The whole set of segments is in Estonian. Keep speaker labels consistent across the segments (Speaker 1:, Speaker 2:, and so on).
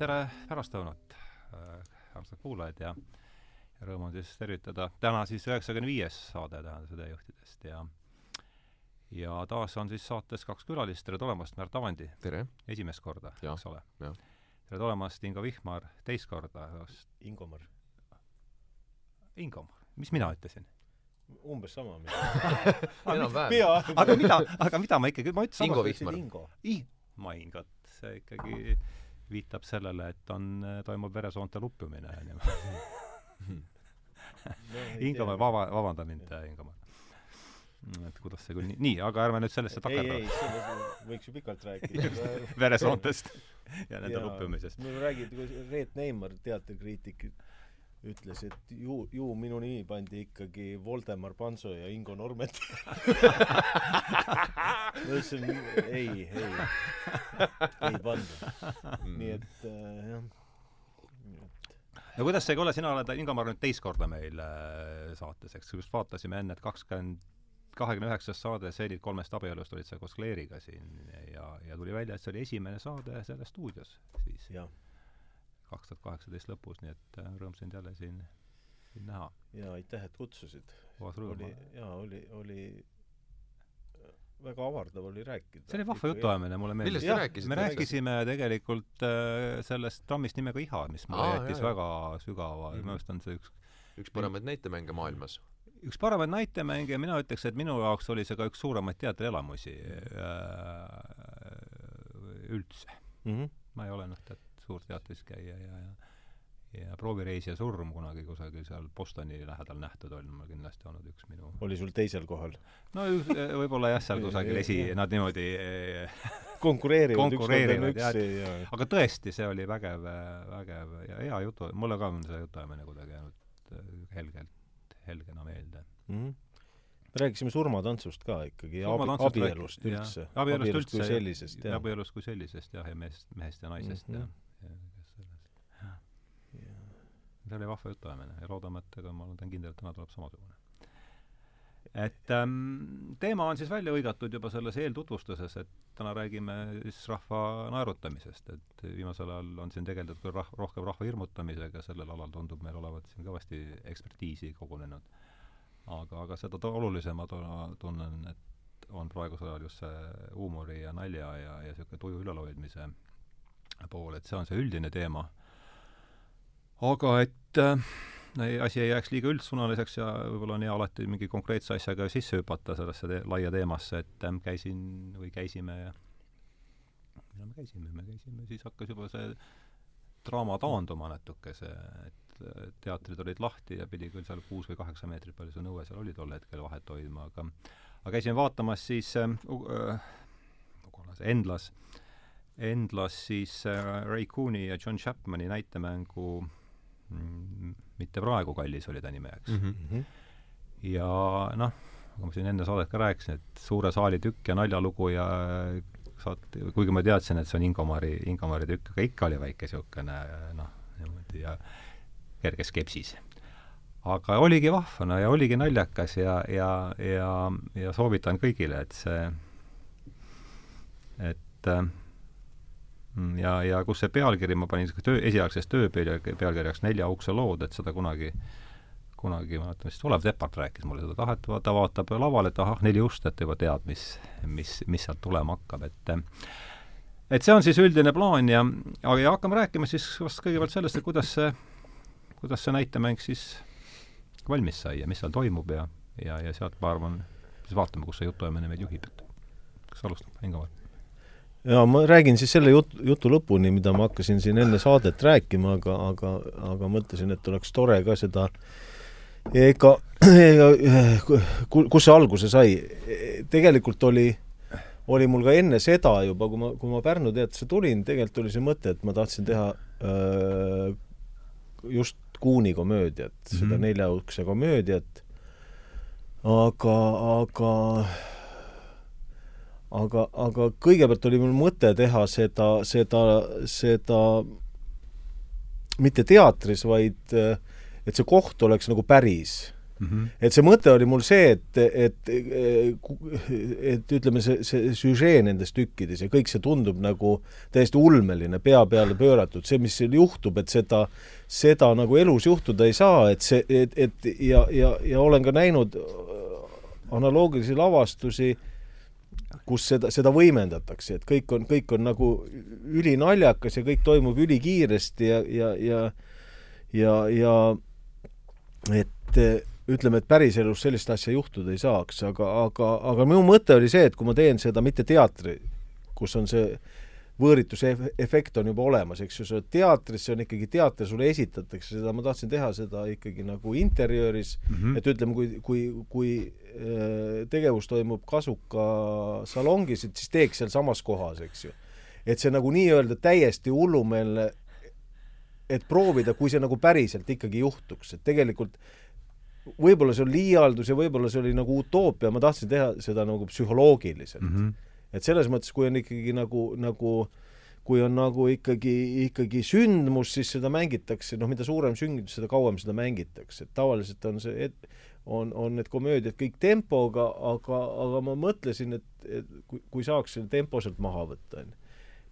Speaker 1: tere pärastlõunat, armsad kuulajad ja ja rõõm on siis tervitada täna siis üheksakümne viies saade Tähenduse teejuhtidest ja ja taas on siis saates kaks külalist, tere tulemast, Märt Avandi!
Speaker 2: tere!
Speaker 1: esimest korda, eks ole?
Speaker 2: tere
Speaker 1: tulemast, Ingo Vihmar, teist korda.
Speaker 3: Ingomar.
Speaker 1: Ingomar, mis mina ütlesin?
Speaker 3: umbes sama
Speaker 2: enam-vähem.
Speaker 1: aga mida, aga mida ma ikkagi, ma ütlesin
Speaker 2: Ingo Vihmar.
Speaker 1: I-, ma Ingot, see ikkagi viitab sellele, et on, toimub veresoonte luppimine niimoodi no, Ingomäe, vaba, vabanda mind, Ingomäe. et kuidas see küll nii, nii, aga ärme nüüd sellesse takerdu.
Speaker 3: ei, ei, võiks ju pikalt rääkida
Speaker 1: veresoontest ja nende luppimisest.
Speaker 3: no räägid, Reet Neimar, teatrikriitik, ütles, et ju, ju minu nimi pandi ikkagi Voldemar Panso ja Ingo Normet. Ma ütlesin ei, ei, ei panda. nii et äh, jah.
Speaker 1: No kuidas see, kuule, sina oled, Ingo, ma arvan, teist korda meil äh, saates, eks, just vaatasime enne, et kakskümmend, kahekümne üheksas saade, see olid kolmest abielust, olid sa koos Kleeriga siin ja, ja tuli välja, et see oli esimene saade selles stuudios siis. Kaks tuhat kaheksateist lõpus, nii et äh, rõõm sind jälle siin, siin näha.
Speaker 3: jaa, aitäh, et kutsusid. oli, jaa, oli, oli väga avardav oli rääkida.
Speaker 1: see oli vahva jutuajamine, mulle meeldis.
Speaker 2: millest te rääkisite?
Speaker 1: me rääkisime tegelikult äh, sellest trammist nimega Iha, mis mulle Aa, jättis jah, väga sügava mm, minu arust on see üks
Speaker 2: üks paremaid näitemänge maailmas.
Speaker 1: üks paremaid näitemänge ja mina ütleks, et minu jaoks oli see ka üks suuremaid teatrielamusi äh, üldse
Speaker 3: mm. -hmm.
Speaker 1: ma ei ole noh, tead, suur teatris käija ja, ja ja Proovireisija surm kunagi kusagil seal Bostoni lähedal nähtud on mul kindlasti olnud üks minu
Speaker 3: oli sul teisel kohal?
Speaker 1: no võib-olla jah, seal kusagil esi, nad niimoodi
Speaker 3: konkureerivad,
Speaker 1: konkureerivad jah, aga tõesti, see oli vägev, vägev ja hea jutu, mulle ka on see jutuajamine kuidagi jäänud äh, helgelt, helgena meelde.
Speaker 3: Mm. -hmm me rääkisime surmatantsust ka ikkagi abi, abielust üldse.
Speaker 1: abielust üldse,
Speaker 3: kui sellisest,
Speaker 1: abielust kui sellisest jah, ja mehest, mehest ja naisest mm, -hmm. jah see oli vahva jutuajamine ja loodame, et ega ma olen kindel, et täna tuleb samasugune. et ähm, teema on siis välja hõigatud juba selles eeltutvustuses, et täna räägime siis rahva naerutamisest, et viimasel ajal on siin tegeldud küll rah-, rohkem rahva hirmutamisega, sellel alal tundub meil olevat siin kõvasti ekspertiisi kogunenud. aga, aga seda olulisem ma tunnen, et on praegusel ajal just see huumori ja nalja ja, ja niisugune tuju ülalhoidmise pool, et see on see üldine teema aga et äh, asi ei jääks liiga üldsõnaliseks ja võib-olla on hea alati mingi konkreetse asjaga sisse hüpata sellesse te laia teemasse, et äh, käisin või käisime ja millal me käisime, me käisime, siis hakkas juba see draama taanduma natukese, et teatrid olid lahti ja pidi küll seal kuus või kaheksa meetrit, palju see nõue seal oli tol hetkel vahet hoidma, aga aga käisime vaatamas siis äh, äh, Endlas, Endlas siis äh, Ray Cooney ja John Chapmani näitemängu äh, mitte praegu kallis oli ta nime, eks
Speaker 2: mm. -hmm.
Speaker 1: ja noh, nagu ma siin enne saadet ka rääkisin, et suure saali tükk ja naljalugu ja saat-, kuigi ma teadsin, et see on Ingomari, Ingomari tükk, aga ikka oli väike niisugune noh, niimoodi ja kerge skepsis. aga oligi vahva, no ja oligi naljakas ja, ja, ja, ja soovitan kõigile, et see, et äh, Mm, ja, ja kus see pealkiri, ma panin töö, esialgses tööpealkirjaks Nelja ukse lood, et seda kunagi kunagi, ma mäletan vist Olev Tepart rääkis mulle seda, ah, et ta vaatab lavale, et ahah, neli ust, et ta juba teab, mis, mis, mis sealt tulema hakkab, et et see on siis üldine plaan ja, aga ja hakkame rääkima siis vast kõigepealt sellest, et kuidas see, kuidas see näitemäng siis valmis sai ja mis seal toimub ja, ja, ja sealt ma arvan, siis vaatame, kus see jutuajamine meid juhib, et kas alustab, Ingo või?
Speaker 3: Jaa, ma räägin siis selle jutu, jutu lõpuni, mida ma hakkasin siin enne saadet rääkima, aga, aga, aga mõtlesin, et oleks tore ka seda ega, ega kus see alguse sai? tegelikult oli, oli mul ka enne seda juba, kui ma, kui ma Pärnu teatrisse tulin, tegelikult oli see mõte, et ma tahtsin teha öö, just Kuuni komöödiat mm, -hmm. seda mhm. neljaukse komöödiat, aga, aga aga, aga kõigepealt oli mul mõte teha seda, seda, seda mitte teatris, vaid et see koht oleks nagu päris. mm. -hmm. et see mõte oli mul see, et, et, et ütleme, see, see süžee nendes tükkides ja kõik see tundub nagu täiesti ulmeline, pea peale pööratud, see, mis seal juhtub, et seda, seda nagu elus juhtuda ei saa, et see, et, et ja, ja, ja olen ka näinud analoogilisi lavastusi, kus seda, seda võimendatakse, et kõik on, kõik on nagu ülinaljakas ja kõik toimub ülikiiresti ja, ja, ja ja, ja et ütleme, et päriselus sellist asja juhtuda ei saaks, aga, aga, aga minu mõte oli see, et kui ma teen seda mitte teatri, kus on see võõrituse efekt on juba olemas, eks ju, sa oled teatris, see on ikkagi teater, sulle esitatakse seda, ma tahtsin teha seda ikkagi nagu interjööris mm, -hmm. et ütleme, kui, kui, kui äh, tegevus toimub Kasuka salongis, et siis teeks sealsamas kohas, eks ju. et see nagu nii-öelda täiesti hullumeelne, et proovida, kui see nagu päriselt ikkagi juhtuks, et tegelikult võib-olla see on liialdus ja võib-olla see oli nagu utoopia, ma tahtsin teha seda nagu psühholoogiliselt mm. -hmm et selles mõttes, kui on ikkagi nagu, nagu kui on nagu ikkagi, ikkagi sündmus, siis seda mängitakse, noh, mida suurem sündmus, seda kauem seda mängitakse, et tavaliselt on see, et on, on need komöödiad kõik tempoga, aga, aga ma mõtlesin, et, et kui, kui saaks selle tempo sealt maha võtta, on ju.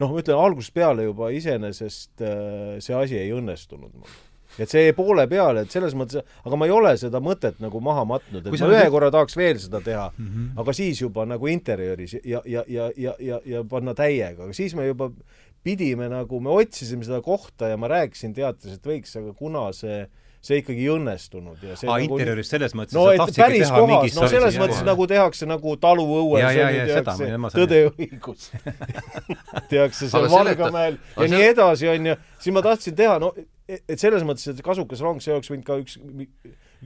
Speaker 3: noh, ma ütlen algusest peale juba iseenesest äh, see asi ei õnnestunud mul et see jäi poole peale, et selles mõttes, aga ma ei ole seda mõtet nagu maha matnud, et Kui ma ühe nüüd... korra tahaks veel seda teha mm, -hmm. aga siis juba nagu interjööris ja, ja, ja, ja, ja, ja panna täiega, aga siis me juba pidime nagu, me otsisime seda kohta ja ma rääkisin teatris, et võiks, aga kuna see see ikkagi ei õnnestunud ja see
Speaker 1: Aa, nagu interjööris selles mõttes
Speaker 3: no et päris kohas, no selles jah, mõttes jah. nagu tehakse nagu taluõues ja, ja, ja, tehakse Tõde ja õigus tehakse seal Valgamäel ja see... nii edasi, on ju, siis ma tahtsin teha, no et selles mõttes, et kasukas rong, see oleks võinud ka üks,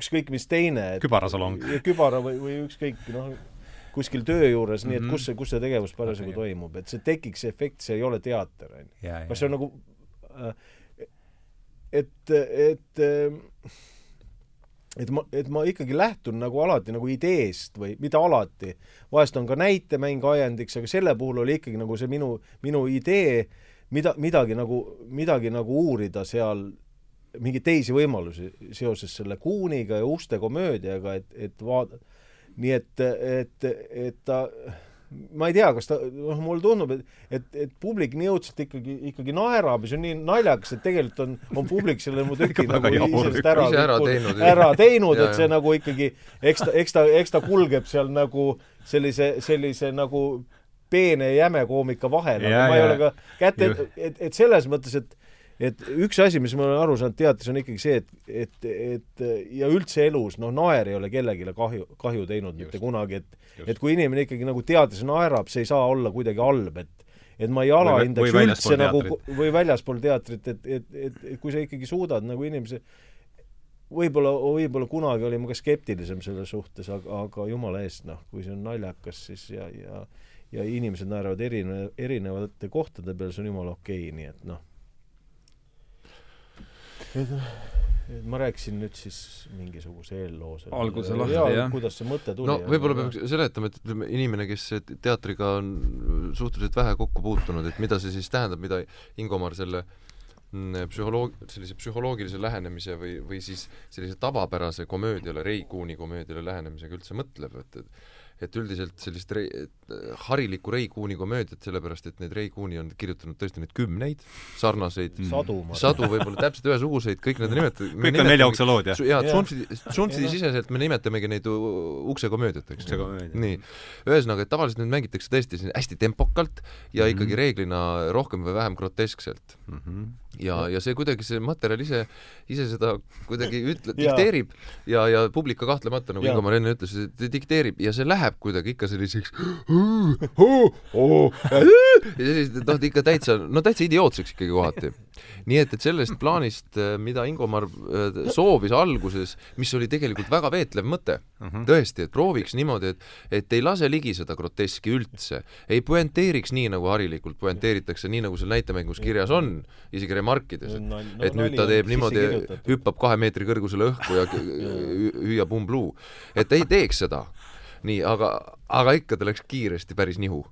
Speaker 3: ükskõik mis teine et,
Speaker 1: kübarasalong.
Speaker 3: kübara või, või ükskõik, noh, kuskil töö juures mm, -hmm. nii et mhm. kus see, kus see tegevus parasjagu okay. toimub, et see tekiks see efekt, see ei ole teater, on ju. kas see on nagu äh, et, et et ma, et ma ikkagi lähtun nagu alati nagu ideest või mitte alati, vahest on ka näitemäng ajendiks, aga selle puhul oli ikkagi nagu see minu, minu idee äh, mida, midagi nagu, midagi nagu uurida seal, mingeid teisi võimalusi seoses selle Kuuniga ja Uste komöödiaga, et, et vaada-, nii et, et, et ta ma ei tea, kas ta, noh, mulle tundub, et, et, et publik nii õudselt ikkagi, ikkagi naerab ja see on nii naljakas, et tegelikult on, on publik selle mu tüki nagu iseenesest ära,
Speaker 2: ära teinud,
Speaker 3: ära teinud et see nagu ikkagi, eks ta, eks ta, eks ta kulgeb seal nagu sellise, sellise nagu peene ja jäme koomika vahel, aga ma ei ole ka kätte, et, et, selles mõttes, et et üks asi, mis ma olen aru saanud teatris, on ikkagi see, et, et, et ja üldse elus, noh, naer ei ole kellelegi kahju, kahju teinud just, mitte kunagi, et et kui inimene ikkagi nagu teatris naerab, see ei saa olla kuidagi halb, et et ma ei alahindaks üldse nagu või väljaspool teatrit, et, et, et, et kui sa ikkagi suudad nagu inimese võib-olla, võib-olla kunagi olin ma ka skeptilisem selle suhtes, aga, aga jumala eest, noh, kui see on naljakas, siis ja, ja ja inimesed naeravad erine-, erinevate kohtade peal, see on jumala okei okay,, nii et noh. Et et ma rääkisin nüüd siis mingisuguse eelloo selle
Speaker 1: alguse lahti, jah.
Speaker 3: kuidas see mõte tuli.
Speaker 2: no võib-olla peaks seletama, et ütleme, inimene, kes teatriga on suhteliselt vähe kokku puutunud, et mida see siis tähendab, mida Ingomar selle mm, psühholoog-, sellise psühholoogilise lähenemise või, või siis sellise tavapärase komöödiale, Ray Kuuni komöödiale lähenemisega üldse mõtleb, et, et et üldiselt sellist rei, harilikku Ray Coon'i komöödiat, sellepärast et need Ray Coon'i on kirjutanud tõesti neid kümneid, sarnaseid
Speaker 3: mm., sadu,
Speaker 2: sadu võib-olla täpselt ühesuguseid, kõik need nimetavad
Speaker 1: kõik on neljaukse lood, jah?
Speaker 2: jaa, Tsunfti, Tsunfti siseselt me nimetamegi neid uksekomöödiateks. nii. ühesõnaga, et tavaliselt neid mängitakse tõesti hästi tempokalt ja mm -hmm. ikkagi reeglina rohkem või vähem groteskselt mm. -hmm ja, ja see kuidagi, see materjal ise, ise seda kuidagi ütle-, dikteerib. Ja, ja publik ka kahtlemata, nagu Ingo-Mar enne ütles, dikteerib. Ja see läheb kuidagi ikka selliseks ja sellised, noh, ikka täitsa, no täitsa idiootseks ikkagi kohati. nii et, et sellest plaanist, mida Ingomar äh, soovis alguses, mis oli tegelikult väga veetlev mõte mhm. -huh. tõesti, et prooviks niimoodi, et et ei lase ligi seda groteski üldse, ei puenteeriks nii, nagu harilikult puenteeritakse, nii nagu seal näitemängus kirjas on, isegi remarkides, et no, no, et nüüd ta teeb niimoodi, hüppab kahe meetri kõrgusele õhku ja hüüab umbluu. et ei teeks seda nii, aga, aga ikka ta läks kiiresti päris nihu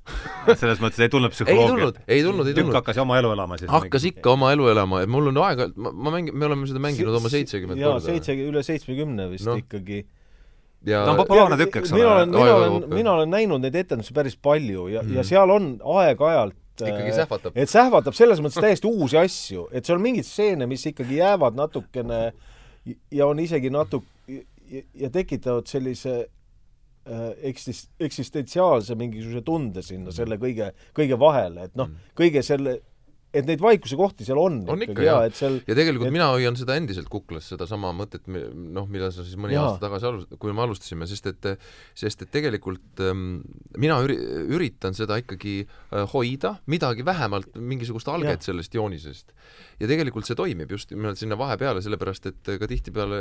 Speaker 1: selles mõttes ei tulnud psühholoogiat?
Speaker 2: ei tulnud, ei tulnud, ei tulnud.
Speaker 1: hakkas oma elu elama siis?
Speaker 2: hakkas ikka oma elu elama, et mul on aega, ma, ma mängin, me oleme seda mänginud oma seitsekümmend
Speaker 3: korda. jaa, seitse, üle seitsmekümne vist no. ikkagi
Speaker 2: ja
Speaker 1: ta on populaarne tükk, eks ole.
Speaker 3: mina olen, mina olen, mina olen näinud neid etendusi päris palju ja mm., ja seal on aeg-ajalt
Speaker 2: ikkagi sähvatab.
Speaker 3: et sähvatab selles mõttes täiesti uusi asju, et seal on mingeid stseene, mis ikkagi jäävad natukene ja on isegi natuke ja, tekitavad sellise äh, eksist-, eksistentsiaalse mingisuguse tunde sinna selle kõige, kõige vahele, et noh, kõige selle et neid vaikuse kohti seal on.
Speaker 2: on ikka, jaa. Seal, ja tegelikult et... mina hoian seda endiselt kuklas, sedasama mõtet, noh, mida sa siis mõni jaa. aasta tagasi alus-, kui me alustasime, sest et sest et tegelikult ähm, mina üri-, üritan seda ikkagi äh, hoida, midagi vähemalt, mingisugust alget ja. sellest joonisest. Ja tegelikult see toimib just nimelt sinna vahepeale, sellepärast et ka tihtipeale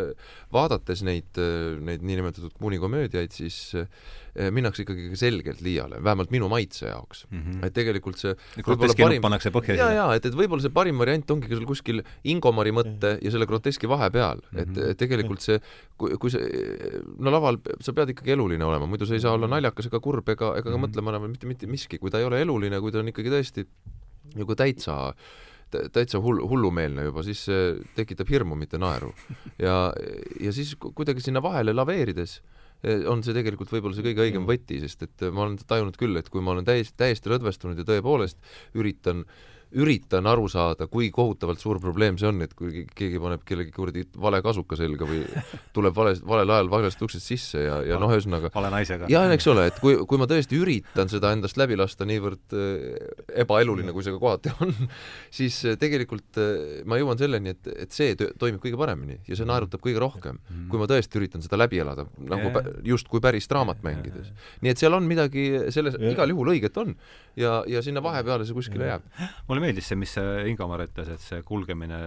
Speaker 2: vaadates neid, neid niinimetatud kuunikomöödiaid, siis äh, Eh, minnakse ikkagi selgelt liiale, vähemalt minu maitse jaoks mm. -hmm. et tegelikult see
Speaker 1: groteski parim... pannakse põhja
Speaker 2: jaa, jaa, et, et võib-olla see parim variant ongi seal kuskil Ingomari mõtte ja selle groteski vahepeal mm, -hmm. et, mhm. et tegelikult see, kui, kui see, no laval sa pead ikkagi eluline olema, muidu sa ei saa olla mhm. naljakas ega kurb ega, ega ka mm -hmm. mõtlema enam mitte, mitte miski, kui ta ei ole eluline, kui ta on ikkagi tõesti nagu täitsa täitsa hull, hullumeelne juba, siis tekitab hirmu, mitte naeru. ja, ja siis kuidagi sinna vahele laveerides Eh, on see tegelikult võib-olla see kõige õigem võti, sest et ma olen tajunud küll, et kui ma olen täiesti, täiesti lõdvestunud ja tõepoolest üritan äh, üritan aru saada, kui kohutavalt suur probleem see on, et kui keegi paneb kellegi kuradi vale kasuka selga või tuleb vale, valel ajal valest uksest sisse ja, ja noh, ühesõnaga
Speaker 1: vale naisega.
Speaker 2: jah, eks ole, et kui, kui ma tõesti üritan seda endast läbi lasta niivõrd äh, ebaeluline, kui see ka kohati on, siis äh, tegelikult äh, ma jõuan selleni, et, et see toimib kõige paremini ja see naerutab kõige rohkem, mhm. kui ma tõesti üritan seda läbi elada, nagu yeah. justkui päris draamat mängides. nii et seal on midagi selles yeah. igal juhul õiget on ja, ja sinna vahepeale see kuskile jääb.
Speaker 1: Mulle meeldis see, mis Ingomar ütles, et see kulgemine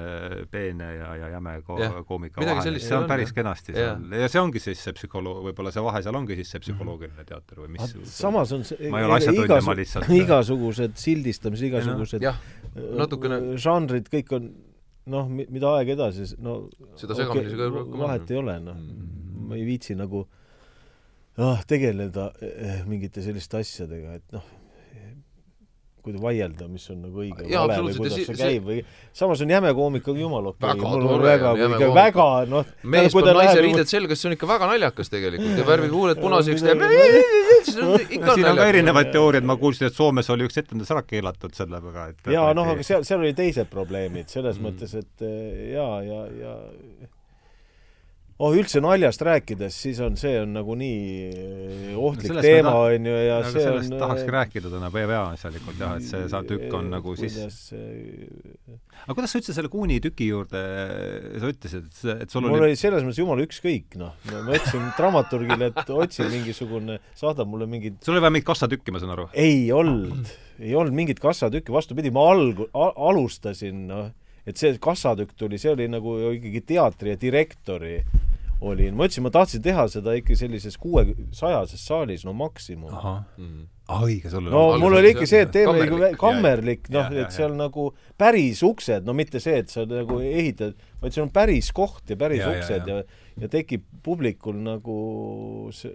Speaker 1: peene ja, ja jäme ko ja, koomika vahel, see on päris kenasti seal. Ja. ja see ongi siis see psühholoog, võib-olla see vahe seal ongi siis see psühholoogiline teater või mis
Speaker 3: samas on see
Speaker 1: ma ei ole asjatundja, ma lihtsalt
Speaker 3: igasugused sildistamised, igasugused
Speaker 2: jah, natukene.
Speaker 3: žanrid, kõik on noh, mida aeg edasi, no
Speaker 2: seda segamini okay,
Speaker 3: ka vahet ei ole, noh. Mm.. ma ei viitsi nagu noh, tegeleda eh, mingite selliste asjadega, et noh, kuidas vaielda, mis on nagu õige ja, vale või kuidas see käib või samas on jäme koomika jumala okei okay., mul on väga, väga, väga noh
Speaker 2: mees paneb naise riided selga, see on ikka väga naljakas tegelikult. Ja värvib huuled punaseks, teeb.
Speaker 1: Siin on ka erinevaid teooriaid, ma kuulsin, et Soomes oli üks etendus ära keelatud selle peale,
Speaker 3: et jaa, noh, aga seal, seal oli teised probleemid, selles mm. mõttes, et jaa, ja, ja, ja oh üldse naljast rääkides, siis on, see on nagu nii eh, ohtlik no teema, on ju, ja
Speaker 1: see sellest on tahakski äh, rääkida täna peaasjalikult jah, et see sa tükk on nagu siis aga kuidas sa üldse selle Kuuni tüki juurde, sa ütlesid, et, et sul
Speaker 3: mul oli selles mõttes jumala ükskõik, noh. ma ütlesin dramaturgile, et otsi mingisugune, saada mulle mingid
Speaker 1: sul oli vaja mingit kassatükki, ma saan aru?
Speaker 3: ei olnud, ei olnud mingit kassatükki, vastupidi, ma alg-, alustasin, noh, et see kassatükk tuli, see oli nagu ikkagi teatri ja direktori olin, ma ütlesin, ma tahtsin teha seda ikka sellises kuuesajases saalis, no maksimum.
Speaker 1: Mm. ah õige, sul
Speaker 3: no mul oli ikka see, et teeme nagu kammerlik, noh, et seal nagu päris uksed, no mitte see, et sa nagu ehitad, vaid seal on päris koht ja päris ja, uksed ja, ja, ja tekib publikul nagu see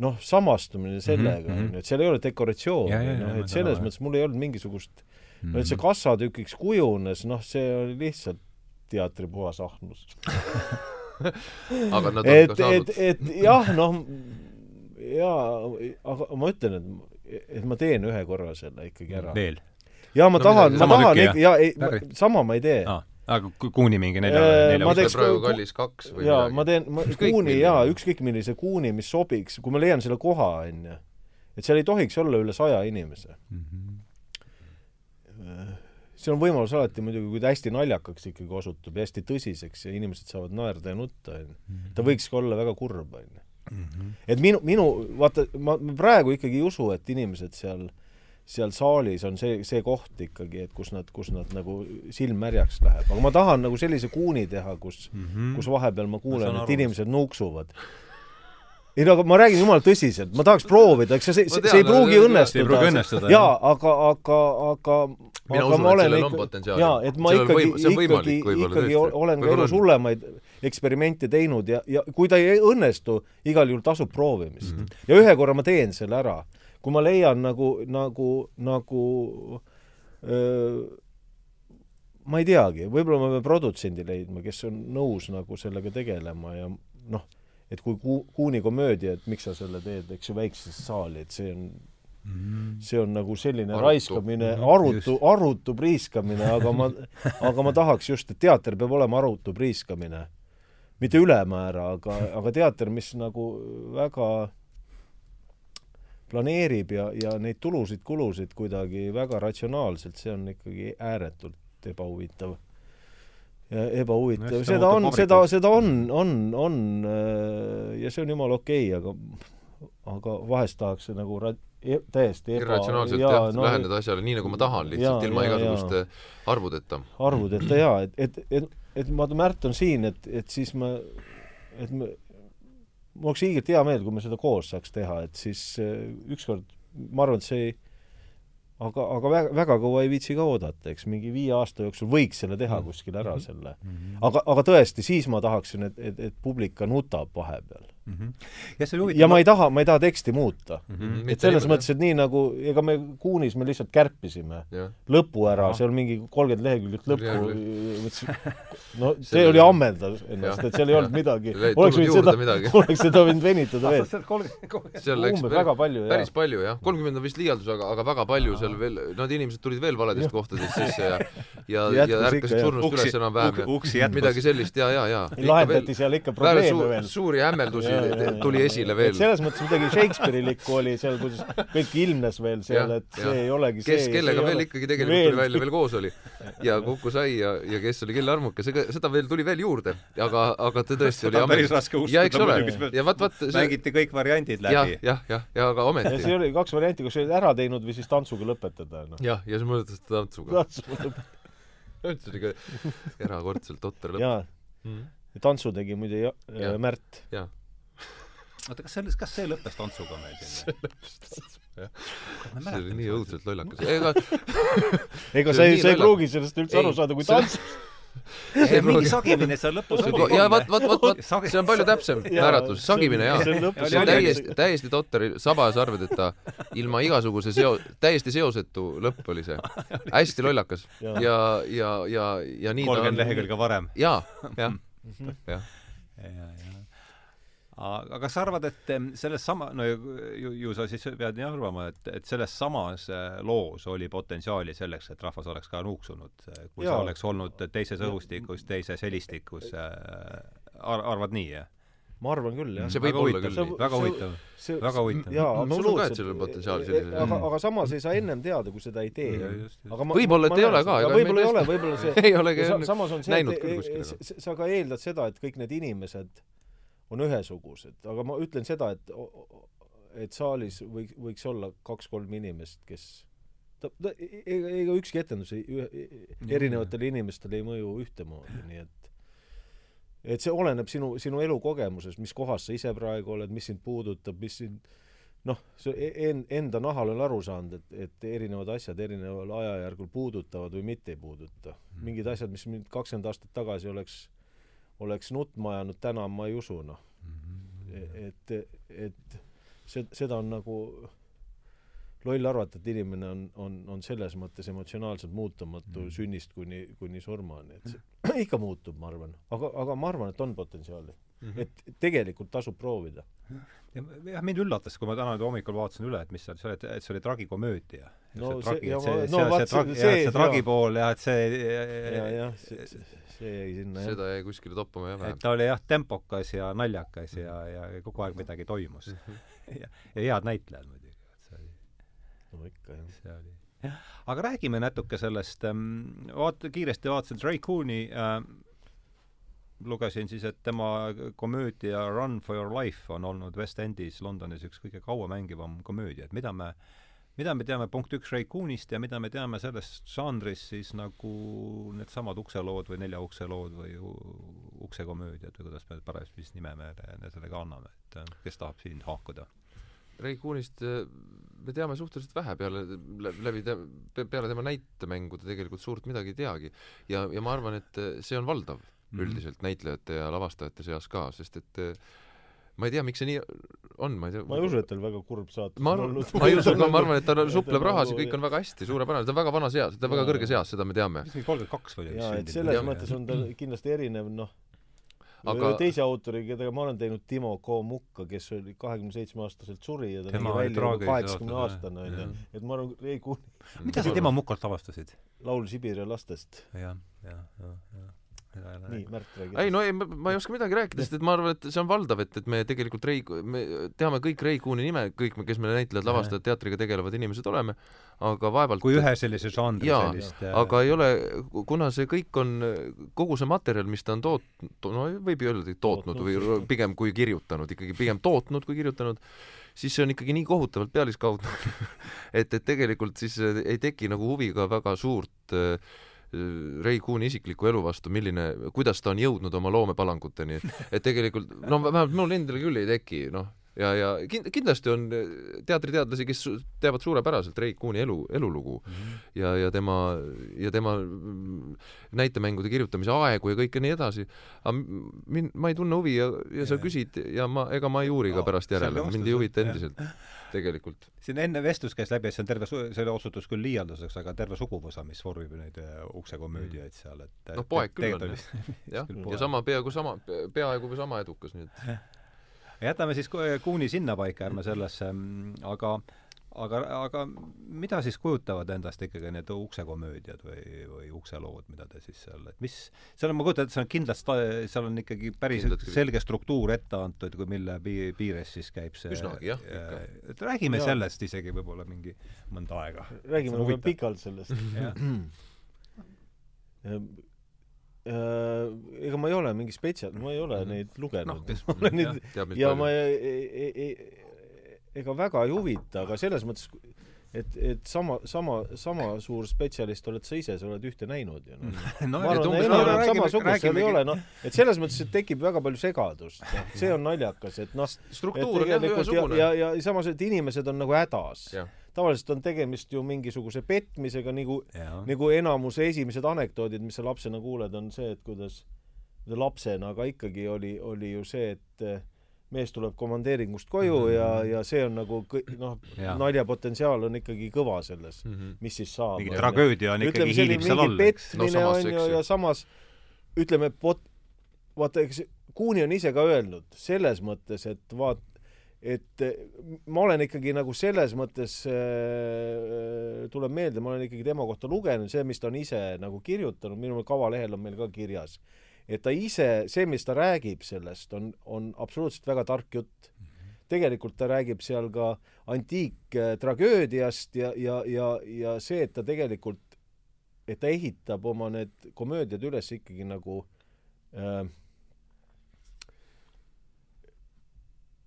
Speaker 3: noh, samastumine sellega, mhm, on ju, et seal ei ole dekoratsiooni, noh, et selles mõttes mul ei olnud mingisugust no et see mhm. kassatükiks kujunes, noh, see oli lihtsalt teatri puhas ahnus
Speaker 2: aga nad
Speaker 3: on et, ka saanud. et, et jah, noh, jaa, aga ma ütlen, et, et ma teen ühe korra selle ikkagi ära.
Speaker 1: veel?
Speaker 3: jaa, ma no, tahan, ma tahan ikka, jaa, ei, sama ma ei tee.
Speaker 1: Ah aga Kuuni mingi nelja,
Speaker 2: nelja ma teeks praegu kallis kaks
Speaker 3: või jaa, ma teen, ma Kuuni jaa, ükskõik millise Kuuni, mis sobiks, kui ma leian selle koha, on ju. et seal ei tohiks olla üle saja inimese. Mm. -hmm see on võimalus alati muidugi, kui ta hästi naljakaks ikkagi osutub ja hästi tõsiseks ja inimesed saavad naerda ja nutta, on ju. Mhm. ta võiks ka olla väga kurb, on ju. Mhm. et minu, minu, vaata, ma praegu ikkagi ei usu, et inimesed seal seal saalis on see, see koht ikkagi, et kus nad, kus nad nagu silm märjaks läheb. aga ma tahan nagu sellise kuuni teha, kus mm, -hmm. kus vahepeal ma kuulen, et inimesed nuuksuvad ei no aga ma räägin jumala tõsiselt, ma tahaks proovida, eks see, see, see ei pruugi õnnestuda. jaa, aga, aga, aga
Speaker 2: mina usun, et sellel on potentsiaali.
Speaker 3: jaa, et ma ikkagi, ikkagi, ikkagi olen ka elus hullemaid eksperimente teinud ja, ja kui ta ei õnnestu, igal juhul tasub proovimist mm. -hmm. ja ühe korra ma teen selle ära. kui ma leian nagu, nagu, nagu öö, ma ei teagi, võib-olla ma pean produtsendi leidma, kes on nõus nagu sellega tegelema ja noh et kui Ku-, Kuuni komöödia, et miks sa selle teed, eks ju, väiksesse saali, et see on see on nagu selline
Speaker 2: Arutu.
Speaker 3: raiskamine,
Speaker 1: Mhm,
Speaker 3: arutu, arutu priiskamine, aga ma, aga ma tahaks just, et teater peab olema arutu priiskamine. mitte ülemäära, aga, aga teater, mis nagu väga planeerib ja, ja neid tulusid-kulusid kuidagi väga ratsionaalselt, see on ikkagi ääretult ebahuvitav. Ebahuvitav.
Speaker 1: No,
Speaker 3: seda on, seda, seda on, on, on äh, ja see on jumala okei okay,, aga aga vahest tahaks nagu ra- e, täiesti eba-
Speaker 2: irratsionaalselt
Speaker 3: jaa,
Speaker 2: jah no,, läheneda asjale nii, nagu ma tahan, lihtsalt
Speaker 3: jaa,
Speaker 2: ilma
Speaker 3: jaa,
Speaker 2: igasuguste arvudeta.
Speaker 3: arvudeta jaa, et, et, et, et ma, Märt on siin, et, et siis ma, et me, mul oleks hiigelt hea meel, kui me seda koos saaks teha, et siis äh, ükskord, ma arvan, et see ei aga, aga väga, väga kaua ei viitsi ka oodata, eks mingi viie aasta jooksul võiks selle teha kuskil ära, selle. aga, aga tõesti, siis ma tahaksin, et, et, et publik ka nutab vahepeal.
Speaker 1: Ja see oli huvitav
Speaker 3: ja ma ei taha, ma ei taha teksti muuta.
Speaker 1: Mhm.
Speaker 3: et selles mõttes, et nii nagu, ega me Kuunis me lihtsalt kärpisime
Speaker 2: jah,
Speaker 3: lõpu ära, seal mingi kolmkümmend lehekülge lõppu no see oli ammendav ennast, et seal ei olnud midagi. Oleks võinud seda, oleks seda võinud venitada veel.
Speaker 2: seal läks
Speaker 3: umbes väga palju, jah.
Speaker 2: päris palju jah, kolmkümmend on vist liialdus, aga, aga väga palju seal veel, need inimesed tulid veel valedest kohtadest sisse ja ja, ja ärkasid surnust
Speaker 1: Uksi-
Speaker 2: üles enam-vähem ja midagi sellist ja, ja, ja.
Speaker 3: lahendati seal ikka probleeme veel.
Speaker 2: suuri hämmeldusi. Tuli esile veel.
Speaker 3: selles mõttes midagi Shakespeare'ilikku oli seal, kuidas kõik ilmnes veel seal, et see ei olegi
Speaker 2: kes
Speaker 3: see.
Speaker 2: kellega
Speaker 3: see ei
Speaker 2: veel
Speaker 3: ole-
Speaker 2: ikkagi tegelikult tuli välja veel koos oli ja Kuku sai ja, ja kes oli kelle armuke, see, seda veel tuli veel juurde, aga, aga ta tõesti oli
Speaker 1: Seda on päris raske uskuda
Speaker 2: ja
Speaker 1: muidugi,
Speaker 2: ja vaat, vaat see
Speaker 1: mängiti kõik variandid läbi.
Speaker 2: jah, jah, ja aga
Speaker 3: ja
Speaker 2: ometi
Speaker 3: see oli kaks varianti, kas olid ära teinud või siis tantsuga lõpetada, noh.
Speaker 2: jah, ja siis seda tantsuga
Speaker 3: tantsuga lõpetada.
Speaker 2: see oli ikka erakordselt totter lõpp
Speaker 3: jaa,
Speaker 2: mm.
Speaker 3: tantsu tegi muide ja,
Speaker 2: Jah.
Speaker 3: Märt.
Speaker 2: jah
Speaker 1: oota, kas selles, kas see lõppes tantsuga meil siin?
Speaker 2: see oli nii õudselt lollakas ega
Speaker 3: ega
Speaker 2: See
Speaker 3: sa ei, sa ei pruugi sellest üldse aru saada, kui
Speaker 2: see-
Speaker 3: tants-
Speaker 1: see mingi sagimine seal lõpus
Speaker 2: See
Speaker 1: oli
Speaker 2: on- jaa, vot, vot, vot, vot, see on palju täpsem määratlus,
Speaker 3: see
Speaker 2: sagimine jaa.
Speaker 3: see on
Speaker 2: see täiesti, täiesti totter, sabasarvedeta, ilma igasuguse seo-, täiesti seosetu lõpp oli see. hästi lollakas. Ja, ja, ja, ja nii ta
Speaker 1: kolmkümmend lehekülge varem.
Speaker 2: jaa, jah, jah.
Speaker 1: Aga kas sa arvad, et selles sama, no ju, ju, ju sa siis pead nii arvama, et, et selles samas äh, loos oli potentsiaali selleks, et rahvas oleks ka nuuksunud, kui Jaa. Sa oleks olnud teises õhustikus, teises helistikus äh,, ar-, arvad nii, jah?
Speaker 3: ma arvan küll, jah.
Speaker 2: see võib
Speaker 1: väga
Speaker 2: olla küll nii.
Speaker 1: väga huvitav, väga huvitav.
Speaker 2: Ma usun ka, et sellel on potentsiaali sellisel-
Speaker 3: aga
Speaker 2: Mm.,
Speaker 3: aga samas ei saa ennem teada, kui seda ei tee aga
Speaker 2: Võib-olla, et ei ole ka, ega
Speaker 3: võib-olla ei ole, võib-olla see
Speaker 2: ei
Speaker 3: on see,
Speaker 2: näinud küll
Speaker 3: e-
Speaker 2: kuskil,
Speaker 3: e-
Speaker 2: aga-
Speaker 3: s- sa ka eeldad seda, et kõik need inimesed on ühesugused, aga ma ütlen seda, et et saalis võiks, võiks olla kaks-kolm inimest, kes ta, ta, ega, ega ükski etendus ei, erinevatele inimestele ei mõju ühtemoodi, nii et et see oleneb sinu, sinu elukogemusest, mis kohas sa ise praegu oled, mis sind puudutab, mis sind noh, see e- en-, enda nahal olen aru saanud, et, et erinevad asjad erineval ajajärgul puudutavad või mitte ei puuduta. mingid asjad, mis mind kakskümmend aastat tagasi oleks, oleks nutma ajanud, täna ma ei usu, noh. et, et see, seda on nagu loll arvata, et inimene on, on, on selles mõttes emotsionaalselt muutumatu mm. sünnist kuni, kuni surmani, et see ikka muutub, ma arvan. aga, aga ma arvan, et on potentsiaali mm. -hmm. et tegelikult tasub proovida.
Speaker 1: ja jah, mind üllatas, kui ma täna nüüd hommikul vaatasin üle, et mis seal, see oli, et see oli tragikomöödia.
Speaker 3: No
Speaker 1: see
Speaker 3: see-
Speaker 1: see, see,
Speaker 3: no
Speaker 1: see, see
Speaker 3: see- see-
Speaker 1: see tragi
Speaker 3: jaa.
Speaker 1: pool jah, et see
Speaker 3: ja, jah, see, see jäi sinna, jah.
Speaker 2: seda jäi kuskile toppama jah
Speaker 1: et ta oli jah, tempokas ja naljakas ja, ja kogu aeg midagi toimus. ja, ja head näitlejad muidugi, et see oli,
Speaker 3: no ikka, jah.
Speaker 1: see oli jah, aga räägime natuke sellest ähm,, vaata, kiiresti vaatasin Ray Cooney äh, lugesin siis, et tema komöödia Run for your life on olnud West Endis Londonis üks kõige kaua mängivam komöödia, et mida me mida me teame punkt üks Ray Cooney'st ja mida me teame sellest žanrist siis nagu needsamad ukselood või nelja ukse lood või uksekomöödiad või kuidas me parajasti siis nime me me sellega anname, et äh, kes tahab siin haakuda?
Speaker 2: Ray Coonist äh, me teame suhteliselt vähe peale, läbi te-, peale tema näitemängude tegelikult suurt midagi ei teagi. ja, ja ma arvan, et äh, see on valdav
Speaker 1: Mhm.
Speaker 2: üldiselt näitlejate ja lavastajate seas ka, sest et äh, ma ei tea, miks see nii on, ma ei tea
Speaker 3: ma ei usu, et tal väga kurb saatus
Speaker 2: ma arvan, ma ei usu, aga ma arvan, et ta supleb rahas ja kõik on väga hästi, suurepärane, ta on väga vanas eas, ta on väga kõrges eas, seda me teame.
Speaker 1: mis mingi kolmkümmend kaks või
Speaker 3: jaa, et selles mõttes on ta kindlasti erinev, noh,
Speaker 2: aga
Speaker 3: teise autori, kellega ma olen teinud, Timo Komukka, kes oli kahekümne seitsme aastaselt suri ja ta nägi
Speaker 1: oli
Speaker 3: välja nagu kaheksakümne
Speaker 1: aastane,
Speaker 3: onju et ma arvan, Ray Kuhn
Speaker 1: mida sa tema mukalt avastasid?
Speaker 3: laul Sibiri lastest.
Speaker 1: jah, jah, jah, jah.
Speaker 3: nii, Märt räägi.
Speaker 2: ei no ei, ma ei oska midagi rääkida, sest et ma arvan, et see on valdav, et, et me tegelikult Rei, me teame kõik Rei Kuuni nime, kõik me, kes me näitlejad, lavastajad, teatriga tegelevad inimesed oleme, aga vaevalt
Speaker 1: kui ühe sellise žanri
Speaker 2: Jaa,
Speaker 1: sellist
Speaker 2: aga ei ole, kuna see kõik on, kogu see materjal, mis ta on toot-, no võib ju öelda, et tootnud
Speaker 3: Tootnud,
Speaker 2: või pigem kui kirjutanud, ikkagi pigem tootnud kui kirjutanud, siis see on ikkagi nii kohutavalt pealiskaudne, et, et tegelikult siis ei teki nagu huvi ka väga suurt äh, Ray Kuuni isikliku elu vastu, milline, kuidas ta on jõudnud oma loomepalanguteni, et tegelikult no vähemalt mul endal küll ei teki, noh, ja, ja kind-, kindlasti on äh, teatriteadlasi, kes teavad suurepäraselt Ray Kuuni elu, elulugu. Ja, ja tema, ja tema mm, näitemängude kirjutamise aegu ja kõike nii edasi, aga min-, ma ei tunne huvi ja, ja sa küsid ja ma, ega ma ei uuri ka pärast järele, mind ei huvita endiselt tegelikult.
Speaker 1: siin enne vestlus käis läbi, et see on terve see osutus küll liialduseks, aga terve suguvõsa, mis vormib neid äh, uksekomöödiaid seal, et
Speaker 2: Noh, poeg küll on,
Speaker 1: oli-
Speaker 2: jah, ja sama, peaaegu sama, peaaegu sama edukas, nii et
Speaker 1: jätame siis Ku- Kuuni sinnapaika, ärme sellesse, aga aga, aga mida siis kujutavad endast ikkagi need uksekomöödiad või, või ukselood, mida te siis seal, et mis, seal on, ma kujutan ette, see on kindlasti, seal on ikkagi päris
Speaker 2: Kindlalt küll.
Speaker 1: selge struktuur ette antud, kui mille pi-, piires siis käib see
Speaker 2: Üsnagi, jah, ikka.
Speaker 1: et räägime
Speaker 3: Jaa.
Speaker 1: sellest isegi võib-olla mingi mõnda aega.
Speaker 3: räägime
Speaker 1: huvitav.
Speaker 3: pikalt sellest.
Speaker 1: jah,
Speaker 3: ega ma ei ole mingi spetsial-, ma ei ole
Speaker 2: Mhm.
Speaker 3: neid lugenud olen neid
Speaker 2: teab,
Speaker 3: ja ma ei, ei, ega väga ei huvita, aga selles mõttes, et, et sama, sama, sama suur spetsialist oled sa ise, sa oled ühte näinud ju noh.
Speaker 1: no
Speaker 3: ma arvan,
Speaker 1: no
Speaker 3: ole
Speaker 1: räägime-
Speaker 3: samasugust, seal ei ole noh, et selles mõttes, et tekib väga palju segadust, noh, see on naljakas, et noh, et
Speaker 2: struktuur on jah
Speaker 3: tegelikult ja,
Speaker 2: ühesugune.
Speaker 3: ja, ja samas, et inimesed on nagu hädas.
Speaker 2: jah,
Speaker 3: tavaliselt on tegemist ju mingisuguse petmisega, nagu nagu enamuse esimesed anekdoodid, mis sa lapsena kuuled, on see, et kuidas lapsena, aga ikkagi oli, oli ju see, et eh, mees tuleb komandeeringust koju mm -hmm. ja, ja see on nagu noh
Speaker 1: Jaa.,
Speaker 3: naljapotentsiaal on ikkagi kõva selles,
Speaker 2: Mhm.
Speaker 3: mis siis saab.
Speaker 1: mingi tragöödia on ikkagi hiilib seal all, eks.
Speaker 2: No samas, eks ju.
Speaker 3: ja samas ütleme, pot-, vaata, eks Kuuni on ise ka öelnud selles mõttes, et vaat-, et eh, ma olen ikkagi nagu selles mõttes äh,, tuleb meelde, ma olen ikkagi tema kohta lugenud, see, mis ta on ise nagu kirjutanud, minu kavalehel on meil ka kirjas, et ta ise, see, mis ta räägib sellest, on, on absoluutselt väga tark jutt. tegelikult ta räägib seal ka antiiktragöödiast ja, ja, ja, ja see, et ta tegelikult, et ta ehitab oma need komöödiad üles ikkagi nagu äh,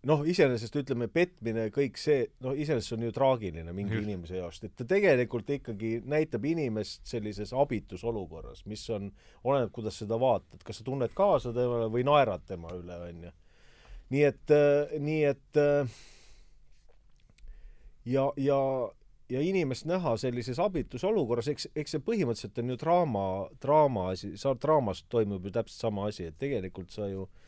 Speaker 3: noh, iseenesest ütleme, petmine, kõik see, noh, iseenesest on ju traagiline mingi
Speaker 1: Just.
Speaker 3: inimese jaoks, et ta tegelikult ikkagi näitab inimest sellises abitus olukorras, mis on, oleneb, kuidas seda vaatad, kas sa tunned kaasa temale või naerad tema üle, onju. nii et, nii et äh, ja, ja, ja inimest näha sellises abitus olukorras, eks, eks see põhimõtteliselt on ju draama, draama asi, sa draamas toimub ju täpselt sama asi, et tegelikult sa ju äh,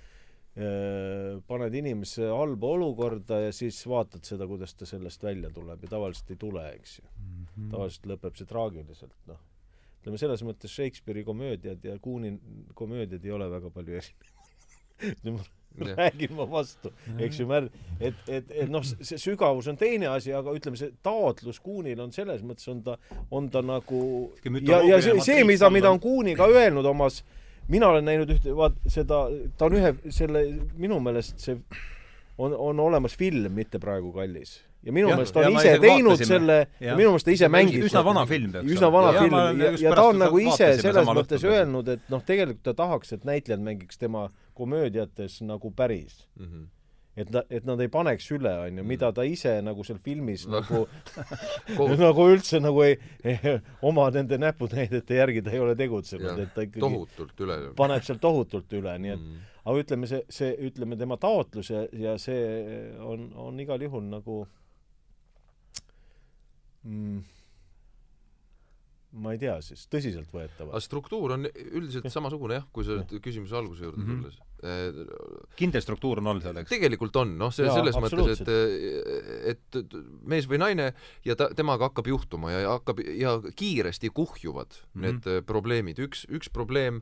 Speaker 3: paned inimese halba olukorda ja siis vaatad seda, kuidas ta sellest välja tuleb ja tavaliselt ei tule, eks ju.
Speaker 1: Mhm.
Speaker 3: tavaliselt lõpeb see traagiliselt, noh. ütleme selles mõttes Shakespeare'i komöödiad ja Kuuni komöödiad ei ole väga palju erinevad. räägin ma vastu, eks ju, Mär-, et, et, et noh, see sügavus on teine asi, aga ütleme, see taotlus Kuunil on selles mõttes on ta, on ta nagu ja, ja see, see, mida, mida
Speaker 1: on.
Speaker 3: on Kuuni ka öelnud omas, mina olen näinud ühte, vaat seda, ta on ühe selle, minu meelest see on, on olemas film, mitte praegu kallis. ja minu meelest ta
Speaker 1: ja
Speaker 3: on ise teinud
Speaker 1: vaatasime.
Speaker 3: selle ja
Speaker 1: Jah.
Speaker 3: minu meelest ta ise mängib
Speaker 1: üsna vana film peaks
Speaker 3: üsna
Speaker 1: olema.
Speaker 3: vana
Speaker 1: Jaa, ma
Speaker 3: film ja,
Speaker 1: just
Speaker 3: ja ta on nagu ise selles mõttes
Speaker 1: õhtul.
Speaker 3: öelnud, et noh, tegelikult ta tahaks, et näitlejad mängiks tema komöödiates nagu päris.
Speaker 2: Mhm.
Speaker 3: Et ta, et nad ei paneks üle, onju, mida ta ise nagu seal filmis
Speaker 2: No.
Speaker 3: nagu nagu üldse nagu ei, oma nende näpunäidete järgi ta ei ole tegutsenud, et ta ikkagi
Speaker 2: tohutult üle.
Speaker 3: paneb seal tohutult üle, nii et
Speaker 2: Mm.
Speaker 3: aga ütleme, see, see, ütleme tema taotlus ja, ja see on, on igal juhul nagu mm, ma ei tea siis, tõsiseltvõetav
Speaker 2: aga. struktuur on üldiselt samasugune jah, kui sa küsimuse alguse juurde
Speaker 1: Mhm.
Speaker 2: tulles.
Speaker 1: Kindel struktuur on all seal, eks?
Speaker 2: tegelikult on, noh, see
Speaker 3: Jaa,
Speaker 2: selles mõttes, et
Speaker 3: absoluutselt.
Speaker 2: et mees või naine ja ta, temaga hakkab juhtuma ja hakkab ja kiiresti kuhjuvad mm -hmm. need äh, probleemid. üks, üks probleem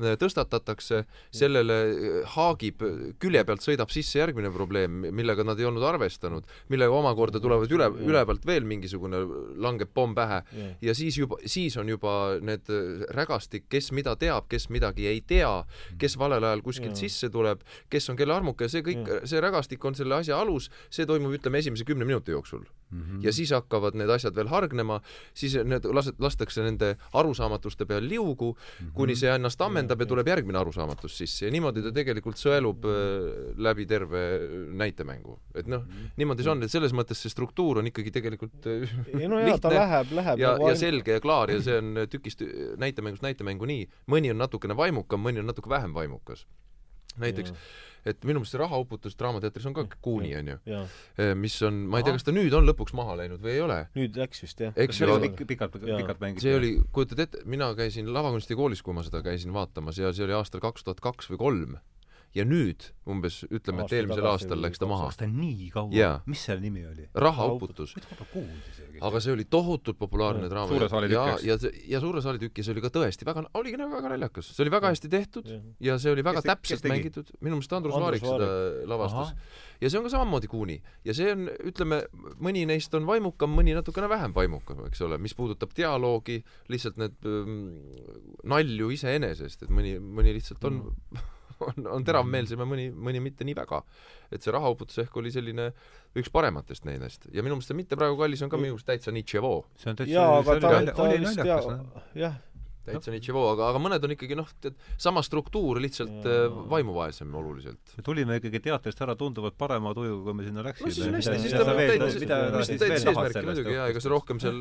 Speaker 2: äh, tõstatatakse, sellele äh, haagib, külje pealt sõidab sisse järgmine probleem, millega nad ei olnud arvestanud, millega omakorda tulevad üle, üle pealt veel mingisugune, langeb pomm pähe yeah. ja siis juba, siis on juba need rägastik, kes mida teab, kes midagi ei tea, kes valel ajal kuskilt yeah. sisse tuleb, kes on kelle armuke, see kõik see rägastik on selle asja alus, see toimub, ütleme, esimese kümne minuti jooksul mm. -hmm. ja siis hakkavad need asjad veel hargnema, siis need las-, lastakse nende arusaamatuste peal liugu mm, -hmm. kuni see ennast ammendab ja tuleb järgmine arusaamatus sisse ja niimoodi ta tegelikult sõelub äh, läbi terve näitemängu. et noh, mhm. niimoodi see on, et selles mõttes see struktuur on ikkagi tegelikult äh,
Speaker 3: ei no jaa, ta läheb, läheb
Speaker 2: ja, ja selge ja klaar ja see on tükist näitemängust näitemängu nii, mõni on natukene vaimukam, mõni on natuke vähem vaimukas. Näiteks et minu meelest see Rahauputus Draamateatris on ka Kuuni, onju. Eh, mis on, ma ei tea, kas ta nüüd on lõpuks maha läinud või ei ole.
Speaker 3: nüüd läks vist, jah.
Speaker 2: eks ju.
Speaker 1: pikalt, pikalt mängiti.
Speaker 2: see oli, kujutad ette, mina käisin lavakunstikoolis, kui ma seda käisin vaatamas ja see oli aastal kaks tuhat kaks või kolm ja nüüd umbes ütleme, et eelmisel aastal läks ta maha.
Speaker 1: kas ta nii kaua? mis selle nimi oli?
Speaker 2: rahauputus. aga see oli tohutult populaarne draama.
Speaker 1: suure saali tükk,
Speaker 2: eks? ja, ja, ja suure saali tükk ja see oli ka tõesti väga, oligi nagu väga naljakas. see oli väga hästi tehtud ja, ja see oli väga kes täpselt mängitud. minu meelest Andrus Vaarik seda lavastas. ja see on ka samamoodi Kuuni. ja see on, ütleme, mõni neist on vaimukam, mõni natukene vähem vaimukam, eks ole, mis puudutab dialoogi, lihtsalt need ähm, nalju iseenesest, et mõni, mõni lihtsalt on mm on, on teravmeelsem ja mõni, mõni mitte nii väga. et see rahauputus ehk oli selline üks parematest nendest ja minu meelest see Mitte praegu kallis on ka minu meelest täitsa Nietzschevo.
Speaker 1: see on täitsa,
Speaker 3: jaa, aga ta, ta vist jah, jah
Speaker 2: täitsa no. Nietzschevo, aga, aga mõned on ikkagi noh, tead, sama struktuur, lihtsalt ja. Äh, vaimuvaesem oluliselt.
Speaker 1: me tulime ikkagi teatrist ära tunduvalt parema tujuga, kui me sinna läksime.
Speaker 2: no siis on hästi, siis ta täitis, eesmärki muidugi jaa, ega see rohkem seal,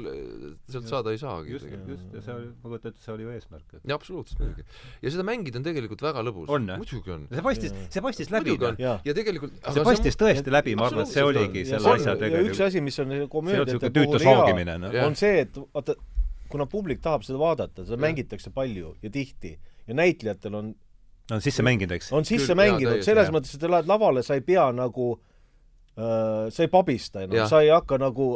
Speaker 2: sealt saada ei saagi.
Speaker 1: just, just, ja see oli, ma kujutan ette, see oli ju eesmärk.
Speaker 2: jaa, absoluutselt muidugi. ja seda mängida on tegelikult väga lõbus. muidugi on.
Speaker 1: see paistis, see paistis läbi.
Speaker 2: ja tegelikult
Speaker 1: see paistis tõesti läbi, ma arvan, et see oligi selle asja
Speaker 3: tegelikult. üks asi, mis on komöödiate puhul hea, on see, et vaata, kuna publik tahab seda vaadata, seda ja. mängitakse palju ja tihti ja näitlejatel on
Speaker 1: on sisse mänginud, eks?
Speaker 3: on sisse Küll, mänginud, selles jah. mõttes, et sa lähed lavale, sa ei pea nagu äh,, sa ei pabista enam, sa ei hakka nagu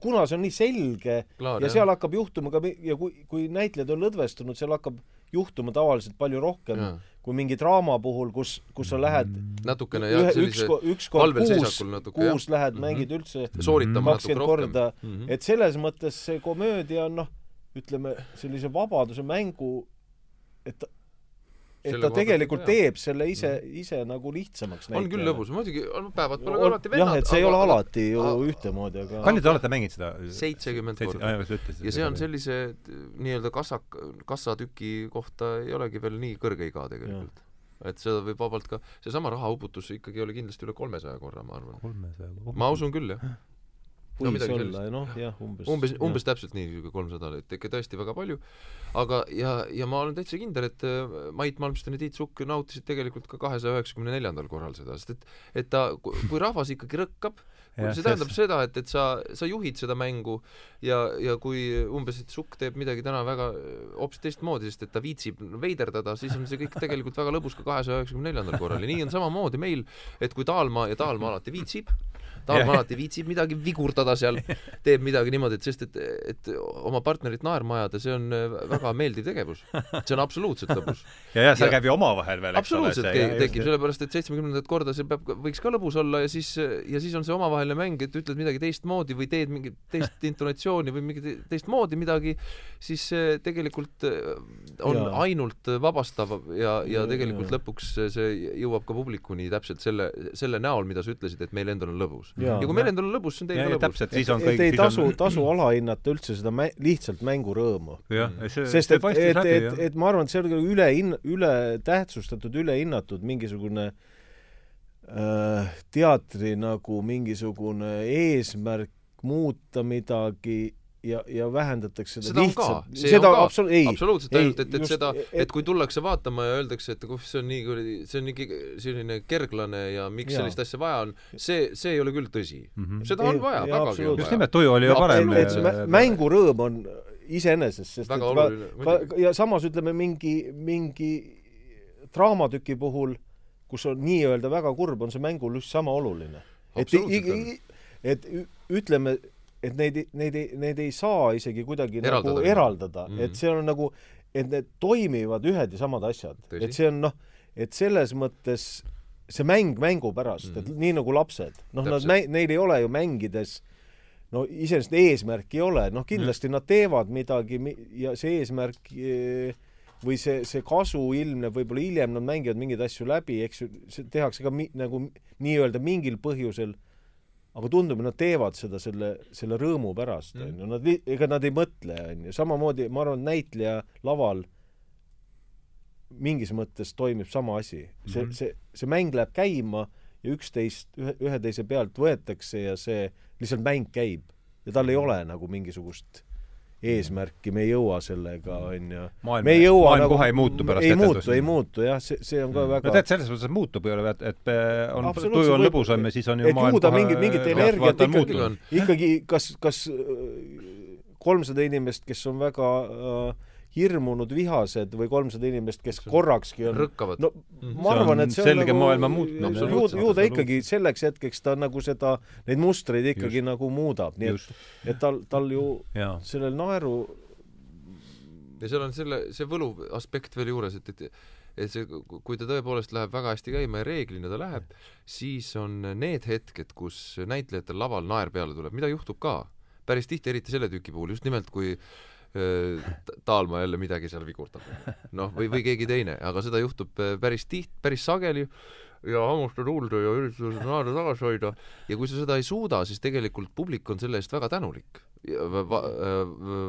Speaker 3: kuna see on nii selge Klaar, ja jah. seal hakkab juhtuma ka ja kui, kui näitlejad on lõdvestunud, seal hakkab juhtuma tavaliselt palju rohkem ja. kui mingi draama puhul, kus, kus sa lähed
Speaker 2: natukene jah,
Speaker 3: sellise üks, üks kord kuus, kuus lähed mm, -hmm. mängid üldse kakskümmend korda, mm -hmm. et selles mõttes see komöödia on noh, ütleme, sellise vabaduse mängu, et et selle ta tegelikult jah. teeb selle ise, ise nagu lihtsamaks
Speaker 2: on küll lõbus, muidugi, päevad pole alati vennad.
Speaker 3: jah, et see ei ole alati ju ühtemoodi, aga
Speaker 1: palju te olete mänginud seda?
Speaker 2: seitsekümmend korda. ja see on sellise nii-öelda kassak, kassatüki kohta ei olegi veel nii kõrge iga tegelikult. et seda võib vabalt ka, seesama rahauputus ikkagi oli kindlasti üle kolmesaja korra, ma arvan. ma usun küll, jah
Speaker 3: võis no, olla, noh jah, umbes.
Speaker 2: umbes, umbes täpselt nii, niisugune kolmsada, et ikka tõesti väga palju. aga, ja, ja ma olen täitsa kindel, et äh, Mait Malmsten ja Tiit Sukk nautisid tegelikult ka kahesaja üheksakümne neljandal korral seda, sest et et ta, kui rahvas ikkagi rõkkab, Ja, see tähendab seda, et, et sa, sa juhid seda mängu ja, ja kui umbes, et Sukk teeb midagi täna väga äh, hoopis teistmoodi, sest et ta viitsib veiderdada, siis on see kõik tegelikult väga lõbus ka kahesaja üheksakümne neljandal korral ja nii on samamoodi meil, et kui Taalma ja Taalma alati viitsib, Tarmo alati viitsib midagi vigurdada seal, teeb midagi niimoodi, et sest et, et oma partnerit naerma ajada, see on äh, väga meeldiv tegevus. see on absoluutselt lõbus.
Speaker 1: ja, ja seal käib ju omavahel veel,
Speaker 2: eks ole. absoluutselt tekib, sellepärast et seitsmekümnendat korda see peab, võiks ka lõbus olla ja siis, ja siis on see omavaheline mäng, et ütled midagi teistmoodi või teed mingit teist intonatsiooni või mingit teistmoodi midagi, siis see tegelikult äh, on ja. ainult vabastav ja, ja tegelikult ja. lõpuks see jõuab ka publikuni täpselt selle, selle näol, mida sa ütlesid, et meil endal on lõbus ja, kui meil endal on lõbus, siis on teil ka lõbus.
Speaker 3: täpselt, siis on kõik et ei tasu tasu alahinnata üldse seda mä-, lihtsalt mängurõõmu. sest et, et, et, et, et ma arvan, et see on üle hin-, üle tähtsustatud, ülehinnatud mingisugune äh, teatri nagu mingisugune eesmärk muuta midagi ja, ja vähendatakse
Speaker 2: seda, seda lihtsalt. seda absolu-, ei. absoluutselt, ainult et, et just, seda, et kui tullakse vaatama ja öeldakse, et kuh, see on nii kuradi, see on nii selline kerglane ja miks ja. sellist asja vaja on, see, see ei ole küll tõsi mm. -hmm. seda on ei, vaja, vägagi on vaja.
Speaker 1: just nimelt, tuju oli ju parem.
Speaker 3: et see mängurõõm on iseenesest, sest väga et oluline, ka, ka, ja samas ütleme, mingi, mingi draamatüki puhul, kus on nii-öelda väga kurb, on see mängul just sama oluline. et et ütleme, et neid, neid ei, neid ei saa isegi kuidagi
Speaker 2: Eraldada.
Speaker 3: nagu eraldada mm,
Speaker 2: Mhm.
Speaker 3: -hmm. et see on nagu, et need toimivad ühed ja samad asjad. Et see on noh, et selles mõttes see mäng mängu pärast mm, -hmm. et nii nagu lapsed, noh, nad neil ei ole ju mängides no iseenesest eesmärki ei ole, noh kindlasti mm. nad teevad midagi mi- ja see eesmärk eh, või see, see kasu ilmneb võib-olla hiljem, nad mängivad mingeid asju läbi, eks ju, see tehakse ka mi, nagu nii-öelda mingil põhjusel, aga tundub, nad teevad seda selle, selle rõõmu pärast,
Speaker 2: Mm.
Speaker 3: on ju, nad, ega nad ei mõtle, on ju, samamoodi ma arvan, et näitleja laval mingis mõttes toimib sama asi. see mm,
Speaker 1: Mhm.
Speaker 3: -hmm. see, see mäng läheb käima ja üksteist, ühe, ühe teise pealt võetakse ja see, lihtsalt mäng käib. ja tal ei ole nagu mingisugust eesmärki, me ei jõua sellega, on ju.
Speaker 1: maailm,
Speaker 3: me ei jõua
Speaker 1: maailm
Speaker 3: nagu,
Speaker 1: kohe ei muutu pärast
Speaker 3: ei
Speaker 1: etendust.
Speaker 3: muutu, ei muutu jah, see, see on ka
Speaker 1: no
Speaker 3: väga
Speaker 1: tead, selles mõttes, muutub ole, et, et äh, on, tuju on lõbusam ja siis on ju
Speaker 3: et
Speaker 1: maailm
Speaker 3: ju
Speaker 1: kohe
Speaker 3: mingi- mingit
Speaker 1: rahvalt
Speaker 3: energiat ikkagi ikkagi kas, kas kolmsada inimest, kes on väga äh, hirmunud, vihased või kolmsada inimest, kes korrakski on
Speaker 2: rõkkavad
Speaker 3: no
Speaker 2: Mhm.
Speaker 3: ma
Speaker 1: See
Speaker 3: arvan,
Speaker 1: on
Speaker 3: et see on
Speaker 1: selge
Speaker 3: nagu
Speaker 1: maailma muutmine.
Speaker 3: ju,
Speaker 2: Absoluutselt,
Speaker 3: ju ta ikkagi selleks hetkeks ta nagu seda, neid mustreid ikkagi
Speaker 1: Just.
Speaker 3: nagu muudab, nii
Speaker 1: just,
Speaker 3: et, et tal, tal ju
Speaker 1: jaa.
Speaker 3: sellel naeru
Speaker 2: ja seal on selle, see võluv aspekt veel juures, et, et et see, kui ta tõepoolest läheb väga hästi käima ja reeglina ta läheb, siis on need hetked, kus näitlejatel laval naer peale tuleb, mida juhtub ka päris tihti, eriti selle tüki puhul, just nimelt kui Taalma jälle midagi seal vigurdab. noh, või, või keegi teine, aga seda juhtub äh, päris tiht-, päris sageli ja hammusta tuulde ja üritada seda naerda tagasi hoida ja kui sa seda ei suuda, siis tegelikult publik on selle eest väga tänulik. Va,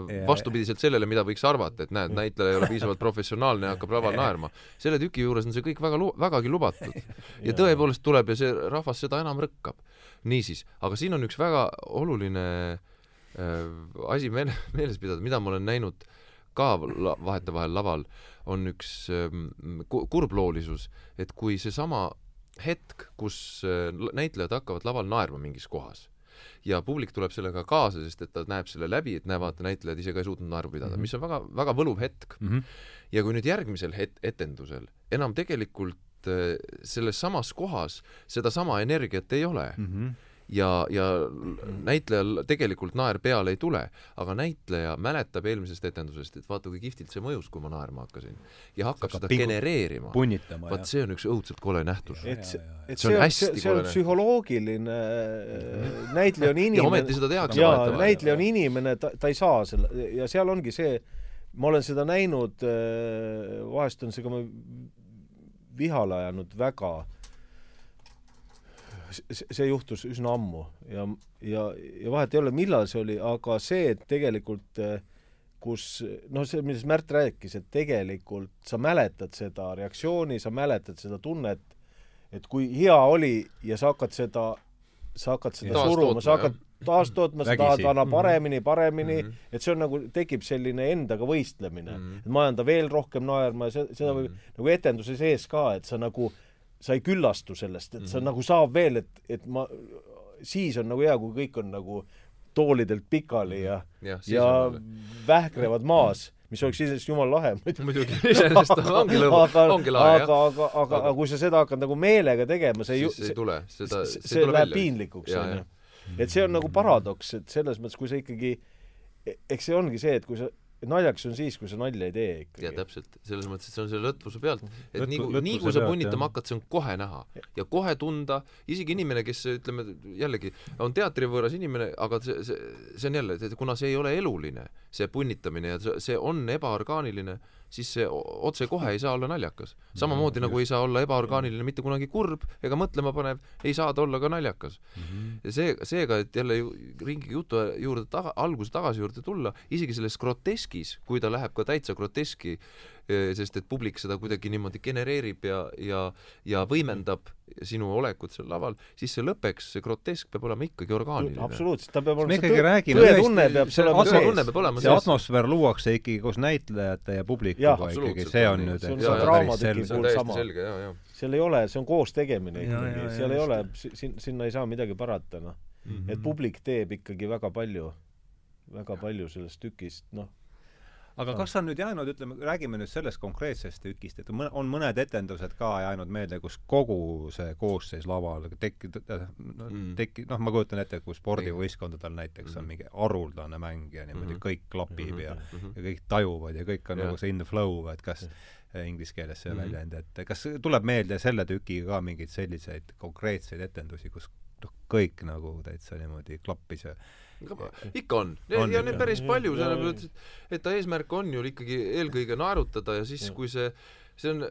Speaker 1: Ja-
Speaker 2: vastupidiselt sellele, mida võiks arvata, et näed, näitleja ei ole piisavalt professionaalne ja hakkab laval naerma. selle tüki juures on see kõik väga lu-, vägagi lubatud. ja tõepoolest tuleb ja see rahvas seda enam rõkkab. niisiis, aga siin on üks väga oluline äh, asi meele, meeles pidada, mida ma olen näinud ka la, vahetevahel laval, on üks ähm, ku- kurbloolisus, et kui seesama hetk, kus äh, näitlejad hakkavad laval naerma mingis kohas ja publik tuleb sellega kaasa, sest et ta näeb selle läbi, et näe, vaata, näitlejad ise ka ei suutnud naeru pidada mm, -hmm. mis on väga, väga võluv hetk
Speaker 1: Mm -hmm.
Speaker 2: ja kui nüüd järgmisel het-, etendusel enam tegelikult äh, selles samas kohas sedasama energiat ei ole
Speaker 1: Mm -hmm.
Speaker 2: Ja, ja näitlejal tegelikult naer peale ei tule, aga näitleja mäletab eelmisest etendusest, et vaata, kui kihvtilt see mõjus, kui ma naerma hakkasin. ja hakkab seda
Speaker 1: pingu-
Speaker 2: genereerima. vaat see on üks õudselt kole nähtus.
Speaker 3: et see, et
Speaker 2: See on
Speaker 3: see see, see on psühholoogiline, näitleja on
Speaker 2: ja
Speaker 3: inimene
Speaker 2: ometi seda tehakse vahetevahel.
Speaker 3: näitleja on inimene, ta, ta ei saa selle ja seal ongi see, ma olen seda näinud, vahest on see ka vihale ajanud väga. See juhtus üsna ammu ja, ja, ja vahet ei ole, millal see oli, aga see, et tegelikult eh, kus noh, see, millest Märt rääkis, et tegelikult sa mäletad seda reaktsiooni, sa mäletad seda tunnet, et kui hea oli ja sa hakkad seda, sa hakkad seda
Speaker 2: Taastootma,
Speaker 3: suruma, sa hakkad taastootma, sa tahad anna paremini, paremini mm,
Speaker 2: Mhm.
Speaker 3: -hmm. et see on nagu, tekib selline endaga võistlemine mm.
Speaker 2: Mhm.
Speaker 3: -hmm. et ma ajan ta veel rohkem naerma ja seda, seda võib
Speaker 2: Mhm.
Speaker 3: nagu etenduse sees ka, et sa nagu, sa ei küllastu sellest, et mm -hmm. sa
Speaker 2: Mhm.
Speaker 3: nagu saab veel, et, et ma, siis on nagu hea, kui kõik on nagu toolidelt pikali ja
Speaker 2: jah, siis
Speaker 3: ja
Speaker 2: on jälle.
Speaker 3: vähklevad maas, mis oleks iseenesest jumala lahe muidu.
Speaker 2: muidugi, iseenesest ongi lõbu,
Speaker 3: aga,
Speaker 2: ongi lahe,
Speaker 3: aga, aga, aga, aga kui sa seda hakkad nagu meelega tegema, see
Speaker 2: jah. siis ei tule, seda,
Speaker 3: see,
Speaker 2: see
Speaker 3: see
Speaker 2: ei tule
Speaker 3: läheb
Speaker 2: välja.
Speaker 3: piinlikuks, onju
Speaker 2: jah..
Speaker 3: et see on nagu paradoks, et selles mõttes, kui sa ikkagi, eks see ongi see, et kui sa, naljakas on siis, kui sa nalja ei tee
Speaker 2: ja
Speaker 3: ikkagi.
Speaker 2: täpselt, selles mõttes, et see on selle lõtvuse pealt, et
Speaker 1: Lõtvu-
Speaker 2: nii kui, nii kui sa punnitama hakkad, see on kohe näha. Ja kohe tunda, isegi inimene, kes ütleme jällegi on teatrivõõras inimene, aga see, see, see on jälle, kuna see ei ole eluline, see punnitamine ja see, see on ebaorgaaniline, siis see otsekohe ei saa olla naljakas. samamoodi nagu ei saa olla ebaorgaaniline mitte kunagi kurb ega mõtlema panev, ei saa ta olla ka naljakas. ja see, seega, et jälle ju ringi jutu juurde taga, alguse tagasi juurde tulla, isegi selles groteskis, kui ta läheb ka täitsa groteski, sest et publik seda kuidagi niimoodi genereerib ja, ja, ja võimendab sinu olekut seal laval, siis see lõppeks, see grotesk peab olema ikkagi orgaaniline.
Speaker 3: absoluutselt, ta peab
Speaker 1: me
Speaker 3: olema
Speaker 1: ikkagi räägime
Speaker 3: tõetunne peab
Speaker 1: see
Speaker 3: seal olema
Speaker 2: tõetunne
Speaker 3: sees.
Speaker 2: peab olema
Speaker 1: see atmosfäär luuakse ikkagi koos näitlejate ja publikuga ikkagi, see
Speaker 2: on
Speaker 1: on nüüd
Speaker 3: See on
Speaker 2: see
Speaker 1: ole,
Speaker 3: draamatüki
Speaker 2: on
Speaker 3: puhul sama.
Speaker 2: selge, jaa, jaa.
Speaker 3: seal ei ole, see on koos tegemine ikkagi seal ei ole, sin-, sinna ei saa midagi parata, noh.
Speaker 1: Mhm.
Speaker 3: et publik teeb ikkagi väga palju, väga palju sellest tükist, noh.
Speaker 1: Aga kas on nüüd jäänud, ütleme, räägime nüüd sellest konkreetsest tükist, et on mõned etendused ka jäänud meelde, kus kogu see koosseis laval tekib, no mm. tekib, noh, ma kujutan ette, kui spordivõistkondadel näiteks on mingi haruldane mäng ja niimoodi mm. kõik klapib -hmm. ja -hmm. ja kõik tajuvad ja kõik on ja. nagu see in the flow, et kas inglise keeles see mm -hmm. väljend, et kas tuleb meelde selle tükiga ka mingeid selliseid konkreetseid etendusi, kus noh, kõik nagu täitsa niimoodi klappis ja
Speaker 2: ikka on, on. ja neid päris palju, sellepärast et, et ta eesmärk on ju ikkagi eelkõige naerutada ja siis, kui see see on,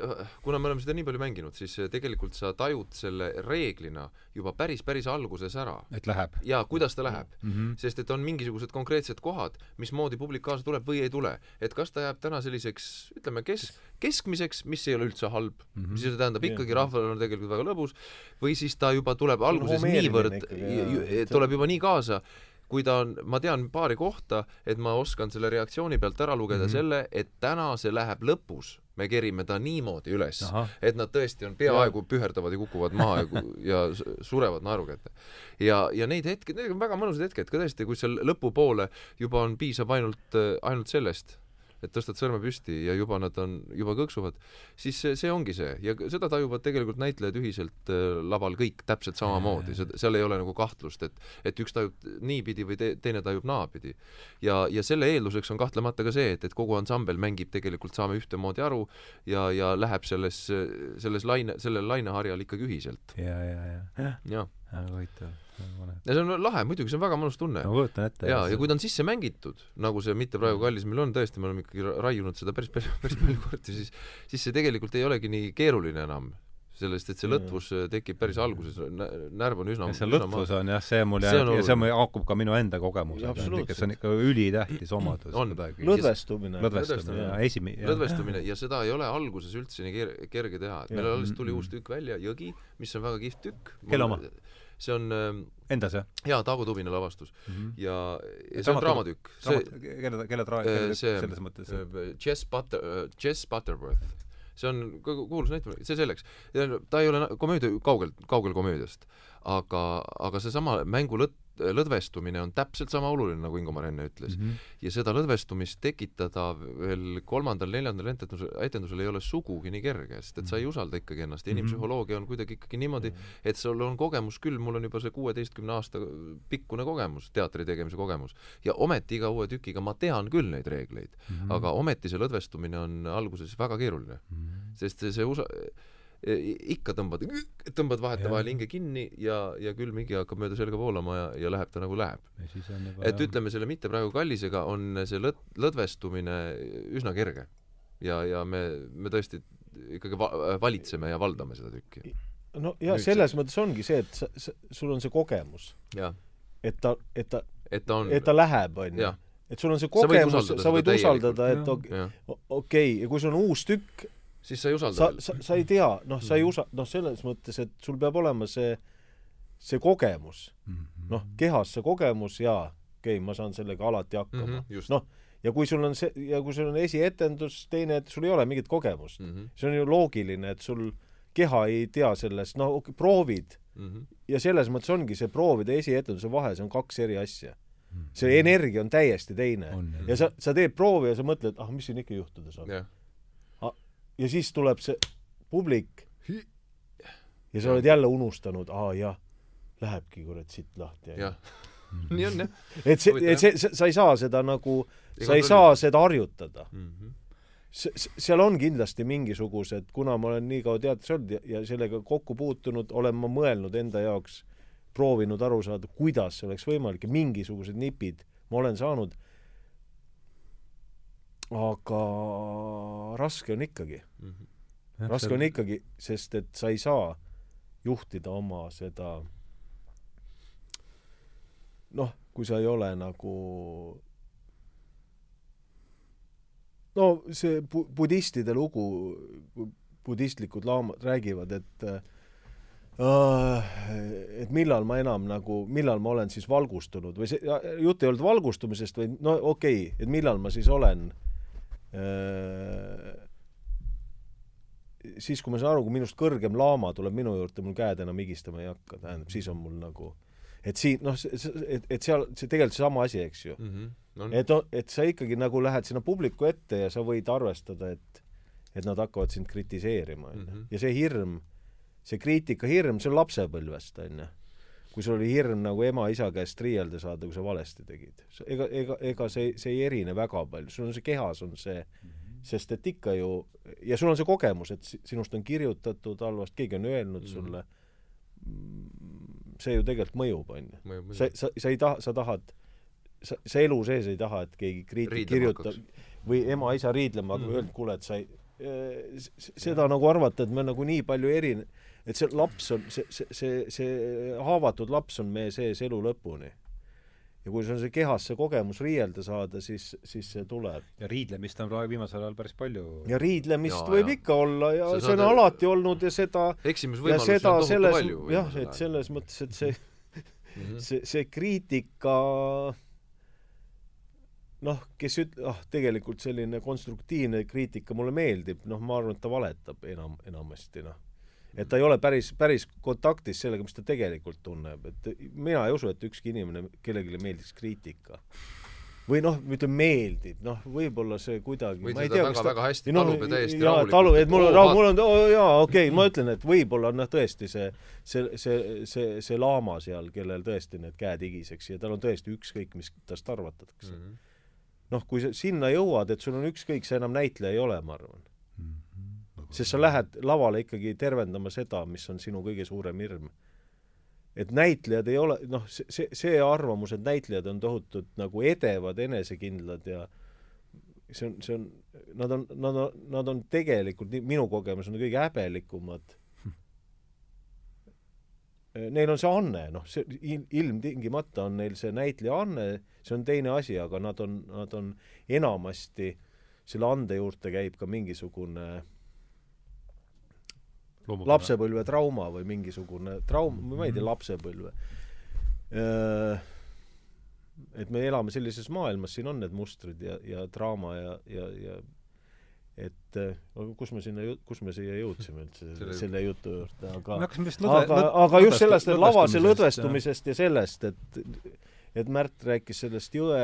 Speaker 2: kuna me oleme seda nii palju mänginud, siis tegelikult sa tajud selle reeglina juba päris, päris alguses ära.
Speaker 1: et läheb?
Speaker 2: jaa, kuidas ta läheb mm. -hmm. sest et on mingisugused konkreetsed kohad, mismoodi publik kaasa tuleb või ei tule. et kas ta jääb täna selliseks, ütleme, kes, keskmiseks, mis ei ole üldse halb mm, -hmm. mis see tähendab ikkagi, rahval on tegelikult väga lõbus, või siis ta juba tuleb alguses niivõrd, tuleb juba nii kaasa, kui ta on, ma tean paari kohta, et ma oskan selle reaktsiooni pealt ära lugeda mm -hmm. selle, et täna see läheb lõpus, me kerime ta niimoodi üles, et nad tõesti on peaaegu püherdavad ja kukuvad maha ja, ja surevad naeru kätte. ja, ja neid hetki, need on väga mõnusad hetked ka tõesti, kui seal lõpupoole juba on, piisab ainult, ainult sellest et tõstad sõrme püsti ja juba nad on, juba kõksuvad, siis see, see ongi see ja seda tajuvad tegelikult näitlejad ühiselt äh, laval kõik täpselt samamoodi, seal ei ole nagu kahtlust, et et üks tajub niipidi või te, teine tajub naapidi. ja, ja selle eelduseks on kahtlemata ka see, et, et kogu ansambel mängib tegelikult, saame ühtemoodi aru ja, ja läheb selles, selles laine, sellel laineharjal ikkagi ühiselt.
Speaker 1: ja, ja, ja.
Speaker 2: jah ja.
Speaker 1: Ja, huvitav
Speaker 2: ja see on lahe, muidugi, see on väga mõnus tunne.
Speaker 1: ma kujutan ette.
Speaker 2: jaa, ja kui ta on sisse mängitud, nagu see Mitte praegu kallis meil on, tõesti, me oleme ikkagi raiunud seda päris, päris, päris palju kordi, siis siis see tegelikult ei olegi nii keeruline enam sellest, et see lõtvus tekib päris alguses, närv on üsna
Speaker 1: ja see lõtvus on jah, see mul jääb, ja see haakub ka minu enda kogemusega, see on ikka ülitähtis omadus.
Speaker 3: lõdvestumine.
Speaker 1: lõdvestumine, esimi-.
Speaker 2: lõdvestumine ja seda ei ole alguses üldse nii kerge teha, et meil alles tuli uus tükk välja, Jõgi, mis on väga kihvt tükk.
Speaker 1: kelle oma?
Speaker 2: See on ähm,
Speaker 1: Endas, jah?
Speaker 2: jaa, Taago Tubina lavastus mm. -hmm. ja, ja see on draamatükk.
Speaker 1: kelle, kelle dra-, kelle tükk selles mõttes?
Speaker 2: Äh, Jess Butter, äh, Jess Butterworth. see on kuulus näitleja, see selleks. ta ei ole komöödia, kaugel, kaugel komöödiast. aga, aga seesama mängulõtt lõdvestumine on täpselt sama oluline, nagu Ingomar enne ütles mm. -hmm. ja seda lõdvestumist tekitada veel kolmandal-neljandal etendusel, etendusel ei ole sugugi nii kerge, sest et sa ei mhm. usalda ikkagi ennast ja inimpsühholoogia on kuidagi ikkagi niimoodi, mhm. et sul on kogemus küll, mul on juba see kuueteistkümne aasta pikkune kogemus, teatri tegemise kogemus, ja ometi iga uue tükiga ma tean küll neid reegleid mm, -hmm. aga ometi see lõdvestumine on alguses väga keeruline mm. -hmm. sest see, see usa-, ikka tõmbad, tõmbad vahetevahel hinge kinni ja, ja külm higi hakkab mööda selga voolama ja, ja läheb ta nagu läheb. et ütleme, selle mitte praegu kallisega on see lõd-, lõdvestumine üsna kerge. ja, ja me, me tõesti ikkagi va-, valitseme ja valdame seda tükki.
Speaker 3: no ja Nüüd selles see... mõttes ongi see, et sa, sa, sul on see kogemus. et ta, et ta,
Speaker 2: et ta on
Speaker 3: et ta läheb, on ju. et sul on see kogemus, sa võid usaldada, et okei okay, ja kui sul on uus tükk,
Speaker 2: siis sa ei usalda
Speaker 3: sa, sa, sa ei tea, noh, sa ei mm. usa-, noh, selles mõttes, et sul peab olema see, see kogemus -hmm.. noh, kehas see kogemus jaa, okei okay,, ma saan sellega alati hakkama mm -hmm,. noh, ja kui sul on see, ja kui sul on esietendus, teine, et sul ei ole mingit kogemust mm, -hmm. see on ju loogiline, et sul keha ei tea sellest, no okay, proovid mm. -hmm. ja selles mõttes ongi see proovide ja esietenduse vahe, see on kaks eri asja mm. -hmm. see energia on täiesti teine. ja sa, sa teed proovi ja sa mõtled, ah, mis siin ikka juhtuda saab yeah ja siis tuleb see publik ja sa oled jälle unustanud, aa jah, lähebki kurat siit lahti.
Speaker 2: jah, nii on jah.
Speaker 3: et see, et see, sa ei saa seda nagu, sa ei saa seda harjutada mm. -hmm seal on kindlasti mingisugused, kuna ma olen nii kaua teatris olnud ja, ja sellega kokku puutunud, olen ma mõelnud enda jaoks, proovinud aru saada, kuidas see oleks võimalik ja mingisugused nipid ma olen saanud aga raske on ikkagi mm. -hmm. raske on ikkagi, sest et sa ei saa juhtida oma seda noh, kui sa ei ole nagu no see bu-, budistide lugu, budistlikud laamad räägivad, et äh, et millal ma enam nagu, millal ma olen siis valgustunud või see, jutt ei olnud valgustumisest, vaid no okei okay,, et millal ma siis olen Äh, siis, kui ma saan aru, kui minust kõrgem laama tuleb minu juurde, mul käed enam higistama ei hakka, tähendab, siis on mul nagu et siin noh, et, et seal see tegelikult seesama asi, eks ju
Speaker 2: mm. -hmm. No,
Speaker 3: et, et sa ikkagi nagu lähed sinna publiku ette ja sa võid arvestada, et et nad hakkavad sind kritiseerima, onju.
Speaker 2: Mhm.
Speaker 3: ja see hirm, see kriitikahirm, see on lapsepõlvest, onju. Kui sul oli hirm nagu ema-isa käest riielda saada, kui sa valesti tegid. ega, ega, ega see, see ei erine väga palju, sul on see kehas on see mm, -hmm. sest et ikka ju, ja sul on see kogemus, et sinust on kirjutatud halvasti, keegi on öelnud mm -hmm. sulle, see ju tegelikult mõjub, onju. sa, sa, sa ei taha, sa tahad sa, sa elu sees ei taha, et keegi kriitik kirjutab või ema-isa riidlema mm. -hmm., öelda, kuule, et sa ei, seda nagu arvata, et me nagu nii palju erin-, et see laps on, see, see, see, see haavatud laps on meie sees elu lõpuni. ja kui sul on see kehas see kogemus riielda saada, siis, siis see tuleb.
Speaker 1: ja riidlemist on praegu viimasel ajal päris palju.
Speaker 3: ja riidlemist ja, võib ja. ikka olla ja see, see on alati olnud ja seda
Speaker 2: eksimusvõimalusi on tohutu
Speaker 3: selles,
Speaker 2: palju.
Speaker 3: jah, et selles mõttes, et see mm, -hmm. see, see kriitika noh, kes üt-, ah, tegelikult selline konstruktiivne kriitika mulle meeldib, noh, ma arvan, et ta valetab enam, enamasti, noh. Et ta ei ole päris, päris kontaktis sellega, mis ta tegelikult tunneb, et mina ei usu, et ükski inimene, kellelegi meeldiks kriitika. või noh, ütleme meeldib, noh, võib-olla see kuidagi
Speaker 2: võid seda väga, väga hästi no, talub ja täiesti
Speaker 3: jaa, talub, et mul on rahu, mul on, oh, jaa, okei okay,, ma ütlen, et võib-olla noh, tõesti see, see, see, see, see laama seal, kellel tõesti need käed higiseks ja tal on tõesti ükskõik, mis tast arvatatakse mm. -hmm noh, kui sa sinna jõuad, et sul on ükskõik, sa enam näitleja ei ole, ma arvan. Sest sa lähed lavale ikkagi tervendama seda, mis on sinu kõige suurem hirm. et näitlejad ei ole, noh, see, see, see arvamus, et näitlejad on tohutult nagu edevad, enesekindlad ja see on, see on, nad on, nad on, nad on tegelikult, minu kogemus on kõige häbelikumad neil on see anne, noh, see ilmtingimata on neil see näitleja anne, see on teine asi, aga nad on, nad on enamasti, selle ande juurde käib ka mingisugune Loomukene. lapsepõlve trauma või mingisugune traum, ma ei tea, mhm. lapsepõlve. et me elame sellises maailmas, siin on need mustrid ja, ja draama ja, ja, ja et aga kus me sinna, kus me siia jõudsime üldse selle, selle jutu juurde, aga aga, aga just sellest lavase lõdvestumisest ja sellest, et et Märt rääkis sellest jõe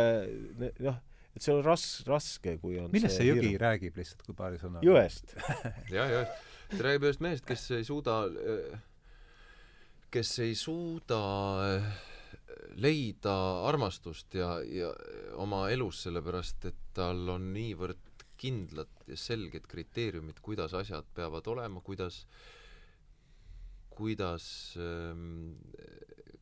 Speaker 3: noh, et see on ras-, raske, kui on
Speaker 1: millest see, see jõgi hirm. räägib lihtsalt, kui paari sõnaga?
Speaker 3: jõest
Speaker 2: jah, jah. Ta räägib ühest mehest, kes ei suuda, kes ei suuda leida armastust ja, ja oma elus, sellepärast et tal on niivõrd kindlad ja selged kriteeriumid, kuidas asjad peavad olema, kuidas kuidas ähm,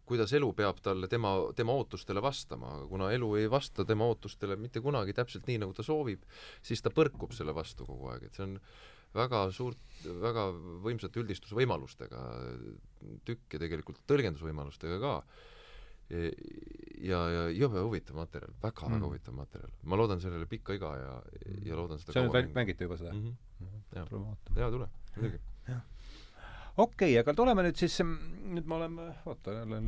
Speaker 2: kuidas elu peab talle tema, tema ootustele vastama, aga kuna elu ei vasta tema ootustele mitte kunagi täpselt nii, nagu ta soovib, siis ta põrkub selle vastu kogu aeg, et see on väga suurt, väga võimsate üldistusvõimalustega tükk ja tegelikult tõlgendusvõimalustega ka ja, ja jube huvitav materjal väga,, väga-väga mm. huvitav materjal. ma loodan sellele pikka iga ja, ja loodan seda
Speaker 1: sa nüüd mängite juba seda mm?
Speaker 2: -hmm. jaa, jaa, tule, muidugi.
Speaker 1: okei okay,, aga tuleme nüüd siis, nüüd me oleme, vaata, jälle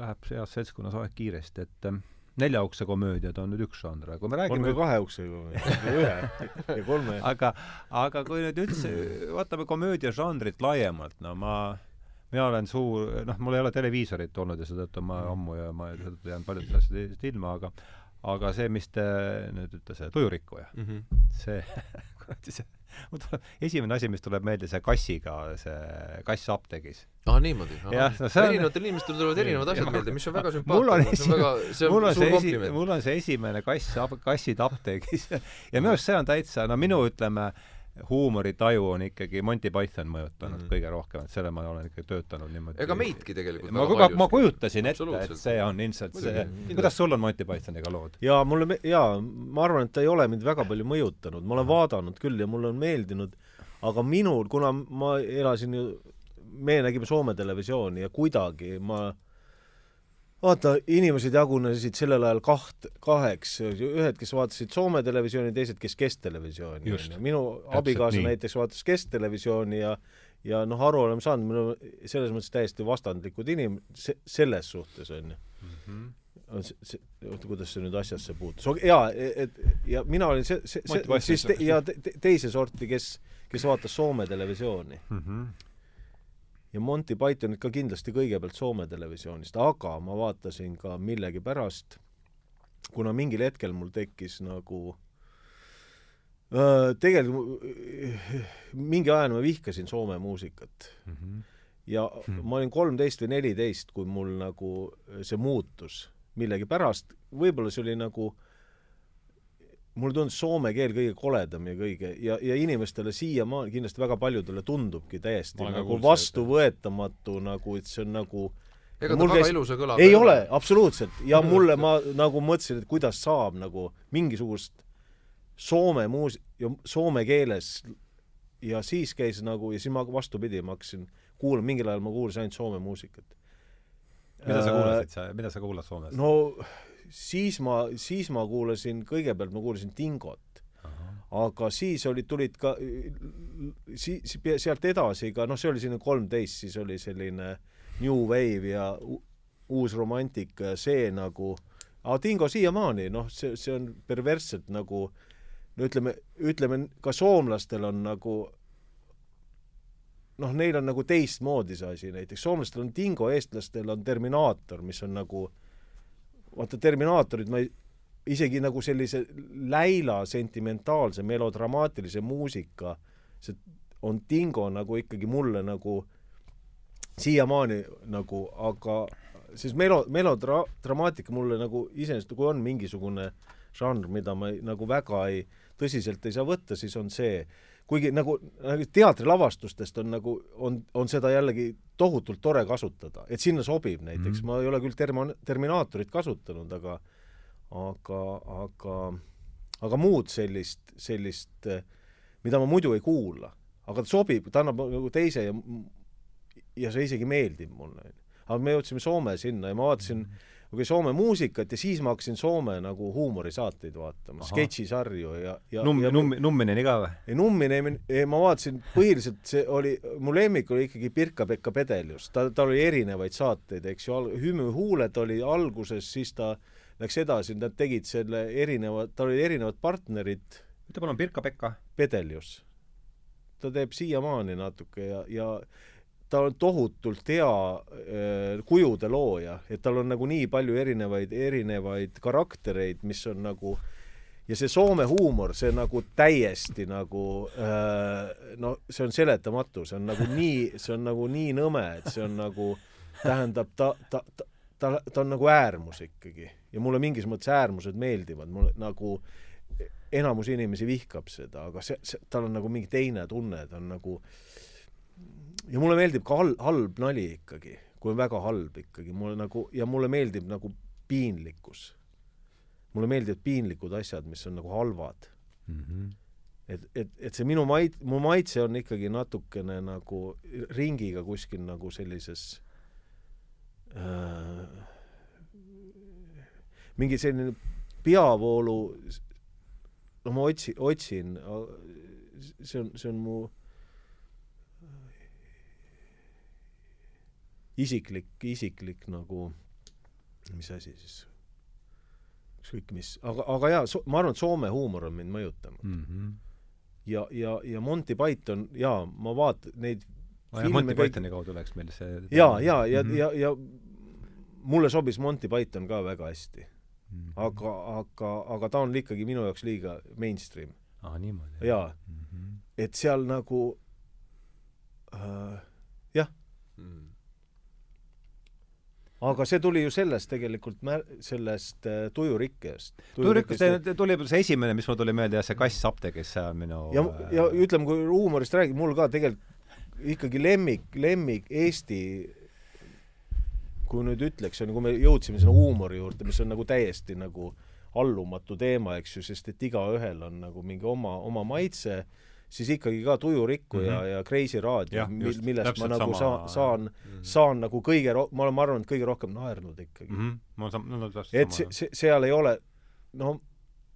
Speaker 1: läheb heas seltskonnas aeg kiiresti, et nelja ukse komöödiad on nüüd üks žanr, aga kui me räägime
Speaker 3: on ka kahe ukse komöödia, ühe ja kolme.
Speaker 1: aga, aga kui nüüd üldse vaatame komöödia žanrit laiemalt, no ma mina olen suur, noh, mul ei ole televiisorit olnud ja seetõttu ma mm. ammu ja ma seetõttu jään paljudest asjadest ilma, aga aga see, mis te nüüd ütle, see tujurikkuja mm, -hmm. see kuradi see, mul tuleb, esimene asi, mis tuleb meelde, see kassiga, see kass apteegis.
Speaker 2: aa, ah, niimoodi?
Speaker 1: no see on
Speaker 2: erinevatel inimestel tulevad erinevad asjad meelde, mis on väga sümpaatne, on
Speaker 1: mul on see
Speaker 2: kompliment.
Speaker 1: mul on see esimene kass, kassid apteegis ja minu arust see on täitsa, no minu, ütleme, huumoritaju on ikkagi Monty Python mõjutanud mm -hmm. kõige rohkem, et selle ma olen ikkagi töötanud niimoodi.
Speaker 2: ega meidki tegelikult
Speaker 1: ma, ma, ma kujutasin ette, et see on ilmselt see, kuidas sul on Monty Pythoniga lood?
Speaker 3: jaa, mulle, jaa, ma arvan, et ta ei ole mind väga palju mõjutanud, ma olen vaadanud küll ja mulle on meeldinud, aga minul, kuna ma elasin ju, me nägime Soome televisiooni ja kuidagi ma vaata, inimesed jagunesid sellel ajal kaht, kaheks, ühed, kes vaatasid Soome televisiooni, teised, kes Kesktelevisiooni. minu abikaasa näiteks vaatas Kesktelevisiooni ja ja noh, aru oleme saanud, me oleme selles mõttes täiesti vastandlikud inim-, se-, selles suhtes, on ju. Mm. -hmm oota, kuidas see nüüd asjasse puutus, jaa, et ja mina olin see, see, see, siis te, ja te, teise sorti, kes, kes vaatas Soome televisiooni. Mm. -hmm ja Monty Pythonit ka kindlasti kõigepealt Soome televisioonist, aga ma vaatasin ka millegipärast, kuna mingil hetkel mul tekkis nagu äh, tegelikult mingi ajani ma vihkasin Soome muusikat mm. -hmm. ja mm -hmm. ma olin kolmteist või neliteist, kui mul nagu see muutus millegipärast, võib-olla see oli nagu äh, mulle tundus soome keel kõige koledam ja kõige ja, ja inimestele siiamaani, kindlasti väga paljudele tundubki täiesti nagu vastuvõetamatu, nagu et see on nagu
Speaker 2: ega ta väga ilusa kõlaga
Speaker 3: ei ole, absoluutselt. ja mulle, ma nagu mõtlesin, et kuidas saab nagu mingisugust soome muus-, soome keeles ja siis käis nagu, ja siis ma vastupidi, ma hakkasin kuulama, mingil ajal ma kuulasin ainult soome muusikat.
Speaker 1: mida sa kuulasid sa, mida sa kuulad Soomes?
Speaker 3: no siis ma, siis ma kuulasin, kõigepealt ma kuulasin Dingot. aga siis olid, tulid ka, siis sealt edasi ka, noh, see oli selline kolmteist, siis oli selline New Wave ja uus romantika ja see nagu, aga Dingo siiamaani, noh, see, see on perversselt nagu no ütleme, ütleme ka soomlastel on nagu noh, neil on nagu teistmoodi see asi näiteks, soomlastel on Dingo, eestlastel on Terminaator, mis on nagu vaata Terminaatorid ma ei, isegi nagu sellise läila sentimentaalse melodramaatilise muusika, see on Dingo nagu ikkagi mulle nagu siiamaani nagu, aga siis melo, melodramaatika mulle nagu iseenesest, kui on mingisugune žanr, mida ma ei, nagu väga ei, tõsiselt ei saa võtta, siis on see kuigi nagu, nagu teatrilavastustest on nagu, on, on seda jällegi tohutult tore kasutada, et sinna sobib näiteks mm, -hmm. ma ei ole küll termo-, Terminaatorit kasutanud, aga aga, aga, aga muud sellist, sellist, mida ma muidu ei kuula. aga ta sobib, ta annab nagu teise ja ja see isegi meeldib mulle. aga me jõudsime Soome sinna ja ma vaatasin mm -hmm kui Soome muusikat ja siis ma hakkasin Soome nagu huumorisaateid vaatama, sketšisarju ja, ja
Speaker 1: Numm-, Numm-, Nummineni ka või?
Speaker 3: ei, Nummineni, ma vaatasin, põhiliselt see oli, mu lemmik oli ikkagi Pirka-Pekka Pedelius, ta, tal oli erinevaid saateid, eks ju, Hümühuuled oli alguses, siis ta läks edasi, nad tegid selle erinevad, tal olid erinevad partnerid.
Speaker 1: ütle palun, Pirka-Pekka?
Speaker 3: Pedelius. ta teeb siiamaani natuke ja, ja ta on tohutult hea äh, kujude looja, et tal on nagu nii palju erinevaid, erinevaid karaktereid, mis on nagu ja see Soome huumor, see nagu täiesti nagu äh, no see on seletamatu, see on nagu nii, see on nagu nii nõme, et see on nagu tähendab, ta, ta, ta, ta, ta on nagu äärmus ikkagi. Ja mulle mingis mõttes äärmused meeldivad, mulle nagu enamus inimesi vihkab seda, aga see, see, tal on nagu mingi teine tunne, ta on nagu äh, ja mulle meeldib ka hal-, halb nali ikkagi, kui on väga halb ikkagi, mulle nagu, ja mulle meeldib nagu piinlikkus. mulle meeldivad piinlikud asjad, mis on nagu halvad mm. -hmm. et, et, et see minu mait-, mu maitse on ikkagi natukene nagu ringiga kuskil nagu sellises äh, mingi selline peavoolu, no ma otsi-, otsin, see on, see on mu isiklik, isiklik nagu, mis asi siis, ükskõik mis, aga, aga jaa, so-, ma arvan, et Soome huumor on mind mõjutanud mm. -hmm. ja, ja, ja Monty Python, jaa, ma vaat-, neid
Speaker 1: ah, filme Monty Pythoni kaudu läks meil see
Speaker 3: jaa, jaa, ja, mm -hmm. ja, ja mulle sobis Monty Python ka väga hästi mm. -hmm. aga, aga, aga ta on ikkagi minu jaoks liiga mainstream.
Speaker 1: aa, niimoodi?
Speaker 3: jaa mm. -hmm. et seal nagu äh, jah mm aga see tuli ju sellest tegelikult sellest äh, tujurikkest.
Speaker 1: tujurikkest tuju tuli see esimene, mis mul tuli meelde, jah, see kass apteegis, see on minu
Speaker 3: ja, ja ütleme, kui huumorist räägid, mul ka tegelikult ikkagi lemmik, lemmik Eesti kui nüüd ütleks, on, kui me jõudsime sinna huumori juurde, mis on nagu täiesti nagu allumatu teema, eks ju, sest et igaühel on nagu mingi oma, oma maitse äh, siis ikkagi ka Tujurikku mm -hmm. ja, ja Kreisi raadio, mil, millest ma nagu saa, saan mm, -hmm. saan nagu kõige ro-, ma olen, ma arvan, et kõige rohkem naernud ikkagi mm.
Speaker 1: -hmm. ma saan, no
Speaker 3: täpselt et see, see, seal ei ole, no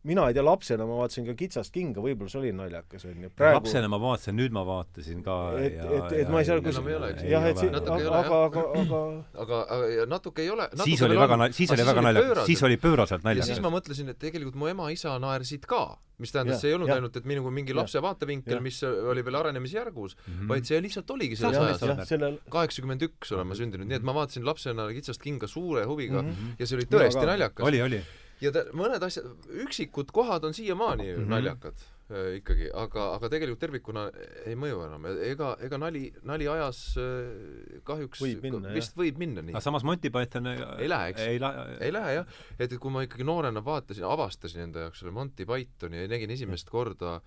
Speaker 3: mina ei tea, lapsena ma vaatasin ka Kitsast kinga, võib-olla see oli naljakas, onju. praegu
Speaker 1: lapsena ma vaatasin, nüüd ma vaatasin ka
Speaker 3: et,
Speaker 1: ja,
Speaker 3: et, et ma ei saa kus-
Speaker 2: enam ei ole, eks ju.
Speaker 3: jah, et see,
Speaker 2: Natuke ei
Speaker 3: aga,
Speaker 2: ole,
Speaker 3: aga, aga, aga
Speaker 2: aga, aga ja natuke ei ole
Speaker 1: siis oli väga nal-, siis oli väga naljakas, siis oli pööraselt
Speaker 2: ja
Speaker 1: naljakas
Speaker 2: siis ma mõtlesin, et tegelikult mu ema-isa naersid ka, mis tähendas, see ei olnud
Speaker 3: jah.
Speaker 2: ainult, et minu mingi lapse vaatevinkel,
Speaker 3: Jah.
Speaker 2: mis oli veel arenemisjärgus,
Speaker 1: Mhm.
Speaker 2: vaid see lihtsalt oligi selles ajas. kaheksakümmend üks olen ma sündinud, nii et ma vaatasin lapsena Kitsast kinga suure huviga mm. -hmm. ja see oli tõesti
Speaker 3: ka.
Speaker 2: naljakas.
Speaker 1: oli, oli.
Speaker 2: Ja ta, mõned asjad, üksikud kohad on siiamaani mm. -hmm. naljakad äh, ikkagi, aga, aga tegelikult tervikuna ei mõju enam. ega, ega nali, nali ajas äh, kahjuks
Speaker 3: Võib minna,
Speaker 2: vist võib minna nii
Speaker 1: aga. samas Monty Python
Speaker 2: Ei lähe, eks?
Speaker 1: ei
Speaker 2: ei lähe jah, et, et kui ma ikkagi noorena vaatasin, avastasin enda jaoks selle Monty Pythoni ja nägin esimest korda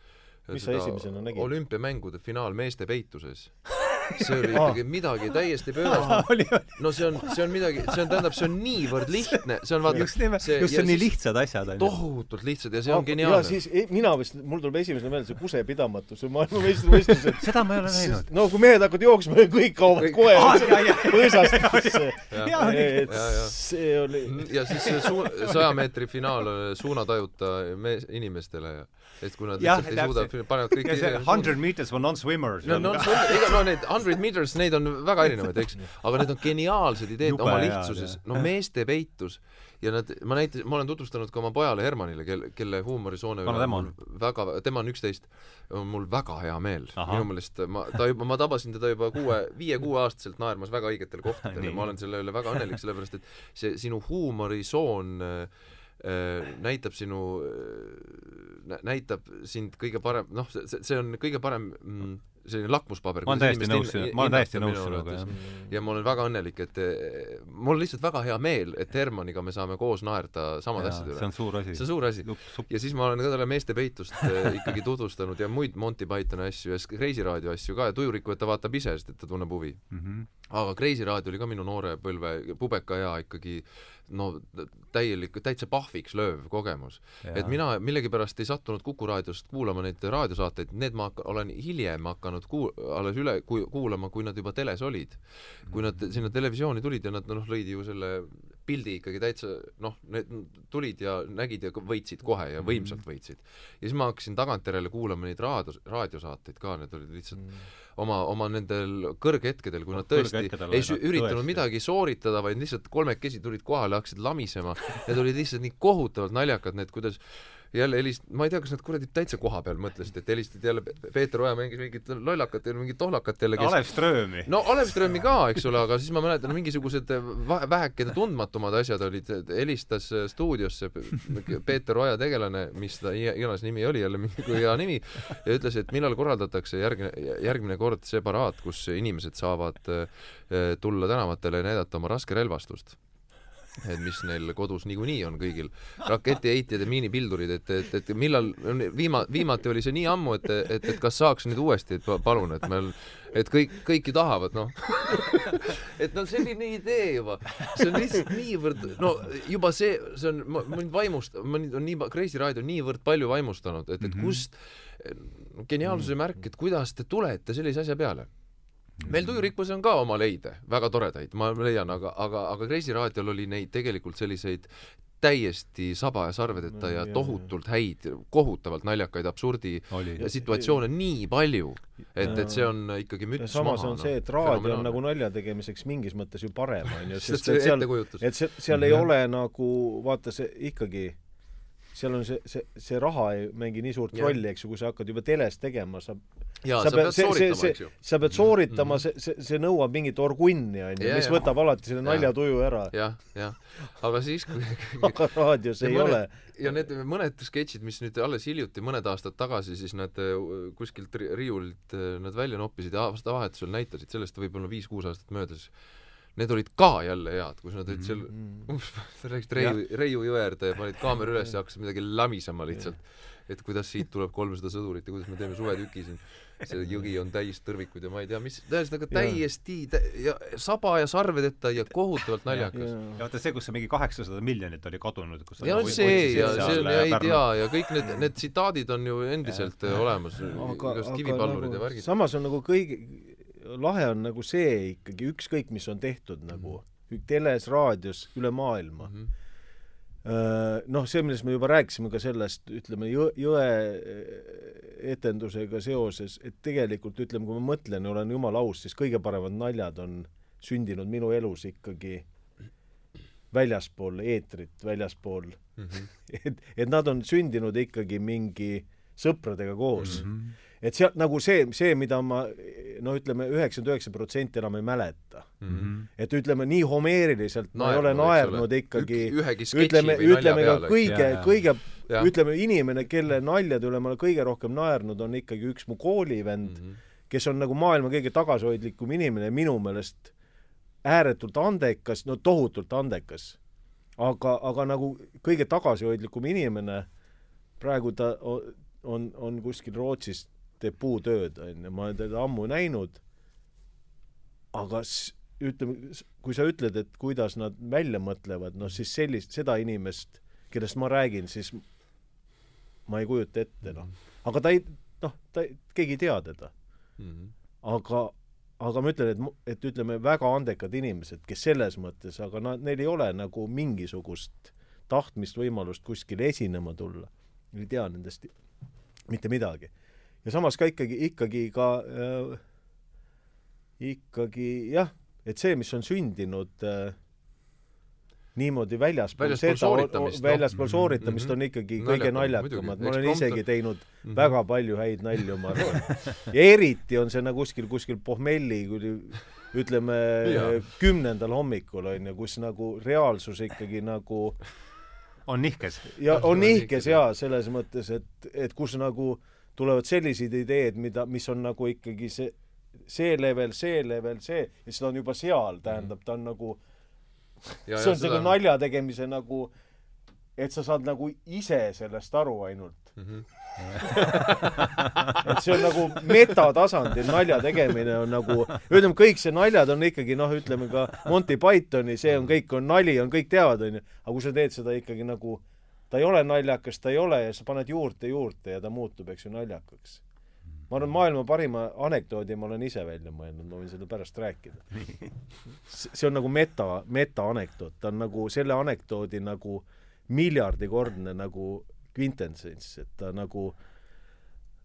Speaker 3: Mis sa esimesena nägid?
Speaker 2: olümpiamängude finaal meeste peituses. see oli
Speaker 3: Aa.
Speaker 2: ikkagi midagi täiesti pöörast.
Speaker 1: oli.
Speaker 2: no see on, see on midagi, see on, tähendab, see on niivõrd lihtne, see on vaata
Speaker 1: just nimelt, just see on nii lihtsad asjad
Speaker 2: tohutult lihtsad ja see on
Speaker 3: ja
Speaker 2: geniaalne.
Speaker 3: siis e, mina vist, mul tuleb esimesena meelde see kusepidamatus, see maailmameistrivõistlused.
Speaker 1: seda ma ei ole näinud
Speaker 3: no kui mehed hakkavad jooksma ja kõik kaovad
Speaker 2: Kõik-
Speaker 3: kohe põõsastesse. See oli
Speaker 2: ja siis see suu-, saja meetri finaal suunatajuta mees, inimestele ja et kui nad lihtsalt ei suuda panevad kõik
Speaker 1: ja see hundred meters for non-swimmers
Speaker 2: no, no, see on- ega no need hundred meters, neid on väga erinevaid, eks, aga need on geniaalsed ideed
Speaker 1: Jube
Speaker 2: oma lihtsuses. no meeste peitus. Ja nad, ma näitasin, ma olen tutvustanud ka oma pojale Hermanile, kel, kelle huumorisoone
Speaker 1: Vana tema on?
Speaker 2: väga, tema on üksteist, on mul väga hea meel. Minu meelest ma, ta juba, ma tabasin teda juba kuue, viie-kuueaastaselt naermas väga õigetel kohtadel ja ma olen selle üle väga õnnelik, sellepärast et see sinu huumorisoon äh, äh, näitab sinu äh,, näitab sind kõige parem, noh, see, see, see on kõige parem mm, selline lakmuspaber.
Speaker 1: ma olen täiesti nõus, ma olen täiesti nõus sinuga, jah.
Speaker 2: ja ma olen väga õnnelik, et eh, mul on lihtsalt väga hea meel, et Hermaniga me saame koos naerda samade asjade
Speaker 1: see
Speaker 2: üle.
Speaker 1: on suur asi
Speaker 2: see on suur asi. ja siis ma olen ka talle meeste peitust eh, ikkagi tutvustanud ja muid Monty Pythoni asju ja Kreisi raadio asju ka ja tujuriku, et ta vaatab ise, sest et ta tunneb huvi.
Speaker 1: Mhm.
Speaker 2: aga Kreisi raadio oli ka minu noore põlve pubeka ea ikkagi no täielik, täitsa pahviks lööv kogemus. et mina millegipärast ei sattunud Kuku raadiost kuulama neid raadiosaateid, need ma olen hiljem hakanud kuul-, alles üle ku-, kuulama, kui nad juba teles olid. kui nad sinna televisiooni tulid ja nad noh, lõid ju selle pildi ikkagi täitsa noh, need tulid ja nägid ja võitsid kohe ja võimsalt võitsid. ja siis ma hakkasin tagantjärele kuulama neid raadio, raadiosaateid ka, need olid lihtsalt oma, oma nendel kõrghetkedel, kui
Speaker 1: No,
Speaker 2: nad tõesti ei
Speaker 1: nad
Speaker 2: üritanud
Speaker 1: tõesti.
Speaker 2: midagi sooritada, vaid lihtsalt kolmekesi tulid kohale, hakkasid lamisema. Need olid lihtsalt nii kohutavalt naljakad, need, kuidas jälle helist-, ma ei tea, kas nad kuradi täitsa koha peal mõtlesid, et helistati jälle, Peeter Oja mängis mingit lollakat ja mingit tohlakat jälle, kes
Speaker 1: Alev Ströömi.
Speaker 2: no Alev Strömi ka, eks ole, aga siis ma mäletan, mingisugused vähekene tundmatumad asjad olid, helistas stuudiosse Peeter Oja tegelane, mis ta iganes nimi oli, jälle mingi hea nimi, ja ütles, et millal korraldatakse järgmine, järgmine kord see paraad, kus inimesed saavad äh, tulla tänavatele ja näidata oma raskerelvastust et mis neil kodus niikuinii on kõigil, raketiheitjad ja miinipildurid, et, et, et millal, viima-, viimati oli see nii ammu, et, et, et kas saaks nüüd uuesti, et pa- palun, et meil, et kõik, kõik ju tahavad, noh. et no selline idee juba, see on lihtsalt niivõrd, no juba see, see on, mind vaimust-, mind on nii, Kreisi raadio on niivõrd palju vaimustanud, et, et
Speaker 1: Mhm.
Speaker 2: kust, geniaalsuse märk, et kuidas te tulete sellise asja peale meil tujurikkus on ka oma leide, väga toredaid, ma leian, aga, aga, aga Kreisi raadiol oli neid tegelikult selliseid täiesti saba ja sarvedeta ja tohutult häid, kohutavalt naljakaid absurdi
Speaker 1: oli.
Speaker 2: situatsioone nii palju, et, et see on ikkagi müts
Speaker 3: samas
Speaker 2: maha.
Speaker 3: on see, et raadio on nagu nalja tegemiseks mingis mõttes ju parem, on ju,
Speaker 2: sest
Speaker 3: et seal, et see, seal ei ole nagu, vaata see ikkagi, seal on see, see, see raha ei mängi nii suurt
Speaker 2: Jah.
Speaker 3: rolli, eks ju, kui sa hakkad juba teles tegema, sa
Speaker 2: jaa,
Speaker 3: sa
Speaker 2: pead sooritama, eks ju.
Speaker 3: sa pead sooritama, see, see, see nõuab mingit orgunni, on ju, mis
Speaker 2: jaa.
Speaker 3: võtab alati selle naljatuju ära.
Speaker 2: jah, jah. aga siis, kui
Speaker 3: aga raadios
Speaker 2: Ja
Speaker 3: ei
Speaker 2: mõned-
Speaker 3: ole.
Speaker 2: ja need mõned sketšid, mis nüüd alles hiljuti, mõned aastad tagasi siis nad äh, kuskilt ri- riiulilt äh, nad välja noppisid ja aastavahetusel näitasid, sellest võib-olla viis-kuus aastat möödas, need olid ka jälle head, kus nad olid seal
Speaker 3: Mm.
Speaker 2: sa läksid Reiu, Reiu jõe äärde ja panid kaamera üles ja hakkasid midagi lamisema lihtsalt. et kuidas siit tuleb kolmsada sõdurit ja kuidas me teeme suvetüki siin. see jõgi on täis tõrvikuid ja ma ei tea, mis, ühesõnaga täiesti tä- ja saba ja sarvedeta ja kohutavalt naljakas.
Speaker 1: ja vaata see, kus see mingi kaheksasada miljonit oli kadunud, kus
Speaker 2: ja
Speaker 1: nagu
Speaker 2: see ja see on ja ei tea ja kõik need, need tsitaadid on ju endiselt äh, olemas, igast kivipallurid ja
Speaker 3: nagu
Speaker 2: värgid.
Speaker 3: samas on nagu kõigi, lahe on nagu see ikkagi, ükskõik mis on tehtud nagu
Speaker 2: Mhm.
Speaker 3: teles, raadios, üle maailma, Äh, noh, see, millest me juba rääkisime ka sellest, ütleme, jõ-, jõe etendusega seoses, et tegelikult ütleme, kui ma mõtlen ja olen jumala aus, siis kõige paremad naljad on sündinud minu elus ikkagi väljaspool eetrit, väljaspool mm, -hmm. et, et nad on sündinud ikkagi mingi sõpradega koos mm. -hmm et sealt nagu see, see, mida ma no ütleme, üheksakümmend üheksa protsenti enam ei mäleta mm. -hmm. et ütleme, nii homeeriliselt Naernud, ma ei ole naernud ikkagi
Speaker 2: Ük,
Speaker 3: ütleme, ütleme ka kõige, kõige, ütleme, inimene, kelle naljade üle ma olen kõige rohkem naernud, on ikkagi üks mu koolivend mm, -hmm. kes on nagu maailma kõige tagasihoidlikum inimene minu meelest, ääretult andekas, no tohutult andekas. aga, aga nagu kõige tagasihoidlikum inimene, praegu ta on, on kuskil Rootsis teeb puutööd, on ju, ma olen teda ammu näinud, aga ütleme, kui sa ütled, et kuidas nad välja mõtlevad, noh siis sellist, seda inimest, kellest ma räägin, siis ma ei kujuta ette, noh. aga ta ei, noh, ta, keegi ei tea teda mm. -hmm. aga, aga ma ütlen, et, et ütleme, väga andekad inimesed, kes selles mõttes, aga nad, neil ei ole nagu mingisugust tahtmist, võimalust kuskile esinema tulla. ei tea nendest mitte midagi ja samas ka ikkagi, ikkagi ka äh, ikkagi jah, et see, mis on sündinud äh, niimoodi väljaspool
Speaker 2: väljaspool
Speaker 3: seda, väljaspool sooritamist mm -hmm. on ikkagi Naljakam, kõige naljakamad, ma olen isegi teinud mm -hmm. väga palju häid nalju, ma arvan. ja eriti on see nagu kuskil, kuskil pohmelli, ütleme kümnendal hommikul, on ju, kus nagu reaalsus ikkagi nagu
Speaker 1: on nihkes.
Speaker 3: ja on nihkes jaa, selles mõttes, et, et kus nagu äh, tulevad sellised ideed, mida, mis on nagu ikkagi see, see level, see level, see, ja siis ta on juba seal, tähendab, ta on nagu, see on selle nalja tegemise nagu, et sa saad nagu ise sellest aru ainult mm. -hmm. et see on nagu metatasandil nalja tegemine on nagu, ütleme, kõik see naljad on ikkagi noh, ütleme ka Monty Pythoni, see on kõik on nali, on kõik teavad, onju, aga kui sa teed seda ikkagi nagu ta ei ole naljakas, ta ei ole ja sa paned juurde juurde ja ta muutub, eks ju, naljakaks. ma arvan, maailma parima anekdoodi ma olen ise välja mõelnud, ma võin seda pärast rääkida. see on nagu meta, meta-anekdoot, ta on nagu selle anekdoodi nagu miljardikordne nagu kvintessents, et ta nagu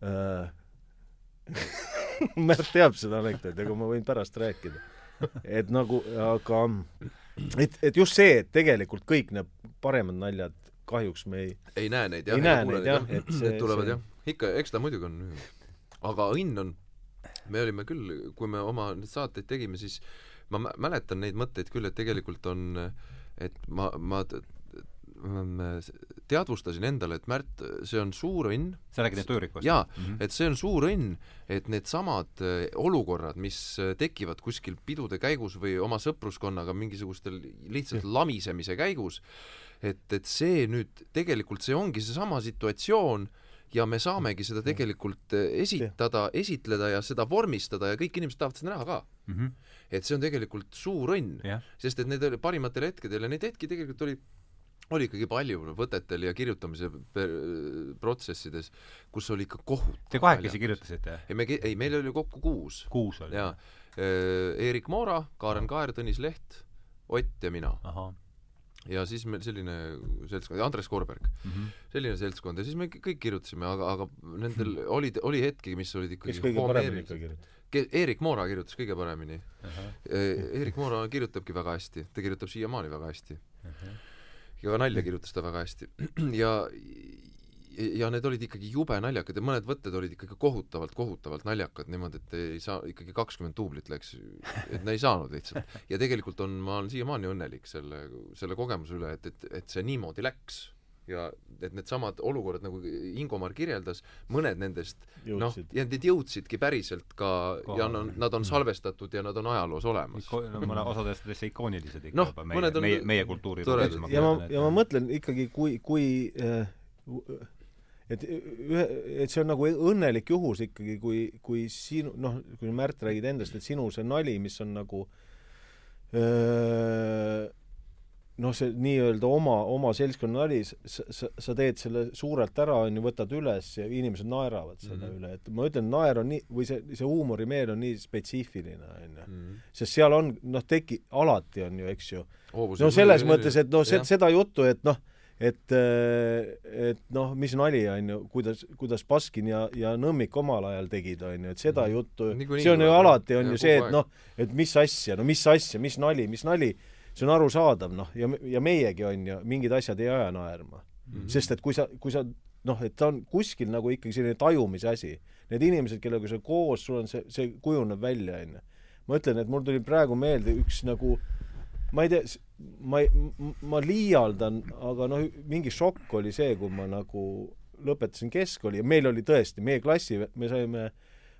Speaker 3: äh, Märt teab seda anekdooti, aga ma võin pärast rääkida. et nagu, aga et, et just see, et tegelikult kõik need paremad naljad kahjuks me ei
Speaker 2: ei näe neid jah,
Speaker 3: ei näe neid jah,
Speaker 2: et see Need tulevad see... jah, ikka, eks ta muidugi on, aga õnn on, me olime küll, kui me oma neid saateid tegime, siis ma mäletan neid mõtteid küll, et tegelikult on, et ma, ma teadvustasin endale, et Märt, see on suur õnn.
Speaker 1: sa räägid nüüd tujurikust?
Speaker 2: jaa mm, -hmm. et see on suur õnn, et needsamad eh, olukorrad, mis eh, tekivad kuskil pidude käigus või oma sõpruskonnaga mingisugustel lihtsalt lamisemise käigus, et, et see nüüd, tegelikult see ongi seesama situatsioon ja me saamegi seda tegelikult eh, esitada, esitleda ja seda vormistada ja kõik inimesed tahavad seda näha ka mm. -hmm. et see on tegelikult suur õnn yeah., sest et need oli parimatel hetkedel ja neid hetki tegelikult oli oli ikkagi palju võtetel ja kirjutamise protsessides, kus oli ikka kohutav.
Speaker 1: Te kahekesi kirjutasite?
Speaker 2: ei, me, ei, meil oli kokku kuus.
Speaker 1: kuus oli?
Speaker 2: jaa. Eerik Moora, Kaaren Kaer, Tõnis Leht, Ott ja mina ja siis meil selline seltskond, Andres Korberg mm, -hmm. selline seltskond ja siis me kõik kirjutasime, aga, aga nendel mhm. olid, oli hetki, mis olid ikkagi
Speaker 3: kes kõige paremini ikka kirjutas?
Speaker 2: Eerik Moora kirjutas kõige paremini uh. -huh. Eerik Moora kirjutabki väga hästi, ta kirjutab siiamaani väga hästi uh. -huh. ja nalja kirjutas ta väga hästi. ja, ja need olid ikkagi jube naljakad ja mõned võtted olid ikkagi kohutavalt, kohutavalt naljakad, niimoodi, et ei saa, ikkagi kakskümmend duublit läks, et ei saanud lihtsalt. ja tegelikult on, ma olen siiamaani õnnelik selle, selle kogemuse üle, et, et, et see niimoodi läks ja et needsamad olukorrad, nagu Ingomar kirjeldas, mõned nendest noh, ja need jõudsidki päriselt ka Kohal. ja on, nad on salvestatud ja nad on ajaloos olemas.
Speaker 1: Iko-, no mõne osades täitsa ikoonilised ikka
Speaker 2: no,
Speaker 1: juba meie, meie, meie kultuuri
Speaker 3: ja ma, ja ma mõtlen ikkagi, kui, kui äh, et ühe, et see on nagu õnnelik juhus ikkagi, kui, kui sinu, noh, kui Märt räägid endast, et sinu see nali, mis on nagu öö, noh, see nii-öelda oma, oma seltskonna nali, sa, sa, sa teed selle suurelt ära, on ju, võtad üles ja inimesed naeravad selle mm -hmm. üle, et ma ütlen, naer on nii, või see, see huumorimeel on nii spetsiifiline, on ju. Mhm. sest seal on, noh, teki-, alati on ju, eks ju. no selles mõttes, et noh, seda juttu, et noh, et, et noh, mis nali, on ju, kuidas, kuidas Baskin ja, ja Nõmmik omal ajal tegid, on ju, et seda
Speaker 2: Mhm.
Speaker 3: juttu,
Speaker 2: Niikuinii
Speaker 3: see on ju alati, on
Speaker 2: ja
Speaker 3: ju see, et noh, et mis asja, no mis asja, mis nali, mis nali, see on arusaadav, noh, ja, ja meiegi, on ju, mingid asjad ei aja naerma mm.
Speaker 2: Mhm.
Speaker 3: sest et kui sa, kui sa noh, et ta on kuskil nagu ikkagi selline tajumise asi. Need inimesed, kellega sa koos, sul on see, see kujuneb välja, on ju. ma ütlen, et mul tuli praegu meelde üks nagu ma ei tea, ma ei, ma liialdan, aga noh, mingi šokk oli see, kui ma nagu lõpetasin keskkooli ja meil oli tõesti, meie klassi, me saime,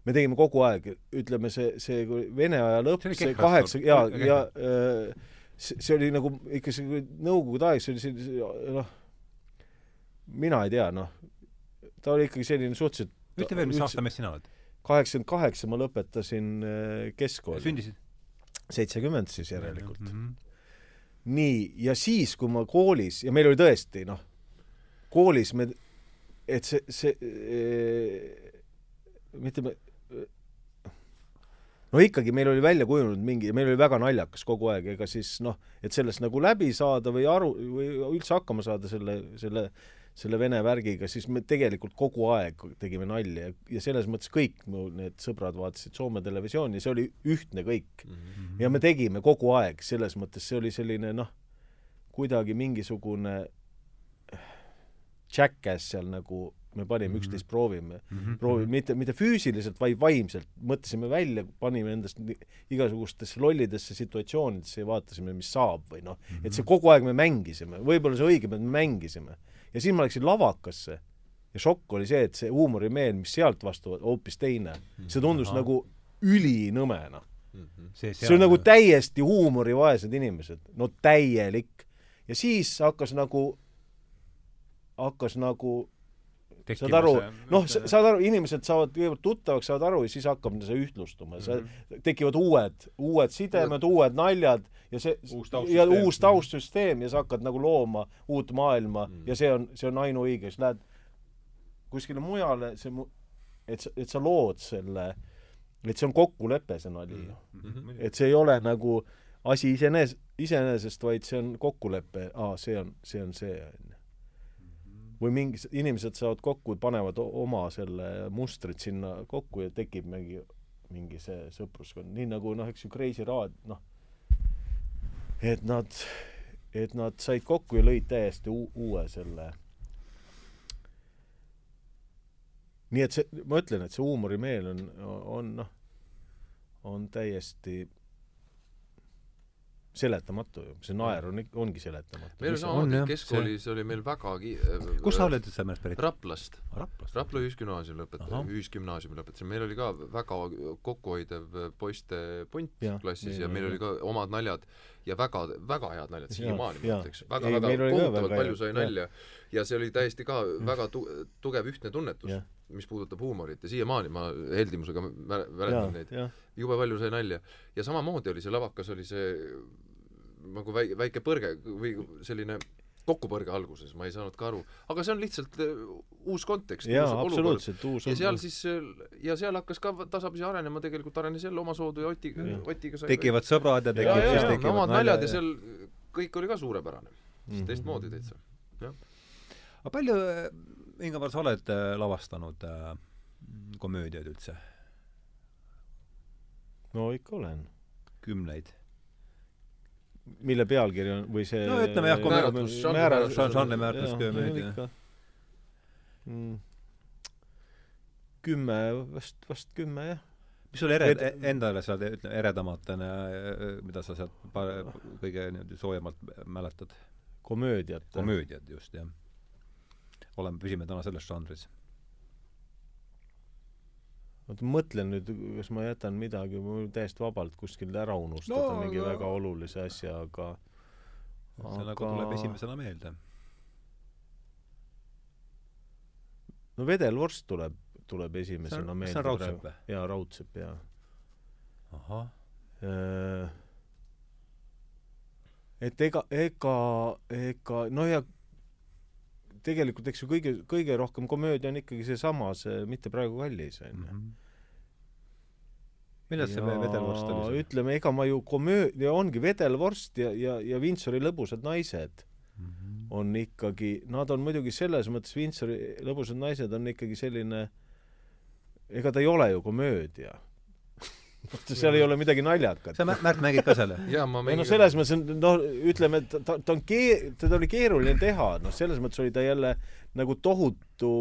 Speaker 3: me tegime kogu aeg, ütleme see, see Vene aja lõpp,
Speaker 1: See
Speaker 3: kaheksa, ja, ja äh, see, see oli nagu ikka see Nõukogude aeg, see oli selline noh, mina ei tea, noh, ta oli ikkagi selline suhteliselt
Speaker 1: ütle veel, mis aasta mees sina oled?
Speaker 3: kaheksakümmend kaheksa ma lõpetasin äh, keskkooli.
Speaker 1: sündisid?
Speaker 3: Seitsekümmend siis järelikult mm.
Speaker 1: mm. -hmm.
Speaker 3: nii, ja siis, kui ma koolis, ja meil oli tõesti, noh, koolis me, et see, see e, mitte me, no ikkagi meil oli välja kujunenud mingi, meil oli väga naljakas kogu aeg, ega siis noh, et sellest nagu läbi saada või aru, või üldse hakkama saada selle, selle selle vene värgiga, siis me tegelikult kogu aeg tegime nalja ja, selles mõttes kõik mu need sõbrad vaatasid Soome televisiooni, see oli ühtne kõik mm. -hmm. ja me tegime kogu aeg, selles mõttes see oli selline noh, kuidagi mingisugune jackass seal nagu me panime mm -hmm. üksteist proovime mm, -hmm. proovime mitte, mitte füüsiliselt, vaid vaimselt, mõtlesime välja, panime endast igasugustesse lollidesse situatsioonidesse ja vaatasime, mis saab või noh mm -hmm., et see kogu aeg me mängisime, võib-olla see õigem, et me mängisime ja siis ma läksin lavakasse ja šokk oli see, et see huumorimeel, mis sealt vastu, hoopis teine. see tundus Aha. nagu ülinõme, noh. see, see on nagu täiesti huumorivaesed inimesed, no täielik. ja siis hakkas nagu, hakkas nagu saad aru, noh, saad aru, inimesed saavad kõigepealt tuttavaks, saavad aru ja siis hakkab see ühtlustuma mm, -hmm. tekivad uued, uued sidemed, uued naljad ja see
Speaker 1: uus
Speaker 3: ja uus taustsüsteem ja sa hakkad nagu looma uut maailma mm -hmm. ja see on, see on ainuõige, siis lähed kuskile mujale, see mu-, et sa, et sa lood selle, et see on kokkulepe, see nali ju mm. -hmm. et see ei ole nagu asi iseenes-, iseenesest, vaid see on kokkulepe, aa, see on, see on see, on ju või mingi, inimesed saavad kokku, panevad oma selle mustrid sinna kokku ja tekib mingi, mingi see sõpruskond, nii nagu noh, eks ju, Kreisi raad, noh, et nad, et nad said kokku ja lõid täiesti uue selle. Nii et see, ma ütlen, et see huumorimeel on, on noh, on täiesti seletamatu ju, see naer on, ongi seletamatu.
Speaker 2: meil on samamoodi, keskkoolis see... oli meil väga ki-...
Speaker 1: kus sa oled üldse meelest pärit?
Speaker 2: Raplast.
Speaker 1: Raplast?
Speaker 2: Rapla ühisgümnaasiumi lõpetasin, ühisgümnaasiumi lõpetasin, meil oli ka väga kokkuhoidev poiste punt ja, klassis ja, ja meil ja. oli ka omad naljad ja väga, väga head naljad, siiamaani ma ütleks, väga, väga kohutavalt palju sai nalja. Ja see oli täiesti ka väga tu-, tugev ühtne tunnetus, mis puudutab huumorit. Ja siiamaani ma heldimusega mäletan neid. jube palju sai nalja. ja samamoodi oli see lavakas, oli see nagu väike, väike põrge või selline kokkupõrge alguses, ma ei saanud ka aru. aga see on lihtsalt uus kontekst.
Speaker 3: jaa, absoluutselt uus
Speaker 2: ja seal siis, ja seal hakkas ka tasapisi arenema, tegelikult arenes jälle omasoodu ja Oti, Otiga sai
Speaker 1: tekivad sõbrad ja tekivad
Speaker 2: ja, ja, ja, omad naljad ja seal kõik oli ka suurepärane. siis mm -hmm. teistmoodi täitsa, jah.
Speaker 1: aga palju, Ingemar, sa oled lavastanud äh, komöödiaid üldse?
Speaker 3: no ikka olen.
Speaker 1: kümneid?
Speaker 3: Mille pealkiri on või see
Speaker 1: no ütleme jah,
Speaker 2: määratlus,
Speaker 1: määratlus, žanri määratlus komöödia.
Speaker 3: Mm. kümme, vast, vast kümme, jah.
Speaker 1: mis sul ere- Et..., endale seal, ütleme, eredamatena, mida sa sealt kõige niimoodi soojemalt mäletad?
Speaker 3: komöödiat.
Speaker 1: komöödiat, just, jah. oleme, püsime täna selles žanris
Speaker 3: oota, mõtlen nüüd, kas ma jätan midagi, mul täiesti vabalt kuskil ära unustada no, mingi no. väga olulise asja, aga
Speaker 1: see aga... nagu tuleb esimesena meelde.
Speaker 3: no vedelvorst tuleb, tuleb esimesena meelde.
Speaker 1: see on Raudsepp või?
Speaker 3: jaa, Raudsepp, jaa.
Speaker 1: ahah.
Speaker 3: et ega, ega, ega noh, ja tegelikult eks ju kõige, kõige rohkem komöödia on ikkagi seesama, see Mitte praegu kallis, on ju.
Speaker 1: Millest see vedelvorst oli?
Speaker 3: ütleme, ega ma ju komöödia, ongi vedelvorst ja, ja, ja Windsori lõbusad naised. on ikkagi, nad on muidugi selles mõttes, Windsori lõbusad naised on ikkagi selline, ega ta ei ole ju komöödia seal ei ole midagi naljakat.
Speaker 1: sa, Märt, mängid ka selle?
Speaker 2: jaa, ma mängin
Speaker 3: no selles mõttes on, noh, ütleme, et ta, ta on kee-, teda oli keeruline teha, noh, selles mõttes oli ta jälle nagu tohutu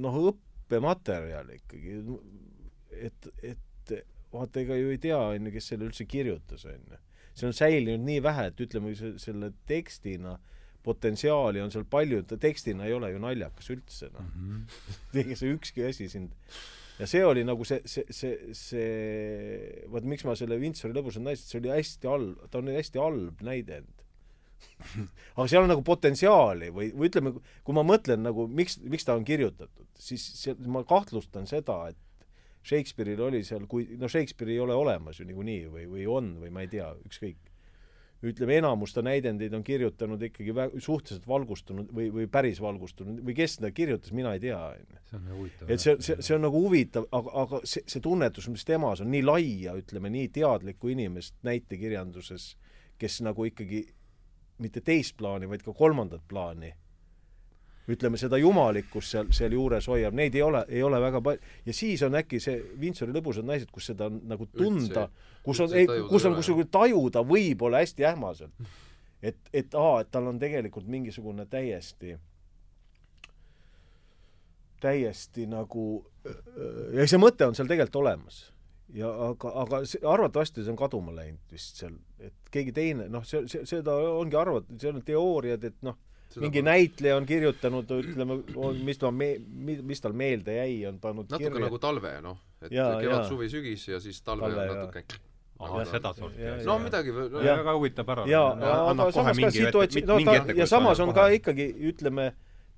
Speaker 3: noh, õppematerjal ikkagi. et, et vaata, ega ju ei tea, on ju, kes selle üldse kirjutas, on ju. see on säilinud nii vähe, et ütleme, selle tekstina potentsiaali on seal palju, ta tekstina ei ole ju naljakas üldse, noh mm -hmm. ega see ükski asi sind ja see oli nagu see, see, see, see, vot miks ma selle Windsori lõbusad naised, see oli hästi halb, ta on hästi halb näidend aga seal on nagu potentsiaali või, või ütleme, kui ma mõtlen nagu, miks, miks ta on kirjutatud, siis see, ma kahtlustan seda, et Shakespeare'il oli seal, kui, no Shakespeare ei ole olemas ju niikuinii või, või on või ma ei tea, ükskõik ütleme, enamus ta näidendeid on kirjutanud ikkagi vä-, suhteliselt valgustunud või, või päris valgustunud või kes seda kirjutas, mina ei tea, on ju.
Speaker 1: nagu
Speaker 3: et see, see, see on nagu huvitav, aga, aga see, see tunnetus, mis temas on nii laia, ütleme, nii teadlikku inimest näitekirjanduses, kes nagu ikkagi mitte teist plaani, vaid ka kolmandat plaani ütleme, seda jumalikkust seal, sealjuures hoiab, neid ei ole, ei ole väga palju. ja siis on äkki see Windsori lõbusad naised, kus seda on nagu tunda, kus on, kus on kusagil tajuda võib-olla hästi ähmaselt. et, et aa, et tal on tegelikult mingisugune täiesti, täiesti nagu, ja see mõte on seal tegelikult olemas ja aga, aga see, arvatavasti see on kaduma läinud vist seal, et keegi teine, noh, see, see, seda ongi arvata, seal on teooriad, et noh, mingi pole. näitleja on kirjutanud, ütleme, mis ta me-, mis tal meelde jäi, on pannud
Speaker 2: natuke kirja. nagu talve, noh. et kevad, suvi, sügis ja siis talve, talve on natuke
Speaker 1: ahah, sedasorti.
Speaker 2: no midagi
Speaker 1: no, väga huvitab ära.
Speaker 3: jaa, aga samas ka situatsioon, no ta, ja samas on ka ikkagi, ütleme,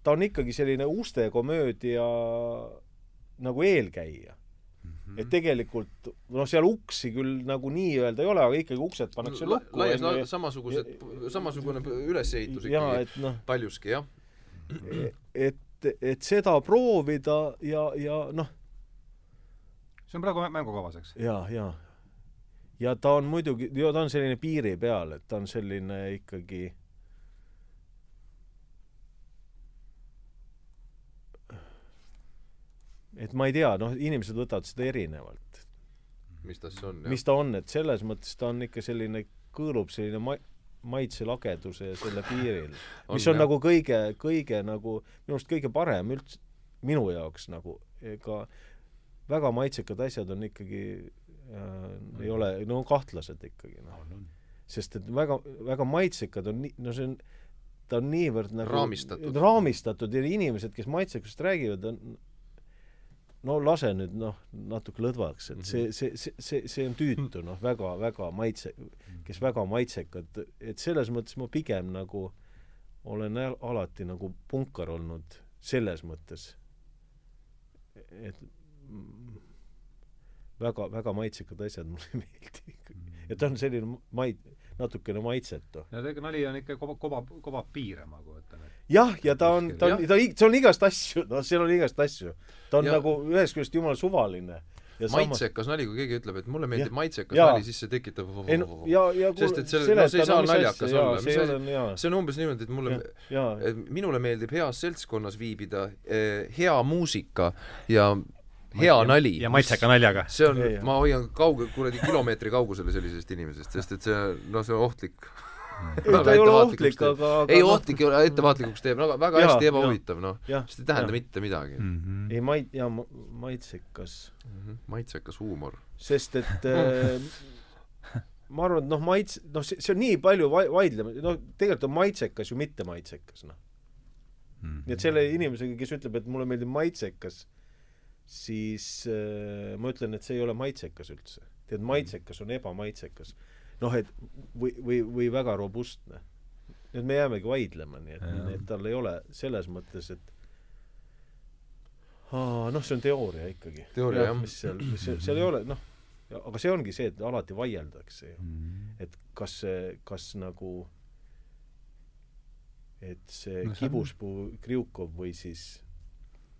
Speaker 3: ta on ikkagi selline ustekomöödia nagu eelkäija -hmm. et tegelikult noh, seal uksi küll nagu nii-öelda ei ole, aga ikkagi uksed pannakse lukku.
Speaker 2: laias laastus samasugused, samasugune ülesehitus ikkagi no, paljuski, jah.
Speaker 3: et, et seda proovida ja, ja noh.
Speaker 1: see on praegu mängukavas, eks?
Speaker 3: ja, ja. ja ta on muidugi, ta on selline piiri peal, et ta on selline ikkagi et ma ei tea, noh, inimesed võtavad seda erinevalt.
Speaker 2: mis ta siis on?
Speaker 3: mis ta on, et selles mõttes ta on ikka selline, kõõlub selline ma-, maitselageduse ja selle piiril mis on, on nagu kõige, kõige nagu, minu arust kõige parem üldse, minu jaoks nagu, ega väga maitsekad asjad on ikkagi äh, ei ole, no kahtlased ikkagi, noh. sest et väga, väga maitsekad on nii, no see on, ta on niivõrd nagu
Speaker 2: raamistatud,
Speaker 3: raamistatud ja inimesed, kes maitsekust räägivad, on no lase nüüd noh, natuke lõdvaks, et see, see, see, see, see on tüütu, noh, väga, väga maitse, kes väga maitsekad, et selles mõttes ma pigem nagu olen alati nagu punkar olnud selles mõttes, et väga, väga maitsekad asjad mulle ei meeldi ikkagi. et ta on selline mait-, natukene maitsetu.
Speaker 1: ja ega nali on ikka koba, koba, kobab piire, ma kujutan ette.
Speaker 3: Jah, ja ta on, ta on, ta, see on igast asju, noh, seal on igast asju. ta on ja. nagu ühest küljest jumala suvaline
Speaker 2: ja maitsekas nali, kui keegi ütleb, et mulle meeldib ja, maitsekas ja. nali, siis see tekitab
Speaker 3: ei no ja, ja
Speaker 2: sest et selle, no see ei saa naljakas asja, olla, mis asi, see on umbes niimoodi, et mulle, et minule meeldib heas seltskonnas viibida eh,, hea muusika ja hea nali.
Speaker 1: ja maitseka naljaga.
Speaker 2: see on, ma hoian kauge, kuradi kilomeetri kaugusele sellisest inimesest, sest et see, no see on ohtlik
Speaker 3: ei, ta ei ole ohtlik, aga, aga
Speaker 2: ei, ohtlik ei ole, ettevaatlikuks teeb, no väga ja, hästi ebahuvitav, noh. sest ei tähenda ja. mitte midagi mm.
Speaker 3: -hmm. ei, mait-, jaa, maitsekas
Speaker 2: mm. -hmm. maitsekas huumor.
Speaker 3: sest et äh, ma arvan, et noh, maits-, noh, see, see on nii palju va-, vaidlema, noh, tegelikult on maitsekas ju mitte maitsekas, noh mm. -hmm. nii et selle inimesega, kes ütleb, et mulle meeldib maitsekas, siis äh, ma ütlen, et see ei ole maitsekas üldse. tead, maitsekas on ebamaitsekas. Noh, et või, või, või väga robustne. et me jäämegi vaidlema, nii et, et tal ei ole selles mõttes, et aa, noh, see on teooria ikkagi.
Speaker 2: teooria, jah.
Speaker 3: mis seal, mis seal, seal ei ole, noh, aga see ongi see, et alati vaieldakse ju mm. -hmm. et kas see, kas nagu et see no, kibuspuu Kriukov või siis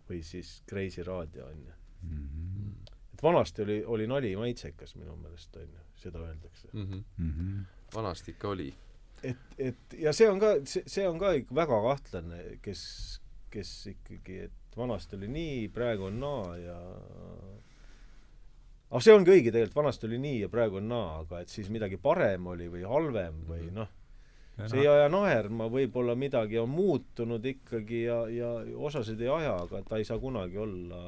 Speaker 3: või siis Kreisi raadio, on ju. Mhm. et vanasti oli, oli nali maitsekas minu meelest, on ju, seda öeldakse mm.
Speaker 2: -hmm. Mm -hmm. vanasti ikka oli.
Speaker 3: et, et ja see on ka, see, see on ka ikka väga kahtlane, kes, kes ikkagi, et vanasti oli nii, praegu on naa ja aga see ongi õige tegelikult, vanasti oli nii ja praegu on naa, aga et siis midagi parem oli või halvem või noh, see ei aja naerma, võib-olla midagi on muutunud ikkagi ja, ja osasid ei aja, aga ta ei saa kunagi olla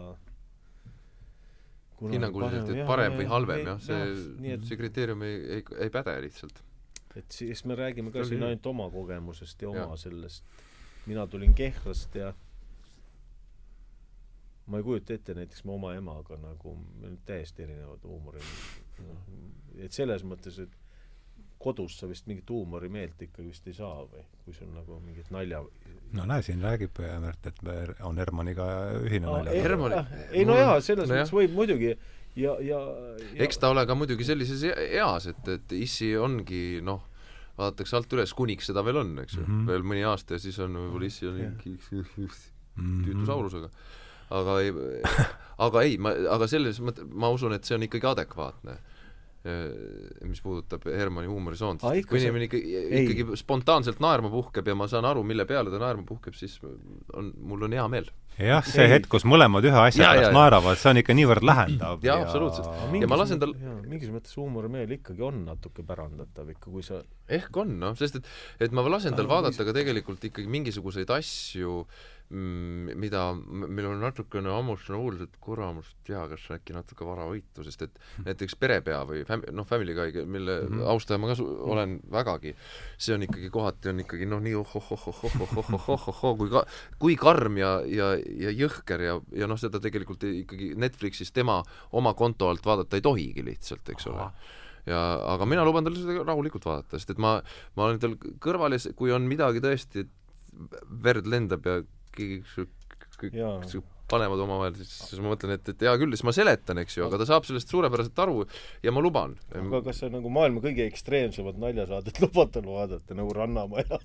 Speaker 2: hinnanguliselt, et parem või halvem, jah, see, et... see kriteerium ei, ei, ei päde lihtsalt.
Speaker 3: et siis me räägime ka siin ainult oma kogemusest ja oma ja. sellest, mina tulin Kehrast ja ma ei kujuta ette näiteks mu oma emaga nagu, meil on täiesti erinevad huumorid, noh, et selles mõttes, et kodus sa vist mingit huumorimeelt ikkagi vist ei saa või kui sul nagu mingit nalja
Speaker 1: no näe, siin räägib Märt, et on Hermanniga ühine
Speaker 3: no, nalja. Hermani... ei no jaa, selles no mõttes võib muidugi ja, ja,
Speaker 2: ja eks ta ole ka muidugi sellises e-, eas, et, et issi ongi noh, vaadatakse alt üles, kuniks seda veel on, eks ju mm, -hmm. veel mõni aasta ja siis on võib-olla issi on mingi mhm. tüütusaurusega. aga ei, aga ei, ma, aga selles mõttes ma usun, et see on ikkagi adekvaatne Äh, mis puudutab Hermanni huumorisoont, sest kui inimene ikkagi, ikkagi spontaanselt naerma puhkeb ja ma saan aru, mille peale ta naerma puhkeb, siis on, mul on hea meel.
Speaker 1: jah, see ei. hetk, kus mõlemad ühe asja pärast naeravad, see on ikka niivõrd lähendav.
Speaker 2: jaa ja..., absoluutselt. ja ma lasen tal
Speaker 3: mingis mõttes huumorimeel ikkagi on natuke pärandatav ikka, kui sa
Speaker 2: ehk on, noh, sest et, et ma lasen tal vaadata ka tegelikult ikkagi mingisuguseid asju äh, mida, meil on natukene hammustan huulus, et kuramus tea, kas äkki natuke varavõitu, sest et mhm. näiteks Perepea või fam-, noh, Family Guy, mille mm -hmm. austaja ma ka su-, olen vägagi, see on ikkagi kohati on ikkagi noh, nii oh-oh-oh-oh-oh-oh-oh-oh-oh, kui ka-, kui karm ja, ja, ja jõhker ja, ja noh, seda tegelikult ikkagi Netflixis tema oma konto alt vaadata ei tohigi lihtsalt, eks ole ja aga mina luban talle seda rahulikult vaadata, sest et ma, ma olen tal kõrval ja kui on midagi tõesti, verd lendab ja keegi panevad omavahel, siis, siis ma mõtlen, et, et hea küll, siis ma seletan, eks ju, aga ta saab sellest suurepäraselt aru ja ma luban.
Speaker 3: aga kas see nagu maailma kõige ekstreemsemat naljasaadet lubad tal vaadata, nagu Rannamaja?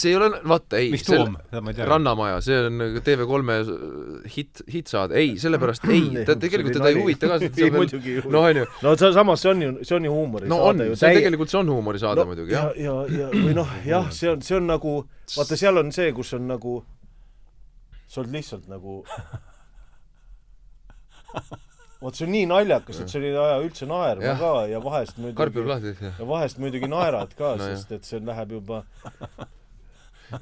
Speaker 2: see ei ole, vaata, ei.
Speaker 1: mis tuum?
Speaker 2: Rannamaja, see on TV3-e hitt, hittsaade, ei, sellepärast ei, ta tegelikult teda ei huvita ka.
Speaker 3: ei, muidugi ei huvita. noh, onju. no see samas, see on ju, see on ju huumorisaade
Speaker 2: no on, see täi... tegelikult, see on huumorisaade no, muidugi,
Speaker 3: jah. ja, ja, ja, või noh, jah, see on, see on nagu, vaata, seal on see, kus on nagu sa oled lihtsalt nagu vot see on nii naljakas, et sul ei aja üldse naerma ja. ka ja vahest muidugi ja vahest muidugi naerad ka no, sest et see läheb juba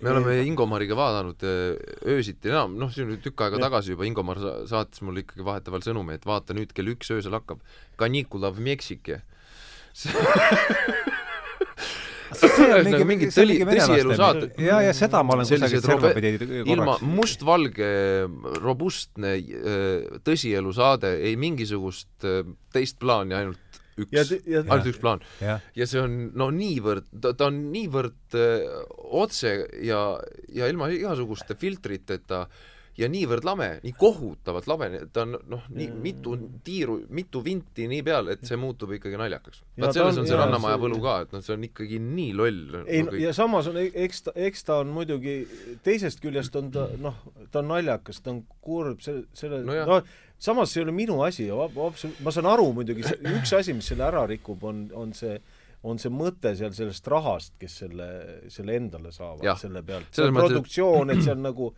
Speaker 2: me oleme Ingomariga vaadanud äh, öösiti enam, noh, see on tükk aega tagasi juba, Ingomar sa saatis mulle ikkagi vahetevahel sõnumi, et vaata nüüd kell üks öösel hakkab. Canicula v Ühesõnaga mingid tõli, tõsielu saated.
Speaker 1: ja, ja seda ma olen
Speaker 2: kusagilt serva pidi korraks. ilma mustvalge, robustne äh, tõsielu saade, ei mingisugust äh, teist plaani, ainult üks, ainult üks plaan. ja see on no niivõrd, ta, ta on niivõrd öö, äh, otse ja, ja ilma igasuguste filtriteta äh, ja niivõrd lame, nii kohutavalt lame, ta on noh, nii mm. mitu tiiru, mitu vinti nii peal, et see muutub ikkagi naljakaks. vaat selles on, on see Rannamaja võlu ka, et noh, see on ikkagi nii loll.
Speaker 3: ei no, ja samas on, eks ta, eks ta on muidugi, teisest küljest on ta noh, ta on naljakas, ta on kurb, selle, selle no, no samas see ei ole minu asi ma saan aru muidugi, üks asi, mis selle ära rikub, on, on see on see mõte seal sellest rahast, kes selle, selle endale saavad ja, selle pealt. see produktsioon, et see on nagu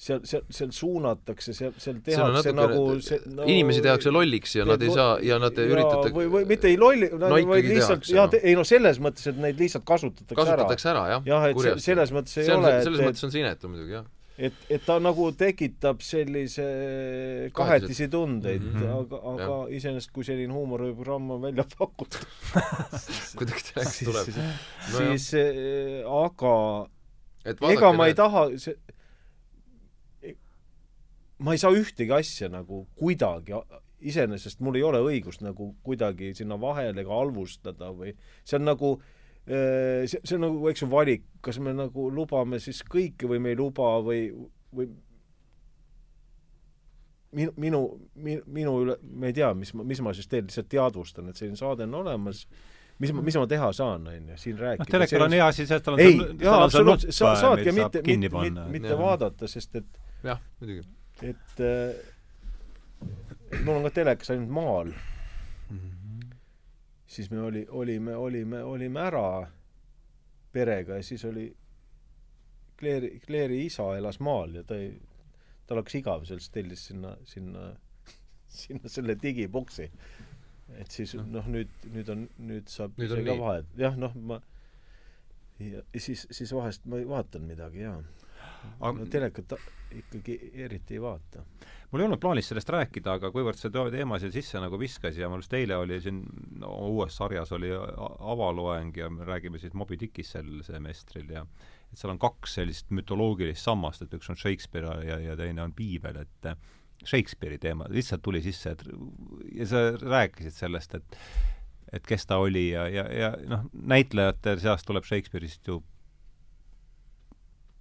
Speaker 3: seal, seal, seal suunatakse, seal, seal tehakse nagu see,
Speaker 2: no, inimesi tehakse lolliks ja nad ei saa ja nad ja, üritatakse
Speaker 3: või, või mitte ei lolli, no, vaid lihtsalt jah, ei no selles mõttes, et neid lihtsalt kasutatakse,
Speaker 2: kasutatakse ära.
Speaker 3: jah, jah, et kurjast. selles mõttes ei see on,
Speaker 2: ole selles et, mõttes on see inetu muidugi, jah
Speaker 3: et, et ta nagu tekitab sellise kahetisi tundeid mm, -hmm. aga, aga iseenesest, kui selline huumoriprogramm on välja pakutud
Speaker 2: kuidagi täieks tuleb.
Speaker 3: siis, siis no, äh, aga ega ma ei taha, see ma ei saa ühtegi asja nagu kuidagi, iseenesest mul ei ole õigust nagu kuidagi sinna vahele ega halvustada või see on nagu see, see on nagu, eks ju, valik, kas me nagu lubame siis kõike või me ei luba või, või minu, minu, minu üle, ma ei tea, mis ma, mis ma siis teen, lihtsalt teadvustan, et selline saade on olemas, mis ma, mis ma teha saan, on ju, siin rääkida.
Speaker 1: noh, telekal on hea asi see, et tal
Speaker 3: on ei, jaa, absoluutselt, sa saadki mitte, mitte, mitte, mitte vaadata, sest et
Speaker 2: jah, muidugi
Speaker 3: et, et mul on ka telekas ainult maal mm. -hmm. siis me oli, olime, olime, olime ära perega ja siis oli Claire'i, Claire'i isa elas maal ja ta ei, tal hakkas igav sellest, tellis sinna, sinna, sinna selle digiboksi. et siis noh, nüüd, nüüd on, nüüd saab
Speaker 2: Nüüd
Speaker 3: ise ka vahet, jah, noh, ma ja, ja siis, siis vahest ma vaatan midagi, jaa.
Speaker 1: Aga-
Speaker 3: no telekat ikkagi eriti ei vaata.
Speaker 1: mul ei olnud plaanis sellest rääkida, aga kuivõrd see teema siia sisse nagu viskas ja mul just eile oli siin no, uues sarjas oli avaloeng ja me räägime siis Moby Dickist sel semestril ja et seal on kaks sellist mütoloogilist sammast, et üks on Shakespeare ja, ja teine on piibel, et Shakespeare'i teema lihtsalt tuli sisse, et ja sa rääkisid sellest, et et kes ta oli ja, ja, ja noh, näitlejate seast tuleb Shakespeare'ist ju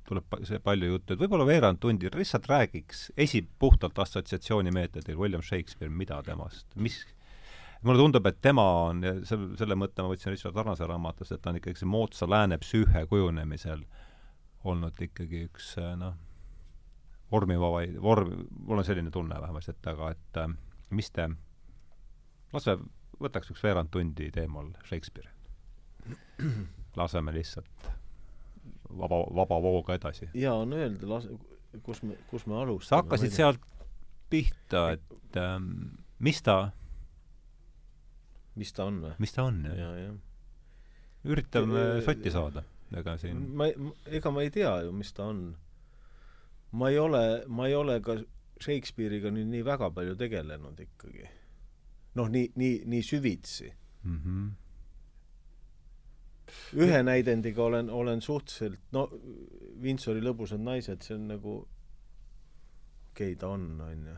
Speaker 1: tuleb see palju juttu, et võib-olla veerand tundi lihtsalt räägiks esi, puhtalt assotsiatsiooni meetodil William Shakespeare, mida temast, mis mulle tundub, et tema on, ja selle, selle mõtte ma võtsin Richard Arnase raamatust, et ta on ikkagi see moodsa lääne psüühe kujunemisel olnud ikkagi üks noh, vormivaba, vorm, mul on selline tunne vähemasti, et aga et äh, mis te, lase, võtaks üks veerand tundi teemal Shakespeare. laseme lihtsalt vaba, vaba vooga edasi.
Speaker 3: hea on öelda, kus me, kus me alustame.
Speaker 1: sa hakkasid sealt pihta, et ähm, mis ta,
Speaker 3: mis ta on või?
Speaker 1: mis ta on, jah?
Speaker 3: ja, jah.
Speaker 1: üritame
Speaker 3: Äh,
Speaker 1: sotti saada, ega siin
Speaker 3: ma ei, ega ma ei tea ju, mis ta on. ma ei ole, ma ei ole ka Shakespeare'iga nüüd nii väga palju tegelenud ikkagi. noh, nii, nii, nii süvitsi.
Speaker 1: mm -hmm.
Speaker 3: Ühe näidendiga olen, olen suhteliselt, no Windsori lõbusad naised, see on nagu okei okay, ta on, on ju.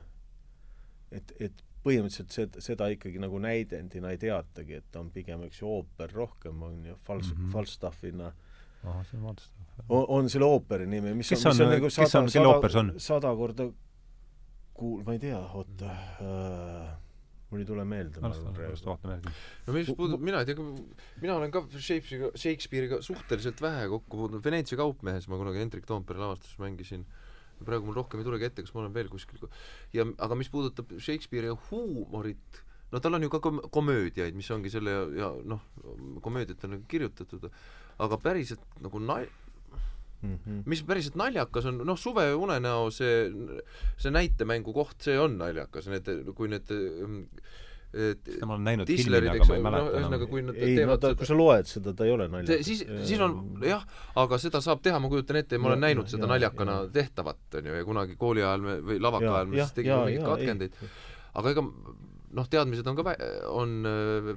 Speaker 3: et, et põhimõtteliselt seda, seda ikkagi nagu näidendina ei teatagi, et ta on pigem, eks ju, ooper rohkem, on ju, fals- mm. -hmm., Falstaffina
Speaker 1: ahah, see on vaatav.
Speaker 3: on, on selle ooperi nimi, mis
Speaker 1: Kes
Speaker 3: on, mis
Speaker 1: on-
Speaker 3: on nagu sada, sada sada korda kuul-, ma ei tea, oota äh,, mul ei tule meelde
Speaker 2: no mis puudutab, mina ei tea, mina olen ka Shakespeare'iga, Shakespeare'iga suhteliselt vähe kokku puutunud, Veneetsia kaupmehes ma kunagi Hendrik Toompere lavastuses mängisin, praegu mul rohkem ei tulegi ette, kas ma olen veel kuskil ja aga mis puudutab Shakespeare'i huumorit, no tal on ju ka kom-, komöödiaid, mis ongi selle ja, ja noh, komöödiat on nagu kirjutatud, aga päriselt nagu nal-,
Speaker 3: mm. -hmm.
Speaker 2: mis päriselt naljakas on, noh, Suve unenäo see, see näitemängu koht, see on naljakas, need, kui need et
Speaker 1: seda ma olen näinud
Speaker 2: Dislerid,
Speaker 1: filmi,
Speaker 2: eks
Speaker 1: aga ma ei
Speaker 2: ole, no
Speaker 1: mäleta
Speaker 2: ühesõnaga,
Speaker 1: enam.
Speaker 2: kui nad
Speaker 3: ei no
Speaker 2: teevad
Speaker 3: ta,
Speaker 2: seda
Speaker 3: kui sa loed seda, ta ei ole naljakas
Speaker 2: siis, siis on jah, aga seda saab teha, ma kujutan ette ja ma olen
Speaker 3: Ja-
Speaker 2: näinud
Speaker 3: ja-
Speaker 2: seda
Speaker 3: ja-
Speaker 2: naljakana
Speaker 3: ja.
Speaker 2: tehtavat, on ju, ja kunagi kooli ajal me või lavaka ajal me siis tegime mingeid katkendeid, aga ega noh, teadmised on ka vä-, on äh,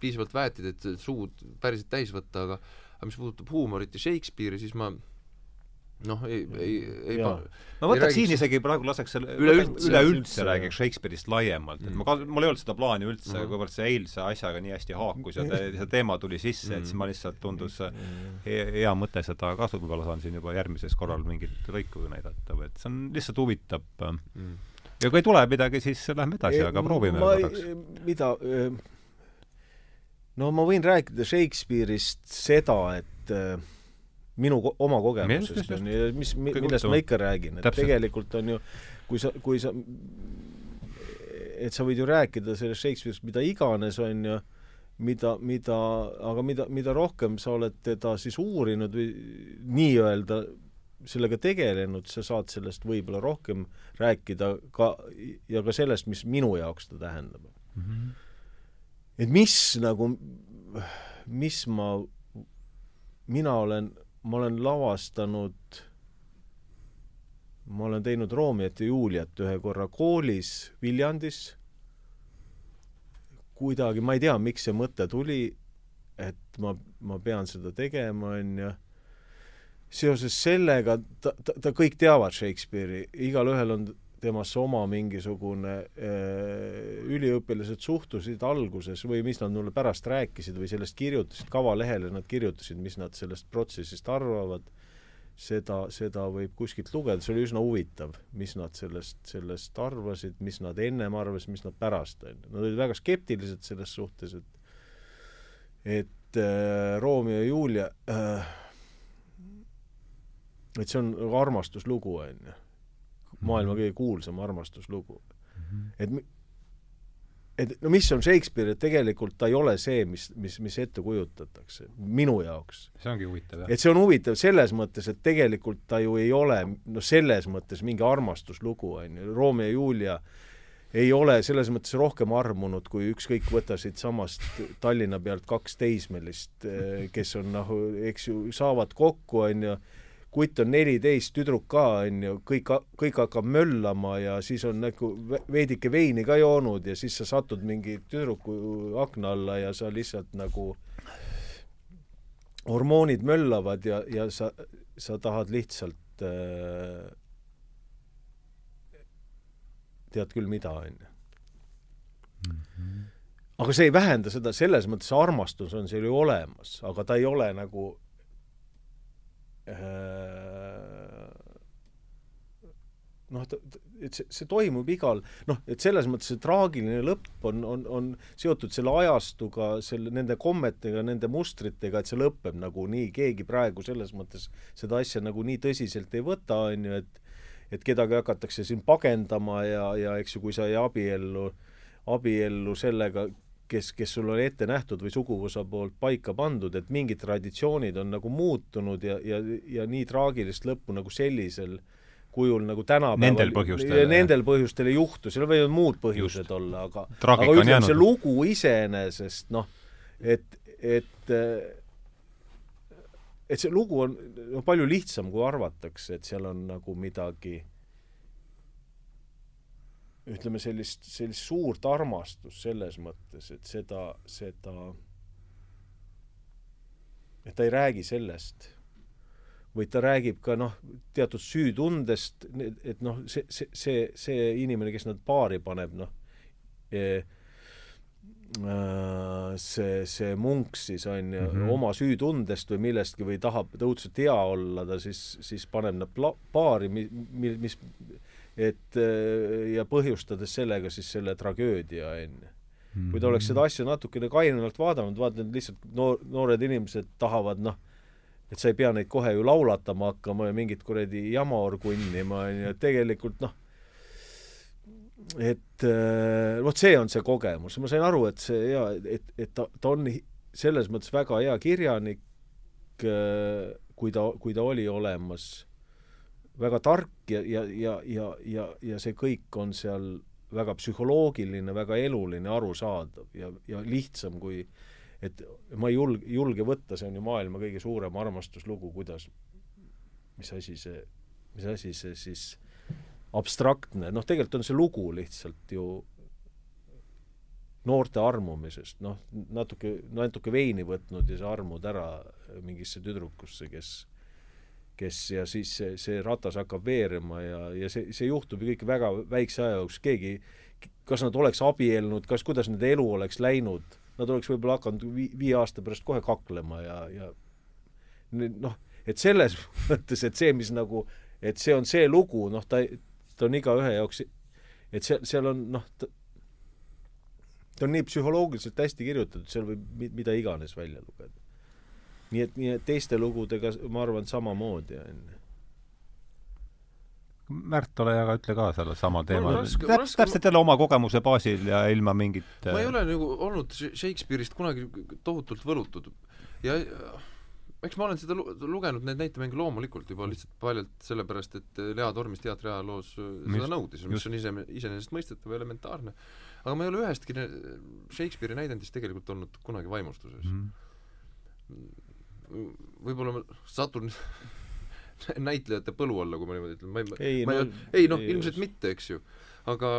Speaker 2: piisavalt väetid, et suud päriselt täis võtta, aga aga mis puudutab huumorit ja Shakespeare'i, siis ma noh, ei, ei, ei
Speaker 3: Jaa.
Speaker 2: pa-
Speaker 1: ma võtaks
Speaker 2: räägiks-
Speaker 1: siin isegi praegu laseks selle
Speaker 2: Üleüldse-
Speaker 1: üleüldse
Speaker 3: üldse,
Speaker 1: räägiks. Shakespeare'ist laiemalt, et
Speaker 2: Mm.
Speaker 1: ma ka, mul ei olnud seda plaani üldse
Speaker 2: Mhm.,
Speaker 1: kuivõrd see eilse asjaga nii hästi haakus ja te, see teema tuli sisse, et siis ma lihtsalt tundus hea, hea mõte seda kasu, võib-olla saan siin juba järgmisel korral mingit lõiku näidata või et see on lihtsalt huvitav
Speaker 2: Mm.
Speaker 1: ja kui ei tule midagi, siis lähme edasi, aga proovime
Speaker 3: ma ei-
Speaker 1: korraks.
Speaker 3: mida, no ma võin rääkida Shakespeare'ist seda, et äh, minu ko oma kogemusest on ju, mis, millest ma ikka räägin, et
Speaker 1: Täpselt.
Speaker 3: tegelikult on ju, kui sa, kui sa, et sa võid ju rääkida sellest Shakespeare'ist mida iganes, on ju, mida, mida, aga mida, mida rohkem sa oled teda siis uurinud või nii-öelda sellega tegelenud, sa saad sellest võib-olla rohkem rääkida ka ja ka sellest, mis minu jaoks ta tähendab. et mis nagu, mis ma, mina olen, ma olen lavastanud, ma olen teinud Roomiat ja Juliat ühe korra koolis Viljandis, kuidagi, ma ei tea, miks see mõte tuli, et ma, ma pean seda tegema, on ju, seoses sellega ta, ta, ta kõik teavad Shakespeare'i, igalühel on temasse oma mingisugune äh, üliõpilased suhtusid alguses või mis nad mulle pärast rääkisid või sellest kirjutasid, kavalehele nad kirjutasid, mis nad sellest protsessist arvavad, seda, seda võib kuskilt lugeda, see oli üsna huvitav, mis nad sellest, sellest arvasid, mis nad ennem arvasid, mis nad pärast, on ju. Nad olid väga skeptilised selles suhtes, et et äh, Romeo ja Julia äh, et see on armastuslugu, on ju. Maailma kõige kuulsam armastuslugu. et mi- et no mis on Shakespeare, et tegelikult ta ei ole see, mis, mis, mis ette kujutatakse, minu jaoks.
Speaker 1: see ongi huvitav, jah.
Speaker 3: et see on huvitav selles mõttes, et tegelikult ta ju ei ole no selles mõttes mingi armastuslugu, on ju, Romeo ja Julia ei ole selles mõttes rohkem armunud, kui ükskõik, võta siitsamast Tallinna pealt kaks teismelist, kes on noh, eks ju, saavad kokku, on ju, kutt on neliteist, tüdruk ka, on ju, kõik, kõik hakkab möllama ja siis on nagu veidike veini ka joonud ja siis sa satud mingi tüdruku akna alla ja sa lihtsalt nagu hormoonid möllavad ja, ja sa, sa tahad lihtsalt äh, tead küll mida, on ju. Mhm. aga see ei vähenda seda, selles mõttes armastus on seal ju olemas, aga ta ei ole nagu noh, et see, see toimub igal, noh, et selles mõttes see traagiline lõpp on, on, on seotud selle ajastuga, selle, nende kommetega, nende mustritega, et see lõpeb nagu nii, keegi praegu selles mõttes seda asja nagu nii tõsiselt ei võta, on ju, et et kedagi hakatakse siin pagendama ja, ja eks ju, kui sa ei abiellu, abiellu sellega, kes, kes sul oli ette nähtud või suguvõsa poolt paika pandud, et mingid traditsioonid on nagu muutunud ja, ja, ja nii traagilist lõppu nagu sellisel kujul nagu tänapäeval
Speaker 1: Nendel põhjustel,
Speaker 3: nendel põhjustel ei juhtu, seal võivad muud põhjused Just. olla, aga Traagika aga ütleme, see lugu iseenesest noh, et, et et see lugu on no, palju lihtsam, kui arvatakse, et seal on nagu midagi ütleme sellist, sellist suurt armastust selles mõttes, et seda, seda, et ta ei räägi sellest, vaid ta räägib ka noh, teatud süütundest, et noh, see, see, see, see inimene, kes nad paari paneb, noh e, äh, see, see munk siis on ju mm -hmm. oma süütundest või millestki või tahab õudselt hea olla, ta siis, siis paneb nad paari, mis, mis et äh, ja põhjustades sellega siis selle tragöödia, on ju. kui ta oleks seda asja natukene kainenalt vaadanud, vaata et lihtsalt noor, noored inimesed tahavad noh, et sa ei pea neid kohe ju laulatama hakkama ja mingit kuradi jama orgunnima, on ju, et tegelikult noh, et äh, vot see on see kogemus, ma sain aru, et see ja et, et ta, ta on selles mõttes väga hea kirjanik, äh, kui ta, kui ta oli olemas väga tark ja, ja, ja, ja, ja, ja see kõik on seal väga psühholoogiline, väga eluline, arusaadav ja, ja lihtsam kui et ma ei julge, julge võtta, see on ju maailma kõige suurem armastuslugu, kuidas, mis asi see, mis asi see siis abstraktne, noh, tegelikult on see lugu lihtsalt ju noorte armumisest, noh, natuke, natuke veini võtnud ja sa armud ära mingisse tüdrukusse, kes kes ja siis see, see ratas hakkab veerema ja, ja see, see juhtub ju kõik väga väikse aja jooksul, keegi, kas nad oleks abiellunud, kas, kuidas nende elu oleks läinud, nad oleks võib-olla hakanud vi-, viie aasta pärast kohe kaklema ja, ja noh, et selles mõttes, et see, mis nagu, et see on see lugu, noh, ta, ta on igaühe jaoks, et seal, seal on noh, ta, on nii psühholoogiliselt hästi kirjutatud, seal võib mida iganes välja lugeda nii et, nii et teiste lugudega ma arvan samamoodi, on ju.
Speaker 1: Märt, ole hea, ütle ka selle sama teema. täpselt jälle oma kogemuse baasil ja ilma mingit
Speaker 2: ma ei ole nagu olnud Shakespeare'ist kunagi tohutult võlutud ja eks ma olen seda lu-, lugenud, neid näitemänge loomulikult juba lihtsalt paljalt sellepärast, et Lea Tormis teatriajaloos seda nõudis, mis on ise, iseenesestmõistetav ja elementaarne. aga ma ei ole ühestki Shakespeare'i näidendist tegelikult olnud kunagi vaimustuses mm. Võib-olla ma satun näitlejate põlu alla, kui ma niimoodi ütlen, ma ei, ei, ma no, ei, ei noh, ilmselt mitte, eks ju. aga,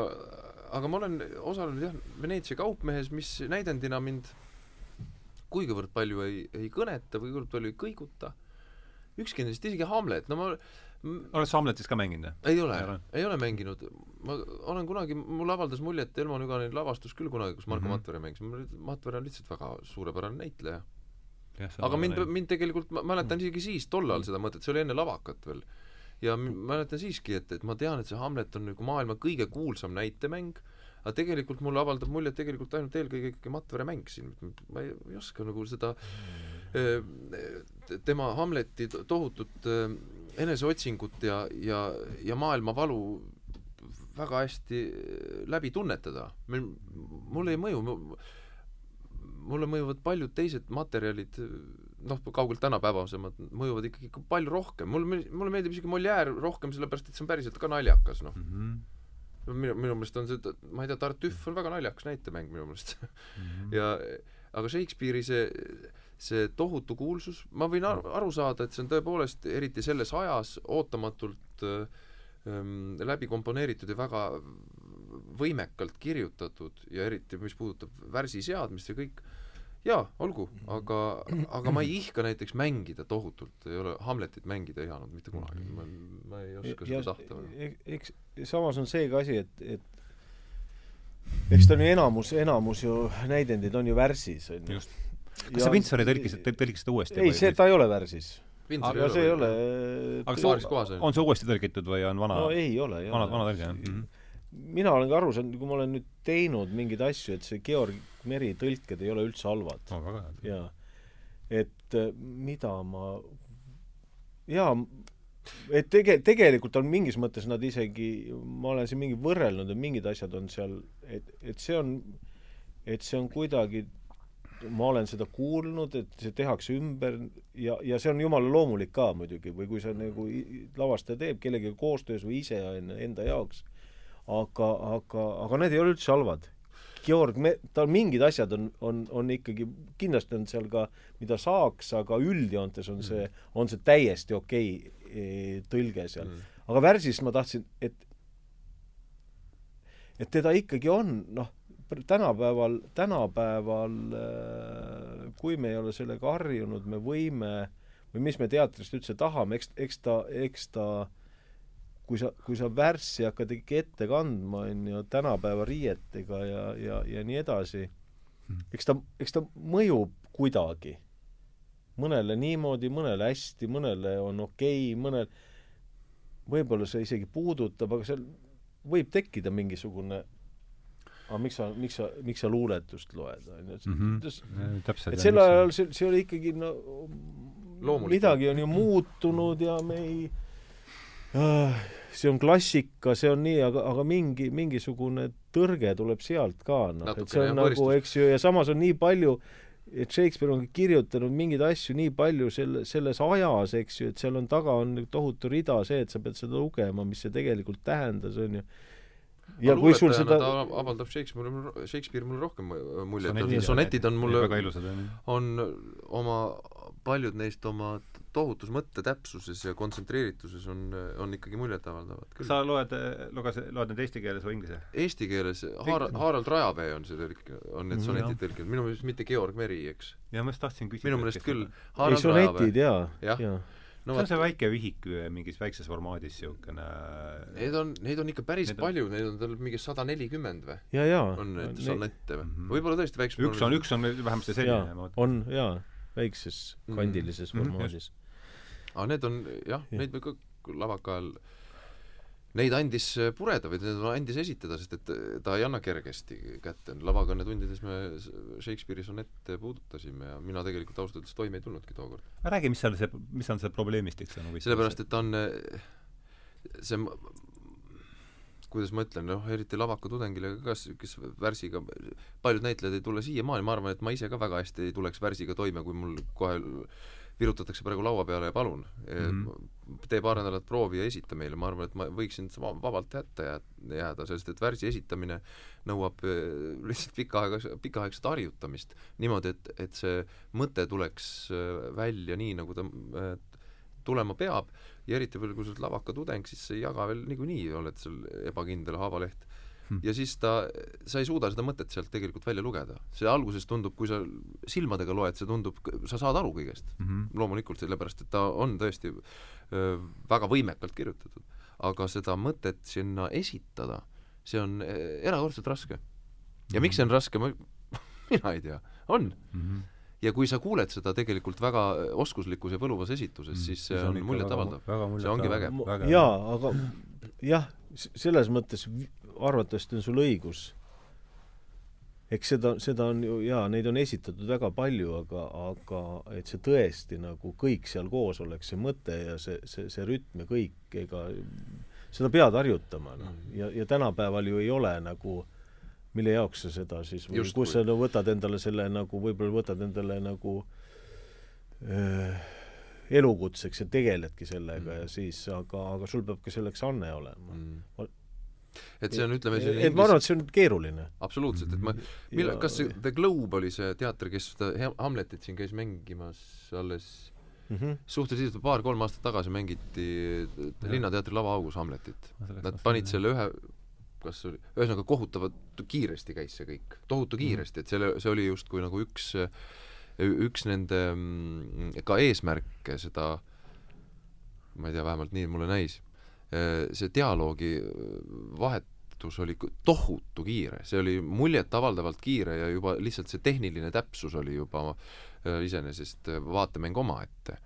Speaker 2: aga ma olen osalenud jah, Veneetsia kaupmehes, mis näidendina mind kuigivõrd palju ei, ei kõneta või kuivõrd palju ei kõiguta. ükski nendest, isegi Hamlet, no ma
Speaker 1: oled sa Hamletis ka mänginud?
Speaker 2: ei ole, ei ole mänginud. ma olen kunagi, mulle avaldas muljet Elmo Nügani lavastus küll kunagi, kus Marko mm -hmm. Matvere mängis, Matvere on lihtsalt väga suurepärane näitleja aga mind, mind tegelikult, ma mäletan mm. isegi siis, tollal seda mõtet, see oli enne lavakat veel, ja mäletan siiski, et, et ma tean, et see Hamlet on nagu maailma kõige kuulsam näitemäng, aga tegelikult mulle avaldab muljet tegelikult ainult eelkõige ikkagi Matvere mäng siin, ma ei, ei oska nagu seda tema Hamleti tohutut eneseotsingut ja, ja, ja maailmavalu väga hästi läbi tunnetada. mulle ei mõju, mulle mõjuvad paljud teised materjalid, noh, kaugelt tänapäevasemad, mõjuvad ikkagi palju rohkem. mulle, mulle meeldib isegi Molière rohkem, sellepärast et see on päriselt ka naljakas, noh mm. -hmm minu, minu meelest on see, ma ei tea, Tartüff on väga naljakas näitemäng minu meelest mm. -hmm. ja aga Shakespeare'i see, see tohutu kuulsus, ma võin aru, aru saada, et see on tõepoolest, eriti selles ajas, ootamatult ähm, läbi komponeeritud ja väga võimekalt kirjutatud ja eriti, mis puudutab värsi seadmist ja kõik, jaa, olgu, aga, aga ma ei ihka näiteks mängida tohutult, ei ole Hamletit mängida ihanud mitte kunagi, ma, ma ei oska ja, seda tahta.
Speaker 3: E-, eks samas on see ka asi, et, et eks ta on ju enamus, enamus ju näidendid on ju värsis, on ju.
Speaker 1: kas sa Windsori tõlkisid, tõlkisid uuesti?
Speaker 3: ei, see, ta ei ole värsis
Speaker 2: aga
Speaker 3: see ei ole
Speaker 1: aga see, on see uuesti tõlgitud või on vana?
Speaker 3: no ei ole, ei
Speaker 1: ole. vana, vana tõlge, jah -hmm.?
Speaker 3: Mina olen ka aru saanud, kui ma olen nüüd teinud mingeid asju, et see Georg Meri tõlked ei ole üldse halvad
Speaker 1: head.
Speaker 3: jaa. et äh, mida ma, jaa, et tege-, tegelikult on mingis mõttes nad isegi, ma olen siin mingi võrrelnud, et mingid asjad on seal, et, et see on, et see on kuidagi ma olen seda kuulnud, et see tehakse ümber ja, ja see on jumala loomulik ka muidugi, või kui see nagu lavastaja teeb kellegagi koostöös või ise enda jaoks, aga, aga, aga need ei ole üldse halvad. Georg, me, tal mingid asjad on, on, on ikkagi, kindlasti on seal ka, mida saaks, aga üldjoontes on see, mm. on see täiesti okei okay, e, tõlge seal mm.. aga Värsist ma tahtsin, et et teda ikkagi on, noh, tänapäeval, tänapäeval äh, kui me ei ole sellega harjunud, me võime, või mis me teatrist üldse tahame, eks, eks ta, eks ta äh, kui sa, kui sa värssi hakkad ikkagi ette kandma, on ju, tänapäeva riietega ja, ja, ja nii edasi, hmm. eks ta, eks ta mõjub kuidagi. mõnele niimoodi, mõnele hästi, mõnele on okei okay,, mõnel võib-olla see isegi puudutab, aga seal võib tekkida mingisugune aga miks sa, miks sa, miks sa luuletust loed, on ju,
Speaker 1: mhm.
Speaker 3: et sel ajal see, see oli ikkagi no Loomulikult. midagi on ju muutunud ja me ei see on klassika, see on nii, aga, aga mingi, mingisugune tõrge tuleb sealt ka, noh, et see on nagu, eks ju, ja samas on nii palju, et Shakespeare on kirjutanud mingeid asju nii palju selle, selles ajas, eks ju, et seal on taga on tohutu rida see, et sa pead seda lugema, mis see tegelikult tähendas, on ju.
Speaker 2: Ja kui sul seda avaldab Shakespeare, Shakespeare mulle rohkem muljet, sonetid on mulle, on oma, paljud neist oma tohutus mõttetäpsuses ja kontsentreerituses on, on ikkagi muljetavaldavad
Speaker 1: küll. sa loed, luges, loed need eesti keeles või inglise?
Speaker 2: Eesti keeles, Haar-, Harald Rajapee on see tõlk, on need sonetid mm, tõlkinud, minu meelest mitte Georg Meri, eks.
Speaker 1: ja ma just tahtsin küsida.
Speaker 2: minu meelest küll.
Speaker 3: ei, sonetid jaa, jaa ja.
Speaker 1: No, see on see väike ühik mingis väikses formaadis niisugune
Speaker 2: Need on, neid on ikka päris need palju on..., neid on tal mingi sada nelikümmend või? on neid sonette või mm -hmm.? võib-olla tõesti väiksem
Speaker 1: üks on, üks on vähemasti selline.
Speaker 3: on jaa, väikses kandilises mm -hmm. formaadis
Speaker 2: aga need on jah ja., neid ka lavaka ajal Neid andis pureda või need andis esitada, sest et ta ei anna kergesti kätte. lavakannetundides me Shakespeare'i sonette puudutasime ja mina tegelikult ausalt öeldes toime ei tulnudki tookord.
Speaker 1: räägi, mis seal see, mis on see probleemistik seal
Speaker 2: nagu sellepärast, et ta on see kuidas ma ütlen, noh, eriti lavaka tudengile, kas, kes värsiga, paljud näitlejad ei tule siiamaani, ma arvan, et ma ise ka väga hästi ei tuleks värsiga toime, kui mul kohe virutatakse praegu laua peale ja palun mm, -hmm. tee paar nädalat proovi ja esita meile, ma arvan, et ma võiksin vabalt hätta jääda, sest et värsi esitamine nõuab eh, lihtsalt pikka aega, pikaaegset harjutamist. niimoodi, et, et see mõte tuleks eh, välja nii, nagu ta tulema peab ja eriti veel, kui sa oled lavaka tudeng, siis sa ei jaga veel niikuinii, oled seal ebakindel haavaleht. Ja siis ta, sa ei suuda seda mõtet sealt tegelikult välja lugeda. see alguses tundub, kui sa silmadega loed, see tundub, sa saad aru kõigest mm. -hmm. loomulikult, sellepärast et ta on tõesti öö, väga võimekalt kirjutatud. aga seda mõtet sinna esitada, see on erakordselt raske. ja mm -hmm. miks see on raske, ma mina ei tea, on mm. -hmm ja kui sa kuuled seda tegelikult väga oskuslikus ja võluvas esituses mm,, siis see on, on muljetavaldav. see ongi vägev.
Speaker 3: jaa, aga jah, selles mõttes arvatavasti on sul õigus. eks seda, seda on ju, jaa, neid on esitatud väga palju, aga, aga et see tõesti nagu kõik seal koos oleks, see mõte ja see, see, see rütm ja kõik, ega seda pead harjutama, noh. ja, ja tänapäeval ju ei ole nagu mille jaoks sa seda siis kus sa no, võtad endale selle nagu, võib-olla võtad endale nagu öö, elukutseks ja tegeledki sellega mm. ja siis, aga, aga sul peab ka selleks anne olema mm
Speaker 2: et see on, ütleme
Speaker 3: et ma arvan, et see on keeruline.
Speaker 2: absoluutselt, et ma, millal, kas see The Globe oli see teater, kes seda Hamletit siin käis mängimas alles mm -hmm. suhteliselt paar-kolm aastat tagasi mängiti Linnateatri lavaaugus Hamletit. Nad panid selle ühe kas oli, ühesõnaga kohutavalt kiiresti käis see kõik, tohutu mhm. kiiresti, et selle, see oli justkui nagu üks, üks nende mm, ka eesmärke seda, ma ei tea, vähemalt nii mulle näis see dialoogi äh, vahetus oli tohutu kiire, see oli muljetavaldavalt kiire ja juba lihtsalt see tehniline täpsus oli juba äh, iseenesest vaatemäng omaette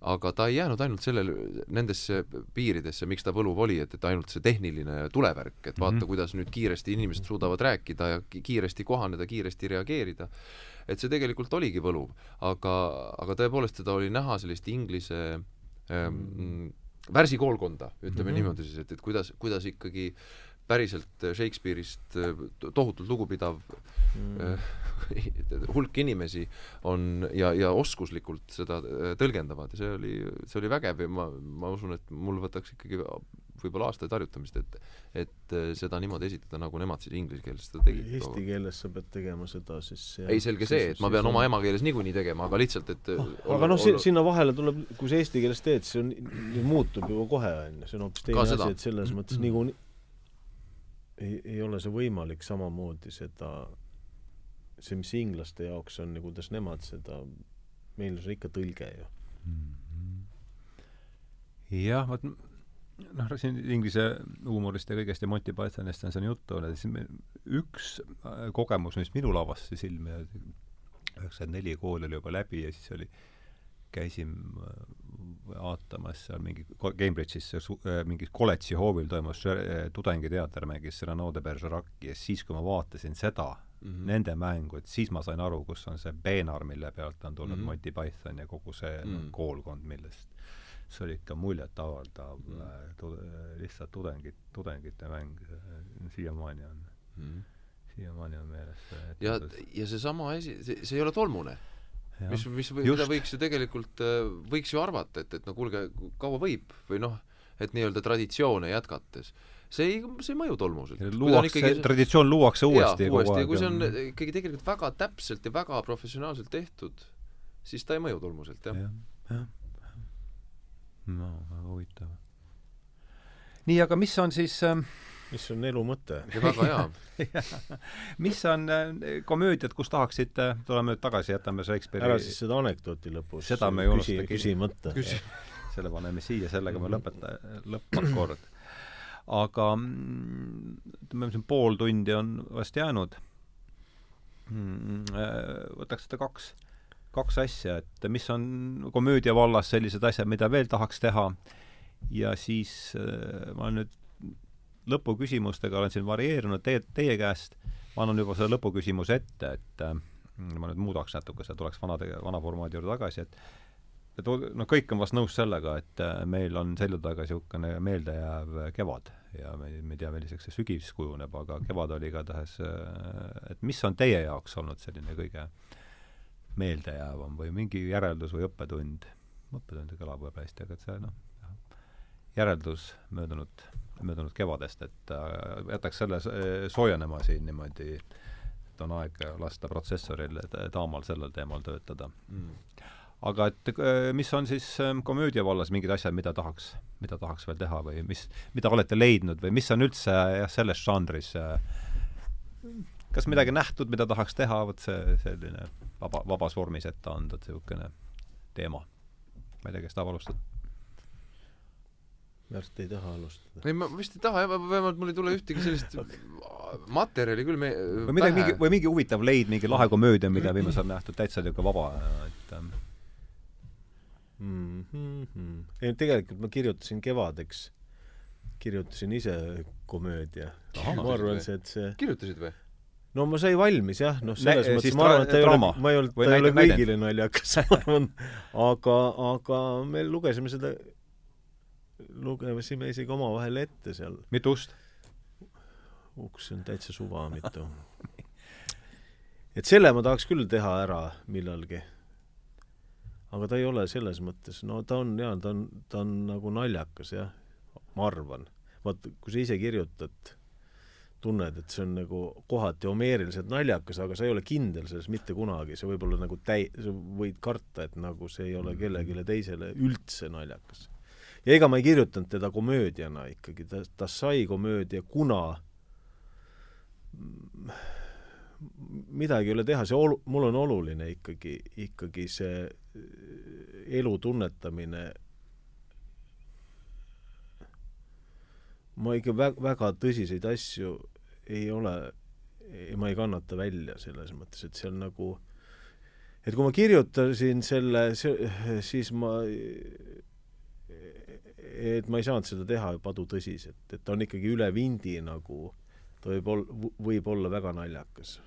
Speaker 2: aga ta ei jäänud ainult sellele, nendesse piiridesse, miks ta võluv oli, et, et ainult see tehniline tulevärk, et vaata mm, -hmm. kuidas nüüd kiiresti inimesed suudavad rääkida ja kiiresti kohaneda, kiiresti reageerida, et see tegelikult oligi võluv. aga, aga tõepoolest seda oli näha sellist inglise ähm, värsikoolkonda, ütleme mm -hmm. niimoodi siis, et, et kuidas, kuidas ikkagi päriselt Shakespeare'ist äh, tohutult lugupidav mm. hulk inimesi on ja, ja oskuslikult seda äh, tõlgendavad ja see oli, see oli vägev ja ma, ma usun, et mul võtaks ikkagi võib-olla aastaid harjutamist, et et äh, seda niimoodi esitada, nagu nemad siis inglise keeles seda tegid.
Speaker 3: Eesti keeles sa pead tegema seda siis
Speaker 2: jah, ei, selge see, et ma pean oma emakeeles niikuinii tegema, aga lihtsalt, et
Speaker 3: oh, aga noh, sinna vahele tuleb, kui sa eesti keeles teed, see on, muutub juba kohe, on ju, see on hoopis teine asi, et selles mõttes niikuinii ei, ei ole see võimalik samamoodi seda, see, mis inglaste jaoks on ja kuidas nemad seda, meil on see ikka tõlge ju mm. -hmm.
Speaker 1: jah, vot noh, siin inglise huumorist ja kõigest ja Monty Pythonist on siin juttu olnud, siis üks äh, kogemus, mis minul avastas silmi, üheksakümmend neli kool oli juba läbi ja siis oli, käisin äh, vaatamas seal mingi Cambridge'is äh, mingis kolledži hoovil toimus tudengiteater, mängis Renaud de Bergerac'i ja siis, kui ma vaatasin seda mm, -hmm. nende mängu, et siis ma sain aru, kus on see peenar, mille pealt on tulnud mm -hmm. Monty Python ja kogu see mm -hmm. koolkond, millest see oli ikka muljetavaldav mm. tu-, lihtsalt tudengid, tudengite mäng, siiamaani on mm., siiamaani on meeles see
Speaker 2: ja, ja seesama asi, see, see ei ole tolmune. mis, mis mida võiks ju tegelikult, äh, võiks ju arvata, et, et no kuulge, kaua võib või noh, et nii-öelda traditsioone jätkates see ei, see ei mõju tolmuselt.
Speaker 1: luuakse, ikkagi... traditsioon luuakse uuesti
Speaker 2: jaa, uuesti ja kui see on ikkagi tegelikult väga täpselt ja väga professionaalselt tehtud, siis ta ei mõju tolmuselt, jah ja,. jah
Speaker 1: no väga huvitav. nii, aga mis on siis äh,
Speaker 3: mis on elu mõte?
Speaker 2: väga hea
Speaker 1: mis on äh, komöödiad, kus tahaksite, tuleme nüüd tagasi, jätame Shakespeare'i
Speaker 3: ära siis seda anekdooti lõpus.
Speaker 1: seda me ei unusta
Speaker 3: küsimata
Speaker 1: küsi. selle paneme siia, sellega me lõpeta-, lõppakord. aga mm, ütleme, siin pool tundi on vast jäänud. Mm, äh, võtaks seda kaks kaks asja, et mis on komöödia vallas sellised asjad, mida veel tahaks teha, ja siis äh, ma olen nüüd lõpuküsimustega olen siin varieerunud teie, teie käest, ma annan juba selle lõpuküsimuse ette, et äh, ma nüüd muudaks natuke, see tuleks vanade, vana formaadi juurde tagasi, et et no kõik on vast nõus sellega, et äh, meil on selja taga niisugune meeldejääv kevad ja me, me ei tea, milliseks see sügis kujuneb, aga kevad oli igatahes, et mis on teie jaoks olnud selline kõige äh, meeldejäävam või mingi järeldus või õppetund, õppetund kõlab võib-olla hästi, aga et see noh, järeldus möödunud, möödunud kevadest, et äh, jätaks selle soojenema siin niimoodi, et on aeg lasta protsessoril, taamal sellel teemal töötada. Mm. aga et äh, mis on siis äh, komöödia vallas mingid asjad, mida tahaks, mida tahaks veel teha või mis, mida olete leidnud või mis on üldse jah, selles žanris äh, kas midagi nähtud, mida tahaks teha, vot see selline vaba, vabas vormis ette et niisugune teema. ma ei tea, kes tahab alustada?
Speaker 3: Märt ei taha alustada.
Speaker 2: ei, ma vist ei taha jah, vähemalt mul ei tule ühtegi sellist materjali küll me
Speaker 1: või midagi, mingi, või mingi huvitav leid, mingi lahe komöödia, mida viimasel ajal nähtud täitsa niisugune vaba, et
Speaker 3: mm -hmm. ei, tegelikult ma kirjutasin kevadeks, kirjutasin ise komöödia. ma arvan, see, et see
Speaker 2: kirjutasid või?
Speaker 3: No ma sai valmis jah, noh selles Nä, mõttes ma arvan, et ta ei ole, ma ei olnud, ta ei ole kõigile naljakas, ma arvan, aga, aga me lugesime seda lugesime isegi omavahel ette seal.
Speaker 1: mitu ust?
Speaker 3: uks on täitsa suva mitu. et selle ma tahaks küll teha ära millalgi. aga ta ei ole selles mõttes, no ta on jaa, ta on, ta on nagu naljakas jah, ma arvan. vaat, kui sa ise kirjutad tunned, et see on nagu kohati homeeriliselt naljakas, aga sa ei ole kindel selles mitte kunagi, see võib olla nagu täi-, sa võid karta, et nagu see ei ole kellelegi teisele üldse naljakas. ja ega ma ei kirjutanud teda komöödiana ikkagi, ta, ta sai komöödia, kuna midagi ei ole teha, see olu-, mul on oluline ikkagi, ikkagi see elu tunnetamine. Ma ikka vä-, väga tõsiseid asju ei ole, ma ei kannata välja selles mõttes, et see on nagu et kui ma kirjutasin selle, siis ma et ma ei saanud seda teha padutõsiselt, et ta on ikkagi üle vindi nagu, ta võib ol-, võib olla väga naljakas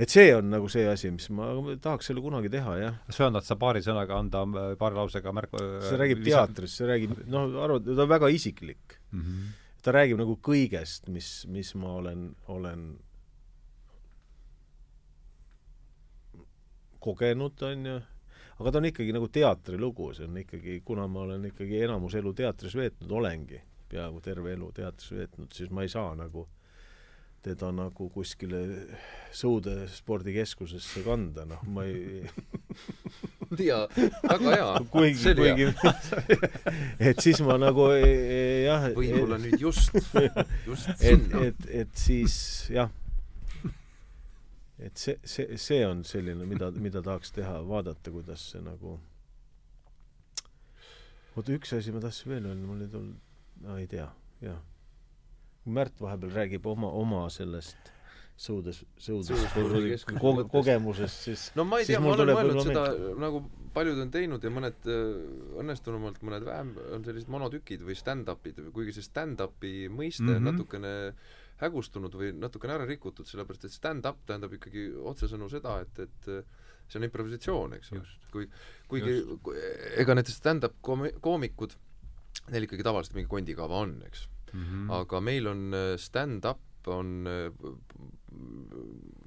Speaker 3: et see on nagu see asi, mis ma tahaks selle kunagi teha, jah.
Speaker 1: söandad sa paari sõnaga anda, paari lausega märku
Speaker 3: see räägib teatrist, see räägib, noh, arvad, ta on väga isiklik mm. -hmm. Ta räägib nagu kõigest, mis, mis ma olen, olen kogenud, on ju, aga ta on ikkagi nagu teatrilugu, see on ikkagi, kuna ma olen ikkagi enamus elu teatris veetnud, olengi peaaegu terve elu teatris veetnud, siis ma ei saa nagu teda nagu kuskile Sõude spordikeskusesse kanda, noh, ma ei
Speaker 2: jaa, väga hea.
Speaker 3: kuigi, kuigi et siis ma nagu e, e, jah
Speaker 2: võib-olla nüüd just, just
Speaker 3: et, et, et siis jah, et see, see, see on selline, mida, mida tahaks teha, vaadata, kuidas see nagu oota, üks asi ma tahtsin veel öelda, mul ei tulnud, no ei tea, jah Märt vahepeal räägib oma, oma sellest sõudes, sõudes ko kogemusest, siis
Speaker 2: no ma ei tea, ma olen mõelnud seda, nagu paljud on teinud ja mõned äh, õnnestunumalt, mõned vähem, on sellised monotükid või stand-up'id, kuigi see stand-up'i mõiste mm -hmm. on natukene hägustunud või natukene ära rikutud, sellepärast et stand-up tähendab ikkagi otsesõnu seda, et, et see on improvisatsioon, eks ole. kui, kuigi ega need stand-up koomi-, koomikud, neil ikkagi tavaliselt mingi kondikava on, eks mm. -hmm. aga meil on äh, stand-up on äh,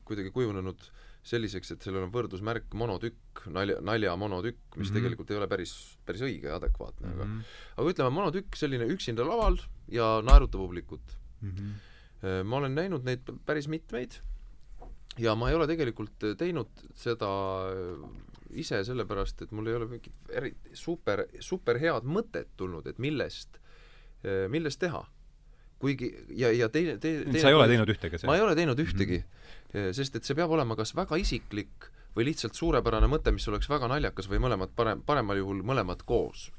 Speaker 2: kuidagi kujunenud selliseks, et sellel on võrdusmärk monotükk, nalja, nalja monotükk, mis mm -hmm. tegelikult ei ole päris, päris õige ja adekvaatne mm, -hmm. aga mhm. aga ütleme, monotükk, selline üksinda laval ja naeruta publikut mm. -hmm. ma olen näinud neid päris mitmeid ja ma ei ole tegelikult teinud seda ise sellepärast, et mul ei ole mingit eriti super, super head mõtet tulnud, et millest, millest teha kuigi ja, ja teine, teine
Speaker 1: sa ei ole teinud ühtegi?
Speaker 2: ma ei ole teinud ühtegi mm, -hmm. sest et see peab olema kas väga isiklik või lihtsalt suurepärane mõte, mis oleks väga naljakas või mõlemad parem, paremal juhul mõlemad koos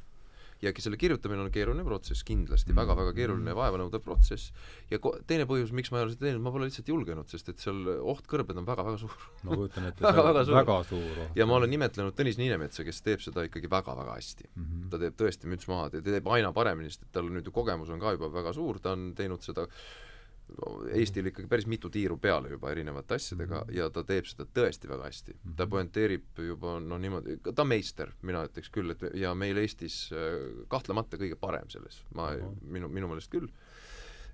Speaker 2: ja selle kirjutamine on keeruline protsess, kindlasti mm -hmm. väga-väga keeruline ja vaevanõudev protsess. ja ko-, teine põhjus, miks ma ei ole seda teinud, ma pole lihtsalt julgenud, sest et seal oht kõrbed on väga-väga suur.
Speaker 1: ma kujutan ette väga, väga suur, väga suur oht.
Speaker 2: ja ma olen imetlenud Tõnis Niinemetsa, kes teeb seda ikkagi väga-väga hästi mm. -hmm. ta teeb tõesti müts maha, ta teeb aina paremini, sest et tal nüüd ju kogemus on ka juba väga suur, ta on teinud seda Eestil ikkagi päris mitu tiiru peale juba erinevate asjadega mhm. ja ta teeb seda tõesti väga hästi. ta mhm. pointeerib juba noh, niimoodi, ta meister, mina ütleks küll, et ja meil Eestis äh, kahtlemata kõige parem selles, ma minu, minu meelest küll.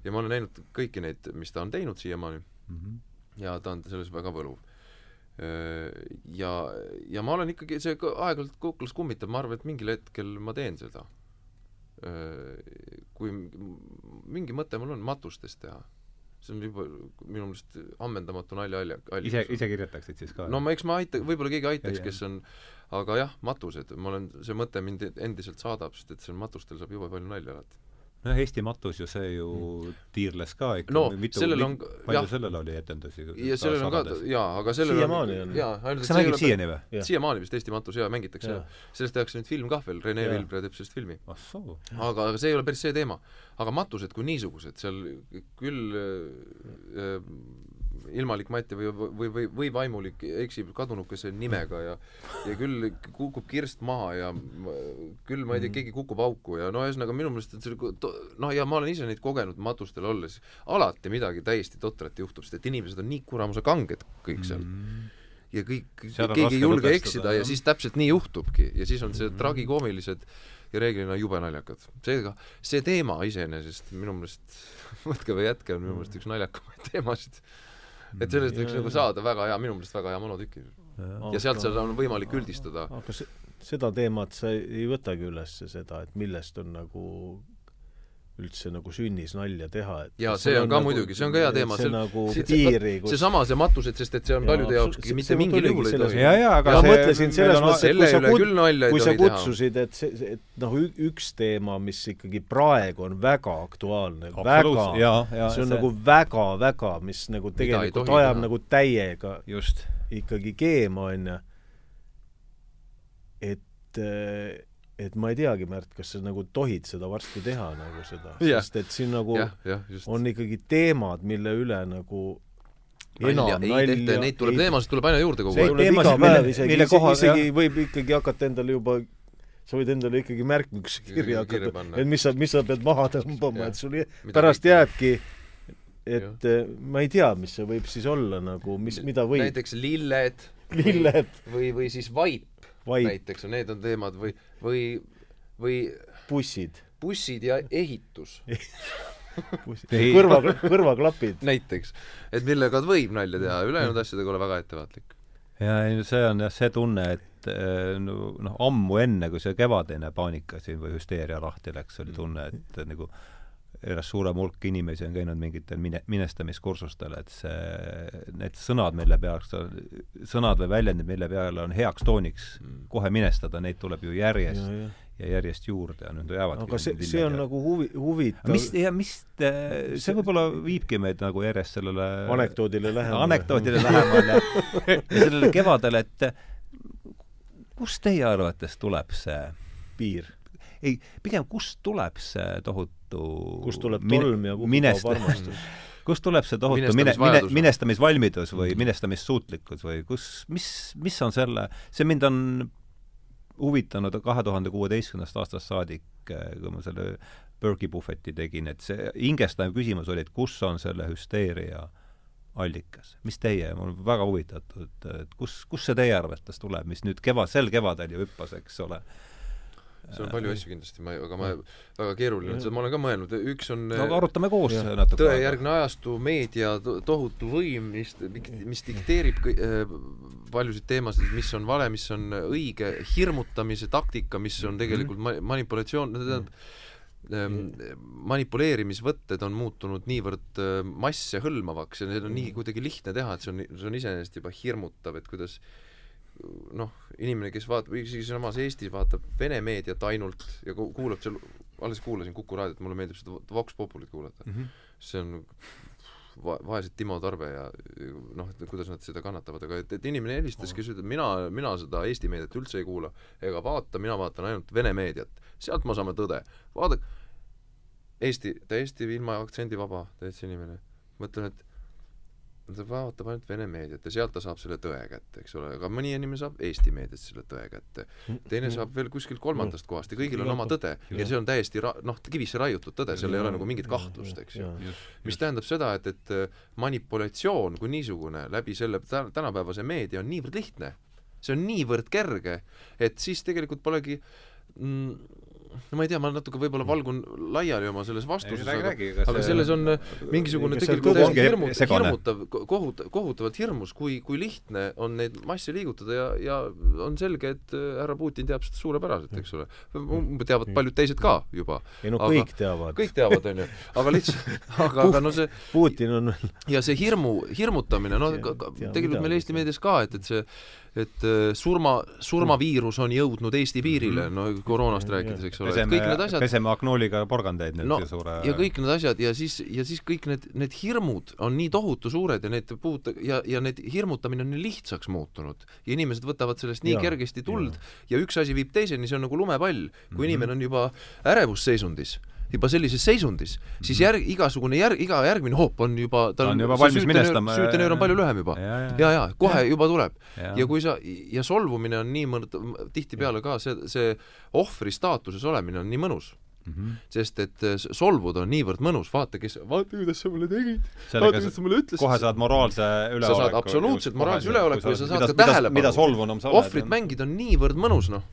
Speaker 2: ja ma olen näinud kõiki neid, mis ta on teinud siiamaani mm -hmm. ja ta on selles väga võluv. Äh, ja, ja ma olen ikkagi, see aeg-ajalt kuklas kummitab, ma arvan, et mingil hetkel ma teen seda. Äh, kui mingi mõte mul on matustes teha see on juba minu meelest ammendamatu naljaallik.
Speaker 1: ise, ise kirjutaksid siis ka?
Speaker 2: no ma, eks ma aita-, võib-olla keegi aitaks, kes on, aga jah, matused, ma olen, see mõte mind endiselt saadab, sest et seal matustel saab jube palju nalja alati
Speaker 1: noh, Eesti matus ju see ju mm. tiirles ka ikka
Speaker 2: no,
Speaker 1: mitu,
Speaker 2: sellel on
Speaker 1: palju sellel oli etendusi?
Speaker 2: ja sellel on ka, jaa, aga sellel
Speaker 3: siiamaani on,
Speaker 2: on jaa,
Speaker 1: ainult kas sa mängid siiani või?
Speaker 2: siiamaani vist Eesti matus jaa, mängitakse ja. sellest tehakse nüüd film kah veel, Rene Vilbre teeb sellest filmi. aga, aga see ei ole päris see teema. aga matused kui niisugused, seal küll äh, ilmalik Mati või, või, või, või vaimulik eksib kadunukese nimega ja ja küll kukub kirst maha ja küll ma ei tea, mhm. keegi kukub auku ja no ühesõnaga minu meelest et see noh, ja ma olen ise neid kogenud matustel olles, alati midagi täiesti totrat juhtub, sest et inimesed on nii kuramuse kanged kõik seal mm. -hmm ja kõik,
Speaker 1: on
Speaker 2: keegi ei julge eksida ja
Speaker 1: jah.
Speaker 2: siis täpselt nii juhtubki ja siis on see tragikoomilised ja reeglina jube naljakad. seega see teema iseenesest minu meelest võtke või jätke, on minu meelest üks naljakamaid teemasid. Et sellest võiks nagu saada väga hea, minu meelest väga hea monotüki. ja sealt seda on võimalik üldistada.
Speaker 3: aga se-, seda teemat sa ei, ei võtagi üles, seda, et millest on nagu üldse nagu sünnis nalja teha, et
Speaker 2: Jaa, see
Speaker 3: sul
Speaker 2: on ka muidugi, see on ka hea teema,
Speaker 3: see nagu
Speaker 2: see-
Speaker 3: piiri, kus
Speaker 2: seesama, see matused, sest et see on
Speaker 3: Jaa,
Speaker 2: paljude jaoks
Speaker 3: see-
Speaker 2: mitte mingil juhul ei tohi.
Speaker 1: ja, ja aga
Speaker 3: ma
Speaker 1: see
Speaker 3: mõtlesin selles
Speaker 1: on-
Speaker 3: mõttes, et kui sa kut- kui sa kutsusid, et see, see, et noh, üks teema, mis ikkagi praegu on väga aktuaalne, väga,
Speaker 1: jaa, jaa,
Speaker 3: see on
Speaker 1: see-
Speaker 3: nagu väga-väga, mis nagu tegelikult ajab nagu täiega
Speaker 1: just.
Speaker 3: ikkagi keema, onju. et, et ma ei teagi, Märt, kas sa nagu tohid seda varsti teha nagu seda,
Speaker 2: Jah.
Speaker 3: sest et siin nagu
Speaker 2: jah, jah, just.
Speaker 3: on ikkagi teemad, mille üle nagu
Speaker 2: nalja ei tehta ja neid tuleb, teemasid tuleb aina juurde kogu aeg.
Speaker 1: teemasid,
Speaker 3: päev isegi,
Speaker 1: mille
Speaker 3: isegi, isegi võib ikkagi hakata endale juba sa võid endale ikkagi märkmiks kirja hakata,
Speaker 2: panna.
Speaker 3: et mis sa, mis sa pead maha tõmbama, et sul pärast jääbki, et eh, ma ei tea, mis see võib siis olla nagu, mis, mida võib,
Speaker 2: näiteks lilled
Speaker 3: lilled,
Speaker 2: või, või siis vaip,
Speaker 3: vaip,
Speaker 2: näiteks, need on teemad või, või, või
Speaker 3: bussid,
Speaker 2: bussid ja ehitus
Speaker 3: kõrva, kõrvaklapid.
Speaker 2: näiteks. et millega võib nalja teha, ülejäänud asjadega ole väga ettevaatlik.
Speaker 1: ja ei no see on jah see tunne, et eh, no noh, ammu enne, kui see kevadine paanika siin või hüsteeria lahti läks, oli tunne, et nagu järjest suurem hulk inimesi on käinud mingitel mine-, minestamiskursustel, et see, need sõnad, mille peaks, sõnad või väljendid, mille peale on heaks tooniks kohe minestada, neid tuleb ju järjest ja, ja. ja järjest juurde ja nüüd jäävadki
Speaker 3: aga see, see on
Speaker 1: ilmed ja-
Speaker 3: nagu huvi, huvitav
Speaker 1: mis, ja mis, see võib-olla viibki meid nagu järjest sellele
Speaker 3: anekdoodile lähemale.
Speaker 1: anekdoodile lähemale ja sellele kevadele, et kust teie arvates tuleb see
Speaker 3: piir,
Speaker 1: ei, pigem kust tuleb see tohutu
Speaker 3: kust tuleb tolm ja kuhu
Speaker 1: minest-
Speaker 3: kaob armastus.
Speaker 1: kust tuleb see tohutu mine, mine,
Speaker 2: Minestamisvajadus või?
Speaker 1: minestamisvalmidus
Speaker 3: Mm.
Speaker 1: või minestamisssuutlikkus või kus, mis, mis on selle, see mind on huvitanud kahe tuhande kuueteistkümnendast aastast saadik, kui ma selle Berkey Buffeti tegin, et see hingestav küsimus oli, et kus on selle hüsteeria allikas, mis teie, ma olen väga huvitatud, et kus, kus see teie arvates tuleb, mis nüüd kevad, sel kevadel ju hüppas, eks ole.
Speaker 2: Seal on palju asju kindlasti, ma, aga ma, väga keeruline on seda, ma olen ka mõelnud, üks on
Speaker 1: no aga arutame koos
Speaker 3: Jah.
Speaker 1: natuke.
Speaker 2: tõejärgne ajastu, meedia to- tohutu võim, mis, mis dikteerib kõi- äh, paljusid teemasid, mis on vale, mis on õige, hirmutamise taktika, mis on tegelikult ma-, manipulatsioon, tähendab, ähm, manipuleerimisvõtted on muutunud niivõrd äh, masse hõlmavaks ja need on nii. kuidagi lihtne teha, et see on, see on iseenesest juba hirmutav, et kuidas noh, inimene, kes vaatab, isegi samas Eestis vaatab Vene meediat ainult ja ku- kuulab seal, alles kuulasin Kuku raadiot, mulle meeldib seda Vox Populit kuulata
Speaker 1: mm. -hmm.
Speaker 2: see on va-, vaesed Timo Tarve ja noh, et kuidas nad seda kannatavad, aga et, et inimene helistas, kes ütleb, mina, mina seda Eesti meediat üldse ei kuula ega vaata, mina vaatan ainult Vene meediat. sealt me saame tõde. vaadake, Eesti, täiesti ilma aktsendivaba, täitsa inimene. mõtlen, et ta vaatab ainult Vene meediat ja sealt ta saab selle tõe kätte, eks ole, aga mõni inimene saab Eesti meediast selle tõe kätte. teine saab veel kuskilt kolmandast kohast ja kõigil on oma tõde ja see on täiesti ra-, noh, kivisse raiutud tõde, seal ei ole nagu mingit kahtlust, eks ju. Mis tähendab seda, et, et äh, manipulatsioon kui niisugune läbi selle tä- tänapäevase meedia on niivõrd lihtne, see on niivõrd kerge, et siis tegelikult polegi mm, no ma ei tea, ma natuke võib-olla valgun laiali oma selles vastuses, aga
Speaker 1: aga
Speaker 2: selles on äh, mingisugune tegelikult täiesti
Speaker 1: segane.
Speaker 2: hirmutav, kohut-, kohutavalt hirmus, kui, kui lihtne on neid masse liigutada ja, ja on selge, et äh, härra Putin teab seda suurepäraselt, eks ole. teavad paljud teised ka juba.
Speaker 3: ei no kõik teavad.
Speaker 2: kõik teavad, on ju, aga lihtsalt, aga, aga no see
Speaker 3: Putin on
Speaker 2: ja see hirmu, hirmutamine, no tegelikult meil Eesti meedias ka, et, et see et äh, surma, surmaviirus on jõudnud Eesti piirile, no koroonast rääkides, eks ole, kõik need asjad
Speaker 1: peseme aknooliga porgandeid nüüd
Speaker 2: no
Speaker 1: suure
Speaker 2: ja kõik need asjad ja siis, ja siis kõik need, need hirmud on nii tohutu suured ja need puuta- ja, ja need hirmutamine on nii lihtsaks muutunud ja inimesed võtavad sellest nii ja, kergesti tuld ja. ja üks asi viib teiseni, see on nagu lumepall. kui mm -hmm. inimene on juba ärevusseisundis, juba sellises seisundis, siis järg, igasugune järg, iga järgmine hoop on juba
Speaker 1: Ta on juba valmis minestama ja-
Speaker 2: süütenöör on palju lühem juba.
Speaker 1: Ja, ja,
Speaker 2: ja, ja kohe juba tuleb.
Speaker 1: Ja.
Speaker 2: ja kui sa, ja solvumine on niivõrd, tihtipeale ka see, see ohvri staatuses olemine on nii mõnus mm. -hmm. sest et äh, solvuda on niivõrd mõnus, vaata, kes, vaata, kuidas sa mulle tegid, vaata, kuidas sa mulle ütlesid.
Speaker 1: kohe saad moraalse üleoleku.
Speaker 2: sa saad absoluutselt moraalse üleoleku ja sa saad ka tähelepanu.
Speaker 1: mida solvunum sa
Speaker 2: oled. ohvrit mängida on niivõrd mõnus, noh.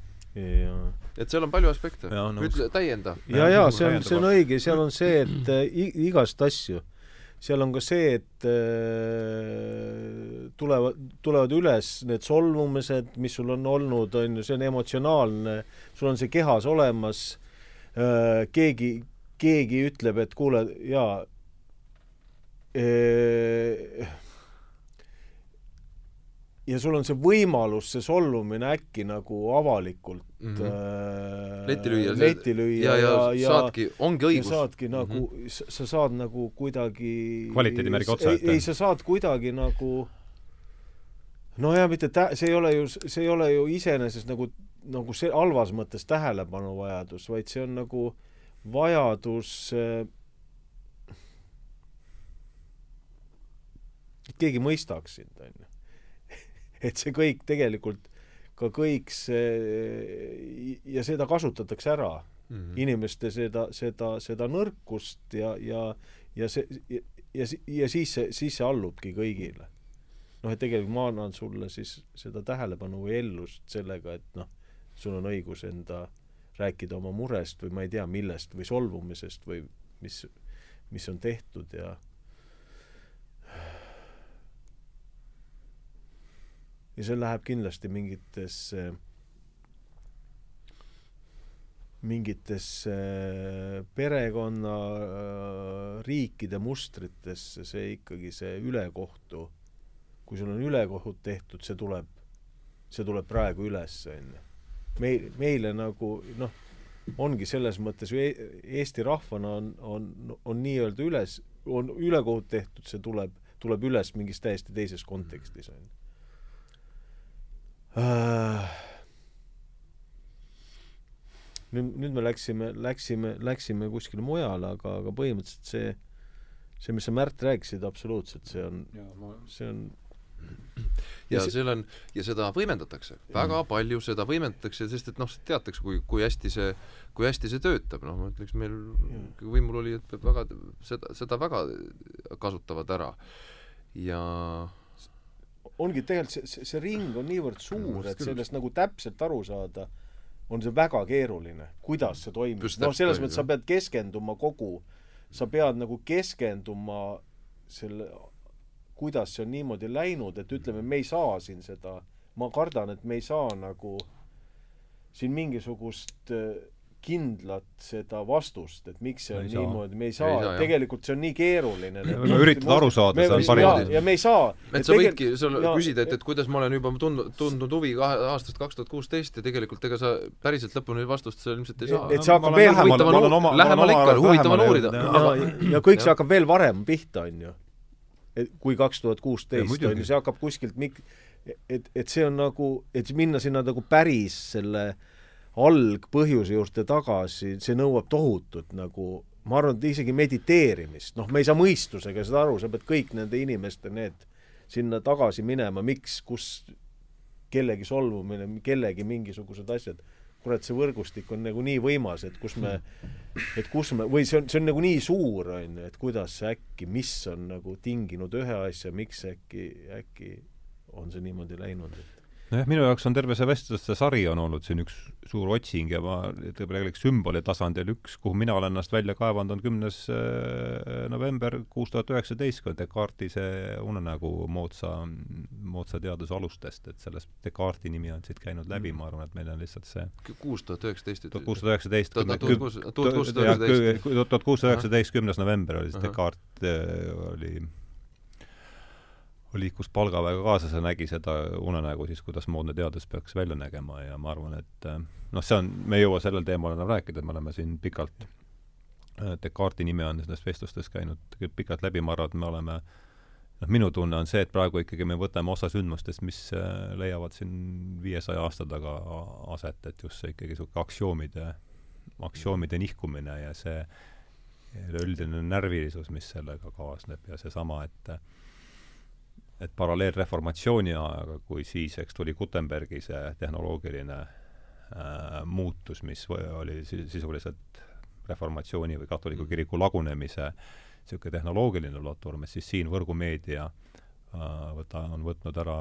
Speaker 2: Et seal on palju aspekte. ütle, täienda.
Speaker 3: ja, ja see on, see on õige, seal on see, et äh, igast asju. Seal on ka see, et äh, tulevad, tulevad üles need solvumised, mis sul on olnud, on ju, see on emotsionaalne, sul on see kehas olemas. Äh,, keegi, keegi ütleb, et kuule, jaa äh,, ja sul on see võimalus, see solvumine äkki nagu avalikult mm -hmm.
Speaker 2: äh, letti lüüa,
Speaker 3: letti lüüa
Speaker 2: ja, ja, ja saadki, ongi õigus.
Speaker 3: saadki nagu mm, -hmm. sa saad nagu kuidagi
Speaker 1: kvaliteedimärgi otsa
Speaker 3: ette. ei, sa saad kuidagi nagu no ja mitte tä-, see ei ole ju, see ei ole ju iseenesest nagu, nagu see halvas mõttes tähelepanuvajadus, vaid see on nagu vajadus äh, et keegi mõistaks sind, on ju et see kõik tegelikult, ka kõik see, ja seda kasutatakse ära mm, -hmm. inimeste seda, seda, seda nõrkust ja, ja, ja see, ja, ja, ja siis see, siis see allubki kõigile. noh, et tegelikult ma annan sulle siis seda tähelepanu või ellust sellega, et noh, sul on õigus enda rääkida oma murest või ma ei tea, millest või solvumisest või mis, mis on tehtud ja ja see läheb kindlasti mingitesse mingitesse perekonna riikide mustritesse see ikkagi see ülekohtu kui sul on ülekohut tehtud see tuleb see tuleb praegu üles onju meil meile nagu noh ongi selles mõttes ju e-, Eesti rahvana on on on nii-öelda üles on ülekohut tehtud see tuleb tuleb üles mingis täiesti teises kontekstis onju Äh. Nüüd, nüüd me läksime, läksime, läksime kuskile mujale, aga, aga põhimõtteliselt see, see, mis sa, Märt, rääkisid, absoluutselt, see on, see on
Speaker 2: ja, ja seal on, ja seda võimendatakse, väga mm. palju seda võimendatakse, sest et noh, teatakse, kui, kui hästi see, kui hästi see töötab, noh, ma ütleks, meil võimul oli, et väga, seda, seda väga kasutavad ära. ja
Speaker 3: ongi tegelikult see, see, ring on niivõrd suur, et sellest nagu täpselt aru saada, on see väga keeruline, kuidas see toimub. noh, selles mõttes sa pead keskenduma kogu, sa pead nagu keskenduma selle, kuidas see on niimoodi läinud, et ütleme, me ei saa siin seda, ma kardan, et me ei saa nagu siin mingisugust äh, kindlat seda vastust, et miks see on niimoodi, me ei saa, ei saa, tegelikult see on nii keeruline.
Speaker 1: me üritame aru saada, see on parim.
Speaker 3: ja me ei saa.
Speaker 2: et sa tegel... võidki, sul küsida, et, et kuidas ma olen juba tundnud, tundnud huvi kahe, aastast kaks tuhat kuusteist ja tegelikult ega sa päriselt lõpuni vastust seal ilmselt ei saa.
Speaker 3: et see hakkab veel
Speaker 2: huvitav on, lähemal ikka, huvitav on uurida.
Speaker 3: ja kõik see hakkab veel varem pihta, on ju. kui kaks tuhat kuusteist, on ju, see hakkab kuskilt mik-, et, et see on nagu, et minna sinna nagu päris selle äh, algpõhjuse juurde tagasi, see nõuab tohutut nagu ma arvan, et isegi mediteerimist, noh, me ei saa mõistusega seda aru, sa pead kõik nende inimeste need sinna tagasi minema, miks, kus kellegi solvumine, kellegi mingisugused asjad, kurat, see võrgustik on nagu nii võimas, et kus me, et kus me, või see on, see on nagu nii suur, on ju, et kuidas äkki, mis on nagu tinginud ühe asja, miks äkki, äkki on see niimoodi läinud,
Speaker 1: nojah, minu jaoks on terve see vestluste sari on olnud siin üks suur otsing ja ma, tegelikult sümboli tasandil üks, kuhu mina olen ennast välja kaevanud, on kümnes äh, november kuus tuhat üheksateist, kui on Descartesi see unenägu moodsa, moodsa teaduse alustest, et sellest Descartesi nimi on siit käinud läbi, ma arvan, et meil on lihtsalt see
Speaker 2: kuus tuhat üheksateist
Speaker 1: tuhat kuussada üheksateist.
Speaker 2: tuhat
Speaker 1: kuussada üheksateist, kümnes november oli siis Descartes äh, oli liikus palgaväega kaasas ja nägi seda unenägu siis, kuidas moodne teadus peaks välja nägema ja ma arvan, et eh, noh, see on, me ei jõua sellel teemal enam rääkida, me oleme siin pikalt eh, Descartesi nime on nendes vestlustes käinud pikalt läbi, ma arvan, et me oleme noh, minu tunne on see, et praegu ikkagi me võtame osa sündmustest, mis eh, leiavad siin viiesaja aasta taga aset, et just see ikkagi niisugune aktsioomide, aktsioomide nihkumine ja see üleüldine närvilisus, mis sellega kaasneb ja seesama, et et paralleelreformatsiooni ajaga, kui siis, eks tuli Gutenbergi see tehnoloogiline äh, muutus, mis oli sisuliselt reformatsiooni või katoliku mm. kiriku lagunemise niisugune tehnoloogiline platvorm, et siis siin võrgumeedia äh, võta, on võtnud ära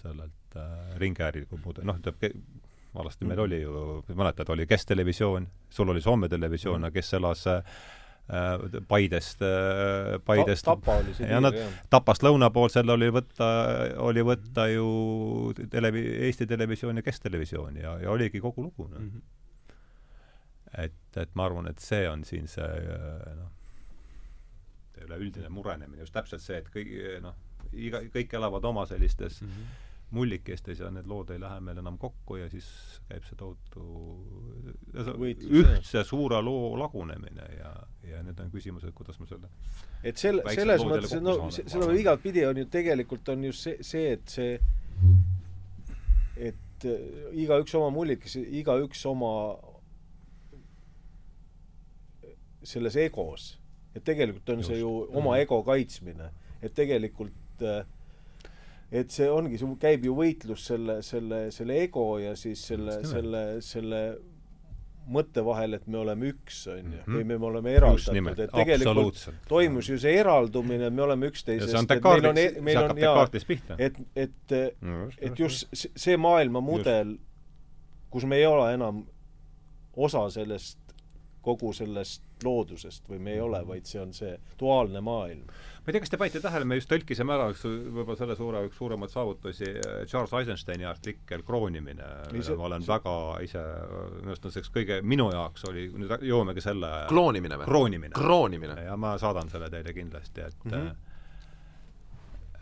Speaker 1: sellelt äh, ringhäälingu muud, noh, ütleb, vanasti meil mm. oli ju, mäletad, oli Kes-televisioon, sul oli Soome televisioon mm., kes elas äh, Paidest, äh, Paidest
Speaker 3: Ta, Tapa oli see
Speaker 1: piir, jah. Tapast lõuna poolt seal oli võtta, oli võtta ju televi-, Eesti Televisioon ja Kes-televisioon ja, ja oligi kogu lugu, noh. Mm -hmm.. et, et ma arvan, et see on siin see noh, üleüldine murenemine, just täpselt see, et kõik noh, iga, kõik elavad oma sellistes mm -hmm mullikestes ja need lood ei lähe meil enam kokku ja siis käib see tohutu ühtse suure loo lagunemine ja, ja need on küsimused, kuidas me selle
Speaker 3: et sel-, selles mõttes, et no seda igatpidi on ju tegelikult on just see, see, et see et äh, igaüks oma mullikes, igaüks oma selles egos, et tegelikult on see ju oma mm. ego kaitsmine, et tegelikult äh, et see ongi, see käib ju võitlus selle, selle, selle ego ja siis selle, selle, selle mõtte vahel, et me oleme üks, on ju, mhm. või me, me oleme eraldatud, et tegelikult toimus ju see eraldumine, me oleme üksteisest,
Speaker 1: et meil on, e-, meil on jaa,
Speaker 3: et, et, et just see maailmamudel, kus me ei ole enam osa sellest, kogu sellest loodusest või me ei ole, vaid see on see duaalne maailm
Speaker 1: ma ei tea, kas te panite tähele, me just tõlkisime ära üks võib-olla selle suure, üks suuremaid saavutusi, Charles Eisensteini artikkel Kroonimine. ma olen see... väga ise, minu arust on see üks kõige, minu jaoks oli, nüüd jõuamegi selle
Speaker 2: kloonimine või?
Speaker 1: kroonimine.
Speaker 2: kroonimine.
Speaker 1: ja ma saadan selle teile kindlasti, et mm -hmm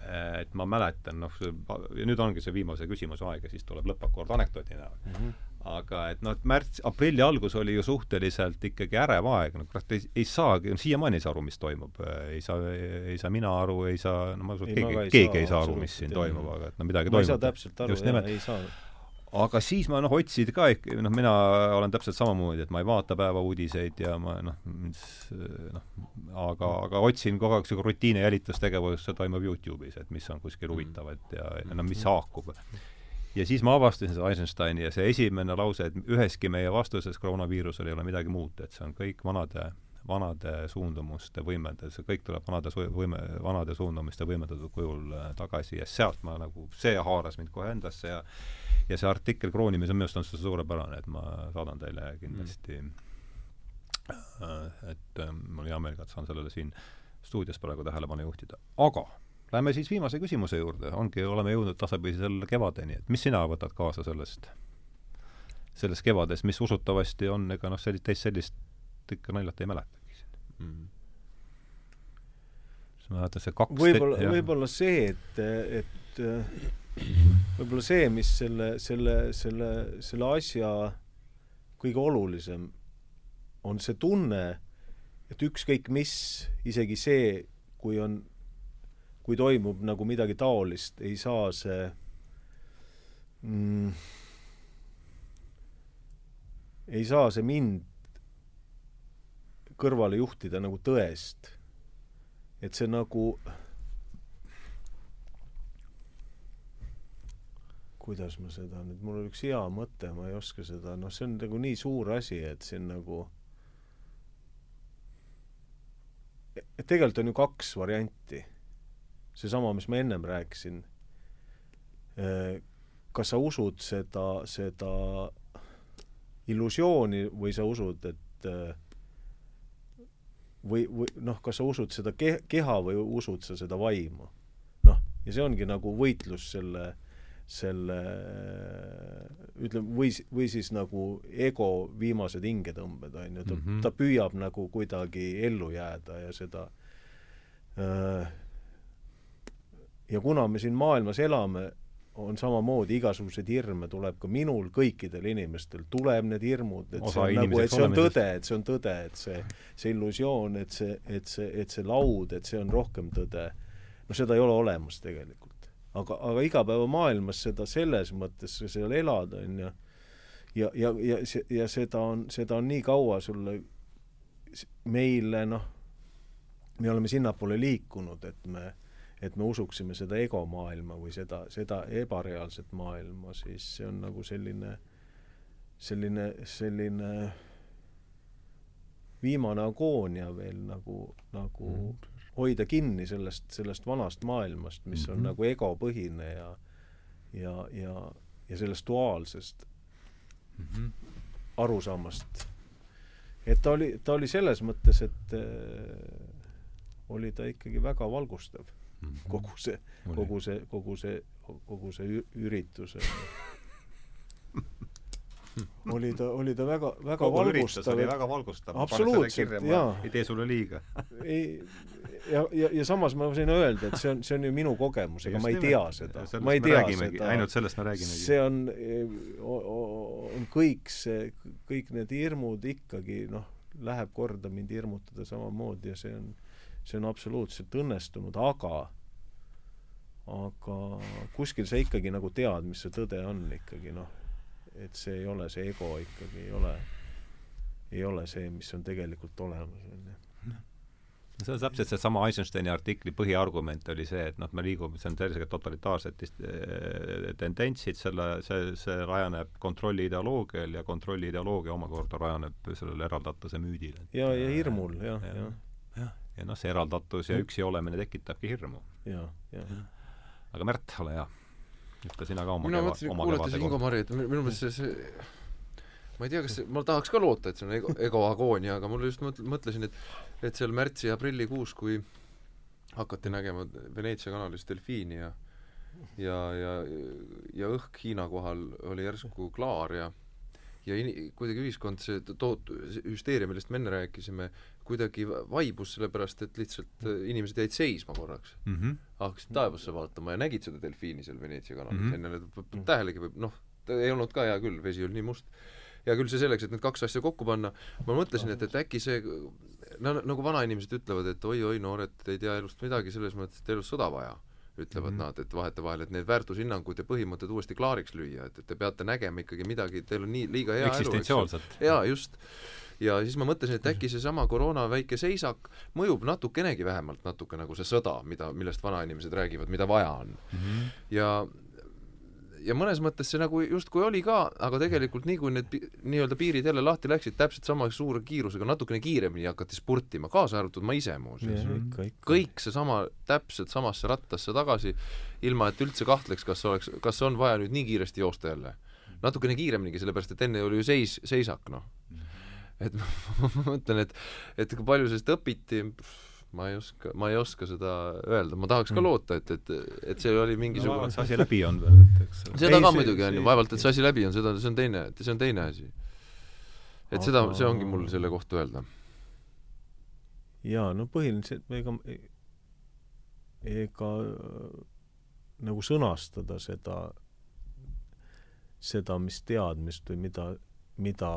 Speaker 1: et ma mäletan, noh, ja nüüd ongi see viimase küsimuse aeg ja siis tuleb lõppakord anekdoodi näol mm. -hmm aga et noh, et märts, aprilli algus oli ju suhteliselt ikkagi ärev aeg, no kurat, ei, ei saagi, siiamaani ei saa aru, mis toimub. ei saa, ei saa mina aru, ei saa, no ma usun, et keegi, keegi ei saa aru, mis siin toimub, aga et no midagi
Speaker 3: ma
Speaker 1: toimub.
Speaker 3: ei saa täpselt aru, jah, ei saa
Speaker 1: aga siis ma noh, otsisin ka ikka, noh, mina olen täpselt samamoodi, et ma ei vaata päevauudiseid ja ma noh, noh, aga, aga otsin kogu aeg niisugune rutiine jälitustegevus, see toimub Youtube'is, et mis on kuskil mm. huvitavat ja, ja no mis haakub ja siis ma avastasin seda Eisensteini ja see esimene lause, et üheski meie vastuses koroonaviirusele ei ole midagi muud, et see on kõik vanade, vanade suundumuste võimendada, see kõik tuleb vanade su-, võime, vanade suundumiste võimendatud kujul äh, tagasi ja sealt ma nagu, see haaras mind kohe endasse ja ja see artikkel kroonimise minu arust on see suurepärane, et ma saadan teile kindlasti mm., et äh, mul on hea meel ka, et saan sellele siin stuudios praegu tähelepanu juhtida. aga Lähme siis viimase küsimuse juurde, ongi, oleme jõudnud tasapisi selle kevadeni, et mis sina võtad kaasa sellest, sellest kevadest, mis usutavasti on, ega noh, sellist, teist sellist ikka naljalt ei mäletagi siin. Mm.. siis ma mäletan see kaks
Speaker 3: võib-olla, võib-olla see, et, et võib-olla see, mis selle, selle, selle, selle asja kõige olulisem, on see tunne, et ükskõik mis, isegi see, kui on kui toimub nagu midagi taolist, ei saa see mm, ei saa see mind kõrvale juhtida nagu tõest. et see nagu kuidas ma seda nüüd, mul oli üks hea mõte, ma ei oska seda, noh, see on nagu nii suur asi, et siin nagu et tegelikult on ju kaks varianti seesama, mis ma ennem rääkisin, äh, kas sa usud seda, seda illusiooni või sa usud, et äh, või, või noh, kas sa usud seda ke-, keha või usud sa seda vaimu? noh, ja see ongi nagu võitlus selle, selle ütleme, või, või siis nagu ego viimased hingetõmbed, on ju, ta mm, -hmm. ta püüab nagu kuidagi ellu jääda ja seda äh, ja kuna me siin maailmas elame, on samamoodi igasuguseid hirme tuleb ka minul, kõikidel inimestel tuleb need hirmud, et see on nagu, et see on tõde, et see on tõde, et see, see illusioon, et see, et see, et see laud, et see on rohkem tõde, no seda ei ole olemas tegelikult. aga, aga igapäevamaailmas seda selles mõttes seal elada, on ju, ja, ja, ja, ja, ja seda on, seda on nii kaua sulle, meile noh, me oleme sinnapoole liikunud, et me et me usuksime seda egomaailma või seda, seda ebareaalset maailma, siis see on nagu selline, selline, selline viimane agoonia veel nagu, nagu mm. hoida kinni sellest, sellest vanast maailmast, mis on mm -hmm. nagu egopõhine ja ja, ja, ja sellest duaalsest mm -hmm. arusaamast. et ta oli, ta oli selles mõttes, et äh, oli ta ikkagi väga valgustav. Kogu see, kogu see, kogu see, kogu see üritus oli ta, oli ta väga, väga
Speaker 1: kogu
Speaker 3: valgustav.
Speaker 1: oli väga valgustav.
Speaker 3: absoluutselt, jaa.
Speaker 1: ei tee sulle liiga
Speaker 3: ei, ja, ja, ja samas ma võin öelda, et see on, see on ju minu kogemus, ega ma ei tea seda. ma ei tea seda.
Speaker 1: ainult sellest me räägimegi.
Speaker 3: see on, on kõik see, kõik need hirmud ikkagi noh, läheb korda mind hirmutada samamoodi ja see on, see on absoluutselt õnnestunud, aga aga kuskil sa ikkagi nagu tead, mis see tõde on ikkagi noh et see ei ole, see ego ikkagi ei ole, ei ole see, mis on tegelikult olemas, on ju
Speaker 1: see on täpselt seesama Eisensteini artikli põhiargument oli see, et noh, me liigume, see on selgelt totalitaarsed eh, tendentsid, selle, see, see rajaneb kontrolli ideoloogial ja kontrolli ideoloogia omakorda rajaneb sellele eraldatuse müüdil.
Speaker 3: ja, ja hirmul, jah, jah.
Speaker 1: jah, ja, ja noh, see eraldatus ja üksi olemine tekitabki hirmu.
Speaker 3: jah, jah.
Speaker 1: aga Märt, ole hea ütle sina ka oma
Speaker 2: mina mõtlesin, kuulates Ingo Mari, et minu meelest see, see ma ei tea, kas see, ma tahaks ka loota, et see on ego, egoagoonia, aga mul just mõt-, mõtlesin, et et seal märtsi ja aprillikuus, kui hakati nägema Veneetsia kanalis delfiini ja ja, ja, ja õhk Hiina kohal oli järsku klaar ja ja in-, kuidagi ühiskond, see toot-, hüsteeria, millest me enne rääkisime, kuidagi vaibus, sellepärast et lihtsalt äh, inimesed jäid seisma korraks mm. -hmm. hakkasid taevasse vaatama ja nägid seda delfiini seal Veneetsia kanalis mm, -hmm. enne tähelegi võib, noh, ei olnud ka hea küll, vesi oli nii must. hea küll see selleks, et need kaks asja kokku panna, ma mõtlesin, et, et äkki see no nagu vanainimesed ütlevad, et oi-oi, noored ei tea elust midagi, selles mõttes, et elus sõda vaja ütlevad mm -hmm. nad, et vahetevahel, et need väärtushinnangud ja põhimõtted uuesti klaariks lüüa, et, et te peate nägema ikkagi midagi, teil on nii liiga hea
Speaker 1: elu,
Speaker 2: jaa, just. ja siis ma mõtlesin, et äkki seesama koroona väike seisak mõjub natukenegi vähemalt natuke nagu see sõda, mida, millest vanainimesed räägivad, mida vaja on mm. -hmm. ja ja mõnes mõttes see nagu justkui oli ka, aga tegelikult nii kui need nii-öelda piirid jälle lahti läksid, täpselt sama suure kiirusega, natukene kiiremini hakati spurtima, kaasa arvatud ma ise muuseas. kõik seesama, täpselt samasse rattasse tagasi, ilma et üldse kahtleks, kas oleks, kas on vaja nüüd nii kiiresti joosta jälle. natukene kiireminigi, sellepärast et enne oli ju seis, seisak, noh. et ma mõtlen, et, et kui palju sellest õpiti, ma ei oska, ma ei oska seda öelda, ma tahaks ka mm. loota, et, et, et see oli mingisugune
Speaker 1: no, see asi läbi on veel, et eks
Speaker 2: seda ka muidugi on ju, vaevalt et see asi läbi on, seda, see on teine, see on teine asi. et Aga... seda, see ongi mul selle kohta öelda.
Speaker 3: jaa, no põhiliselt ega ega nagu sõnastada seda, seda, mis teadmist või mida, mida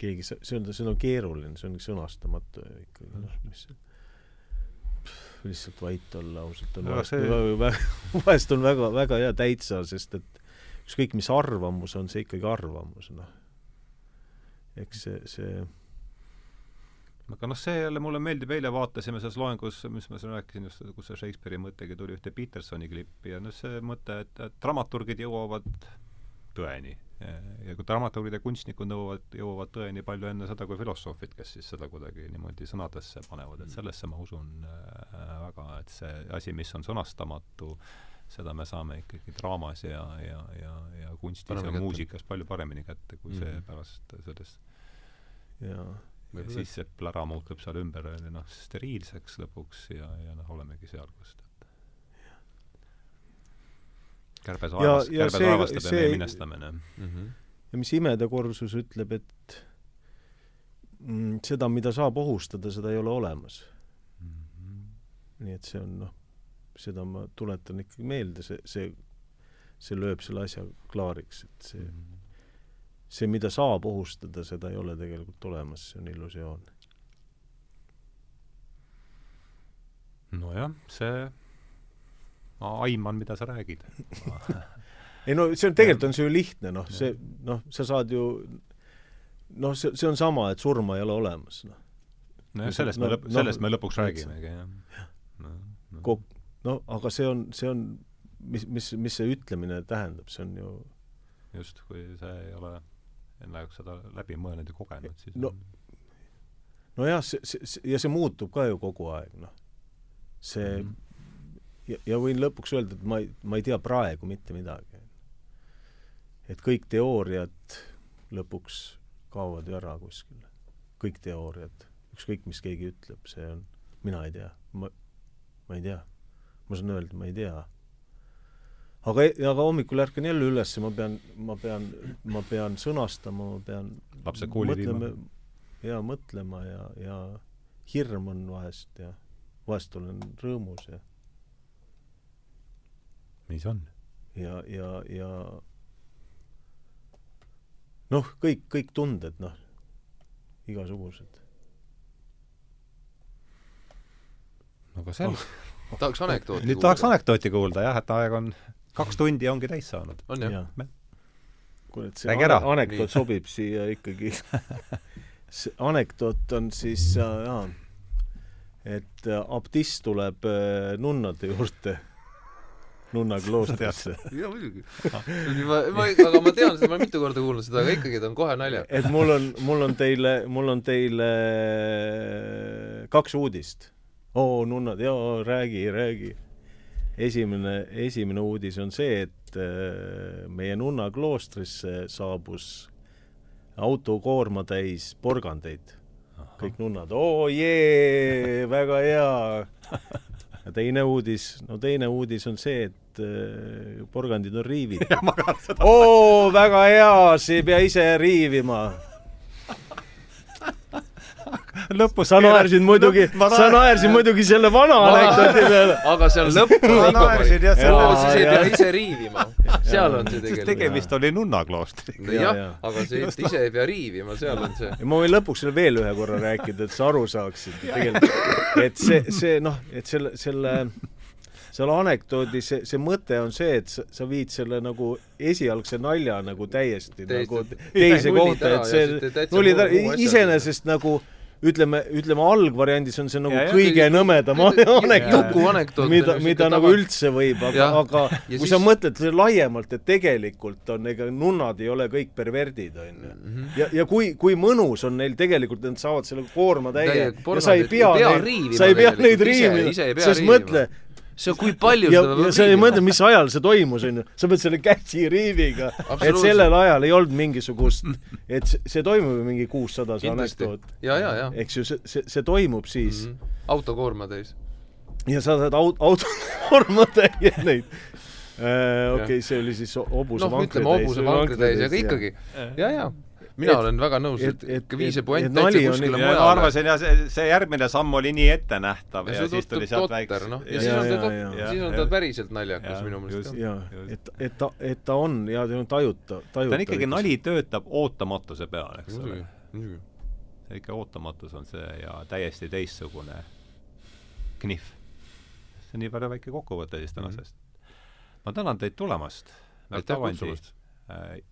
Speaker 3: keegi, see on, see on keeruline, see on sõnastamatu ikkagi, noh, mis lihtsalt vait olla ausalt on vahest, see... vahest on väga, väga hea täitsa, sest et ükskõik, mis arvamus on, see ikkagi arvamus, noh. eks see, see
Speaker 1: aga noh, see jälle mulle meeldib, eile vaatasime selles loengus, mis ma siin rääkisin just, kus see Shakespeare'i mõttegi tuli, ühte Petersoni klippi ja noh, see mõte, et, et dramaturgid jõuavad tõeni ja kui dramaturgid ja kunstnikud nõuavad, jõuavad tõeni palju enne seda kui filosoofid, kes siis seda kuidagi niimoodi sõnadesse panevad, et mm. sellesse ma usun äh, väga, et see asi, mis on sõnastamatu, seda me saame ikkagi draamas ja, ja, ja, ja kunstis Paremini ja muusikas palju paremini kätte kui mm. see pärast sellest
Speaker 3: jaa
Speaker 1: ja siis see plära muutub seal ümber noh, steriilseks lõpuks ja, ja noh, olemegi seal, kus ta kärbes aevast, kärbes aevastab ja meie minestamine mm.
Speaker 3: -hmm. ja mis imedekorsus ütleb, et mm, seda, mida saab ohustada, seda ei ole olemas mm. -hmm. nii et see on noh, seda ma tuletan ikkagi meelde, see, see, see lööb selle asja klaariks, et see mm, -hmm. see, mida saab ohustada, seda ei ole tegelikult olemas, see on illusioon.
Speaker 1: nojah, see ma aiman, mida sa räägid
Speaker 3: ei no see on, tegelikult on see ju lihtne, noh, see, noh, sa saad ju noh, see, see on sama, et surma ei ole olemas, noh.
Speaker 1: nojah, sellest no, me lõp-, no, sellest me lõpuks räägimegi, jah.
Speaker 3: no, no. No aga see on, see on, mis, mis, mis see ütlemine tähendab, see on ju
Speaker 1: just, kui sa ei ole enne seda läbi mõelnud ja kogenud, siis
Speaker 3: no nojah, see, see, ja see muutub ka ju kogu aeg, noh. see mm -hmm. Ja, ja võin lõpuks öelda, et ma ei, ma ei tea praegu mitte midagi. et kõik teooriad lõpuks kaovad ju ära kuskile. kõik teooriad, ükskõik, mis keegi ütleb, see on, mina ei tea, ma, ma ei tea. ma saan öelda, ma ei tea aga, aga hommikul ärkan jälle üles, ma pean, ma pean, ma pean sõnastama, ma pean
Speaker 1: lapsed kooli viima.
Speaker 3: ja mõtlema ja, ja hirm on vahest ja vahest olen rõõmus ja
Speaker 1: see on.
Speaker 3: ja, ja, ja noh, kõik, kõik tunded, noh, igasugused.
Speaker 1: no aga selge
Speaker 2: oh. tahaks anekdooti
Speaker 1: nüüd tahaks anekdooti kuulda jah, et aeg on kaks tundi ongi täis saanud.
Speaker 2: on jah ja.?
Speaker 3: kuule, et see Räägi ane anekdoot sobib siia ikkagi see anekdoot on siis äh, et abtiss tuleb äh, nunnade juurde nunna kloostrisse.
Speaker 2: jaa, muidugi. ma, ma, aga ma tean seda, ma olen mitu korda kuulnud seda, aga ikkagi ta on kohe naljakas.
Speaker 3: et mul on, mul on teile, mul on teile kaks uudist. oo, nunnad, jaa, räägi, räägi esimene, esimene uudis on see, et äh, meie nunna kloostrisse saabus autokoorma täis porgandeid. kõik nunnad, oo jee, väga hea. ja teine uudis, no teine uudis on see, et äh, porgandid on riivitud. oo, väga hea, ei pea ise riivima
Speaker 1: lõpus
Speaker 3: sa naersid muidugi, sa naersid muidugi selle vana anekdooti peale.
Speaker 2: aga seal lõpus
Speaker 1: ma naersin jah
Speaker 2: selle siis ei pea ise riivima. seal on see tegelikult.
Speaker 1: tegemist oli nunnakloostriga.
Speaker 2: jah, aga see, et ise ei pea riivima, seal on see.
Speaker 3: ma võin lõpuks selle veel ühe korra rääkida, et sa aru saaksid tegelikult, et see, see noh, et selle, selle selle anekdoodi see, see mõte on see, et sa, sa viid selle nagu esialgse nalja nagu täiesti Teist, nagu teise kohta, et see nullid iseenesest nagu ütleme, ütleme algvariandis on see nagu ja, kõige ja, nõmedam
Speaker 2: anekdoot,
Speaker 3: mida, mida nagu tava... üldse võib, aga, aga ja kui siis... sa mõtled laiemalt, et tegelikult on, ega nunnad ei ole kõik perverdid, on ju. Mhm. ja, ja kui, kui mõnus on neil tegelikult, nad saavad selle koorma täie ja sa ei pea neid, sa ei pea neid riivima, sest mõtle,
Speaker 2: see, kui palju
Speaker 3: ja, seda peab sa ei mõtle, mis ajal see toimus, onju. sa pead selle käsiriiviga, et sellel ajal ei olnud mingisugust, et see, toimub ju mingi kuussada, see anekdoot.
Speaker 2: ja, ja, ja.
Speaker 3: eks ju, see, see, see toimub siis mm.
Speaker 2: -hmm. autokoorma täis.
Speaker 3: ja sa saad aut-, autokoorma täie neid äh,. okei okay,, see oli siis hobuse
Speaker 2: noh, ütleme hobuse vankri täis, aga ikkagi, ja, ja mina et, olen väga nõus, et, et, et viis see puent täitsa kuskile mujale.
Speaker 1: ma arvasin ja see, see järgmine samm oli nii ettenähtav ja, ja siis tuli sealt väikse.
Speaker 2: noh, ja siis on ta, siis on ta päriselt naljakas minu meelest.
Speaker 3: jaa, et, et ta, et ta on ja ta on tajuta, tajutav.
Speaker 1: ta on ikkagi, nali töötab ootamatuse peal, eks ole. see ikka ootamatus on see ja täiesti teistsugune knihv. see on nii palju väike kokkuvõte siis tänasest mm. -hmm. ma tänan teid tulemast.
Speaker 2: aitäh kutsumast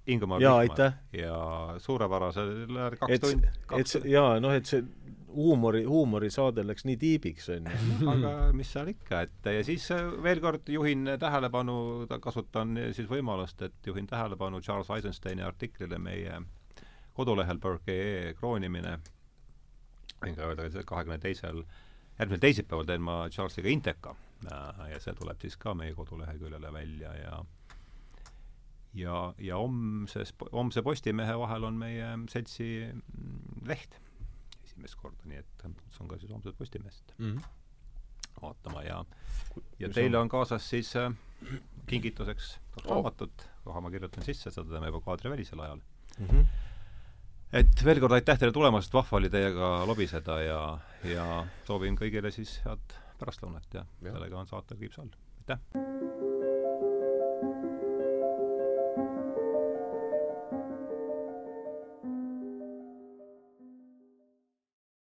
Speaker 1: Ingemar
Speaker 3: jaa, aitäh!
Speaker 1: ja suurepärasel kaks tundi.
Speaker 3: et see, jaa, noh, et see huumori, huumorisaade läks nii tiibiks, on
Speaker 1: ju. aga mis seal ikka, et ja siis äh, veel kord juhin tähelepanu, kasutan siis võimalust, et juhin tähelepanu Charles Eisensteini artiklile meie kodulehel Burke.ee kroonimine, võin ka öelda, et kahekümne teisel, järgmisel teisipäeval teen ma Charlesiga Inteka äh, ja see tuleb siis ka meie koduleheküljele välja ja ja, ja homses, homse Postimehe vahel on meie seltsi leht esimest korda, nii et on ka siis homset Postimeest mm -hmm. vaatama ja ja teile on kaasas siis äh, kingituseks kaks oh. raamatut, kohe ma kirjutan sisse, seda teeme juba kaadrivälisel ajal mm. -hmm. et veel kord aitäh teile tulemast, vahva oli teiega lobiseda ja, ja soovin kõigile siis head pärastlõunat ja, ja. sellega on saate kriips all, aitäh!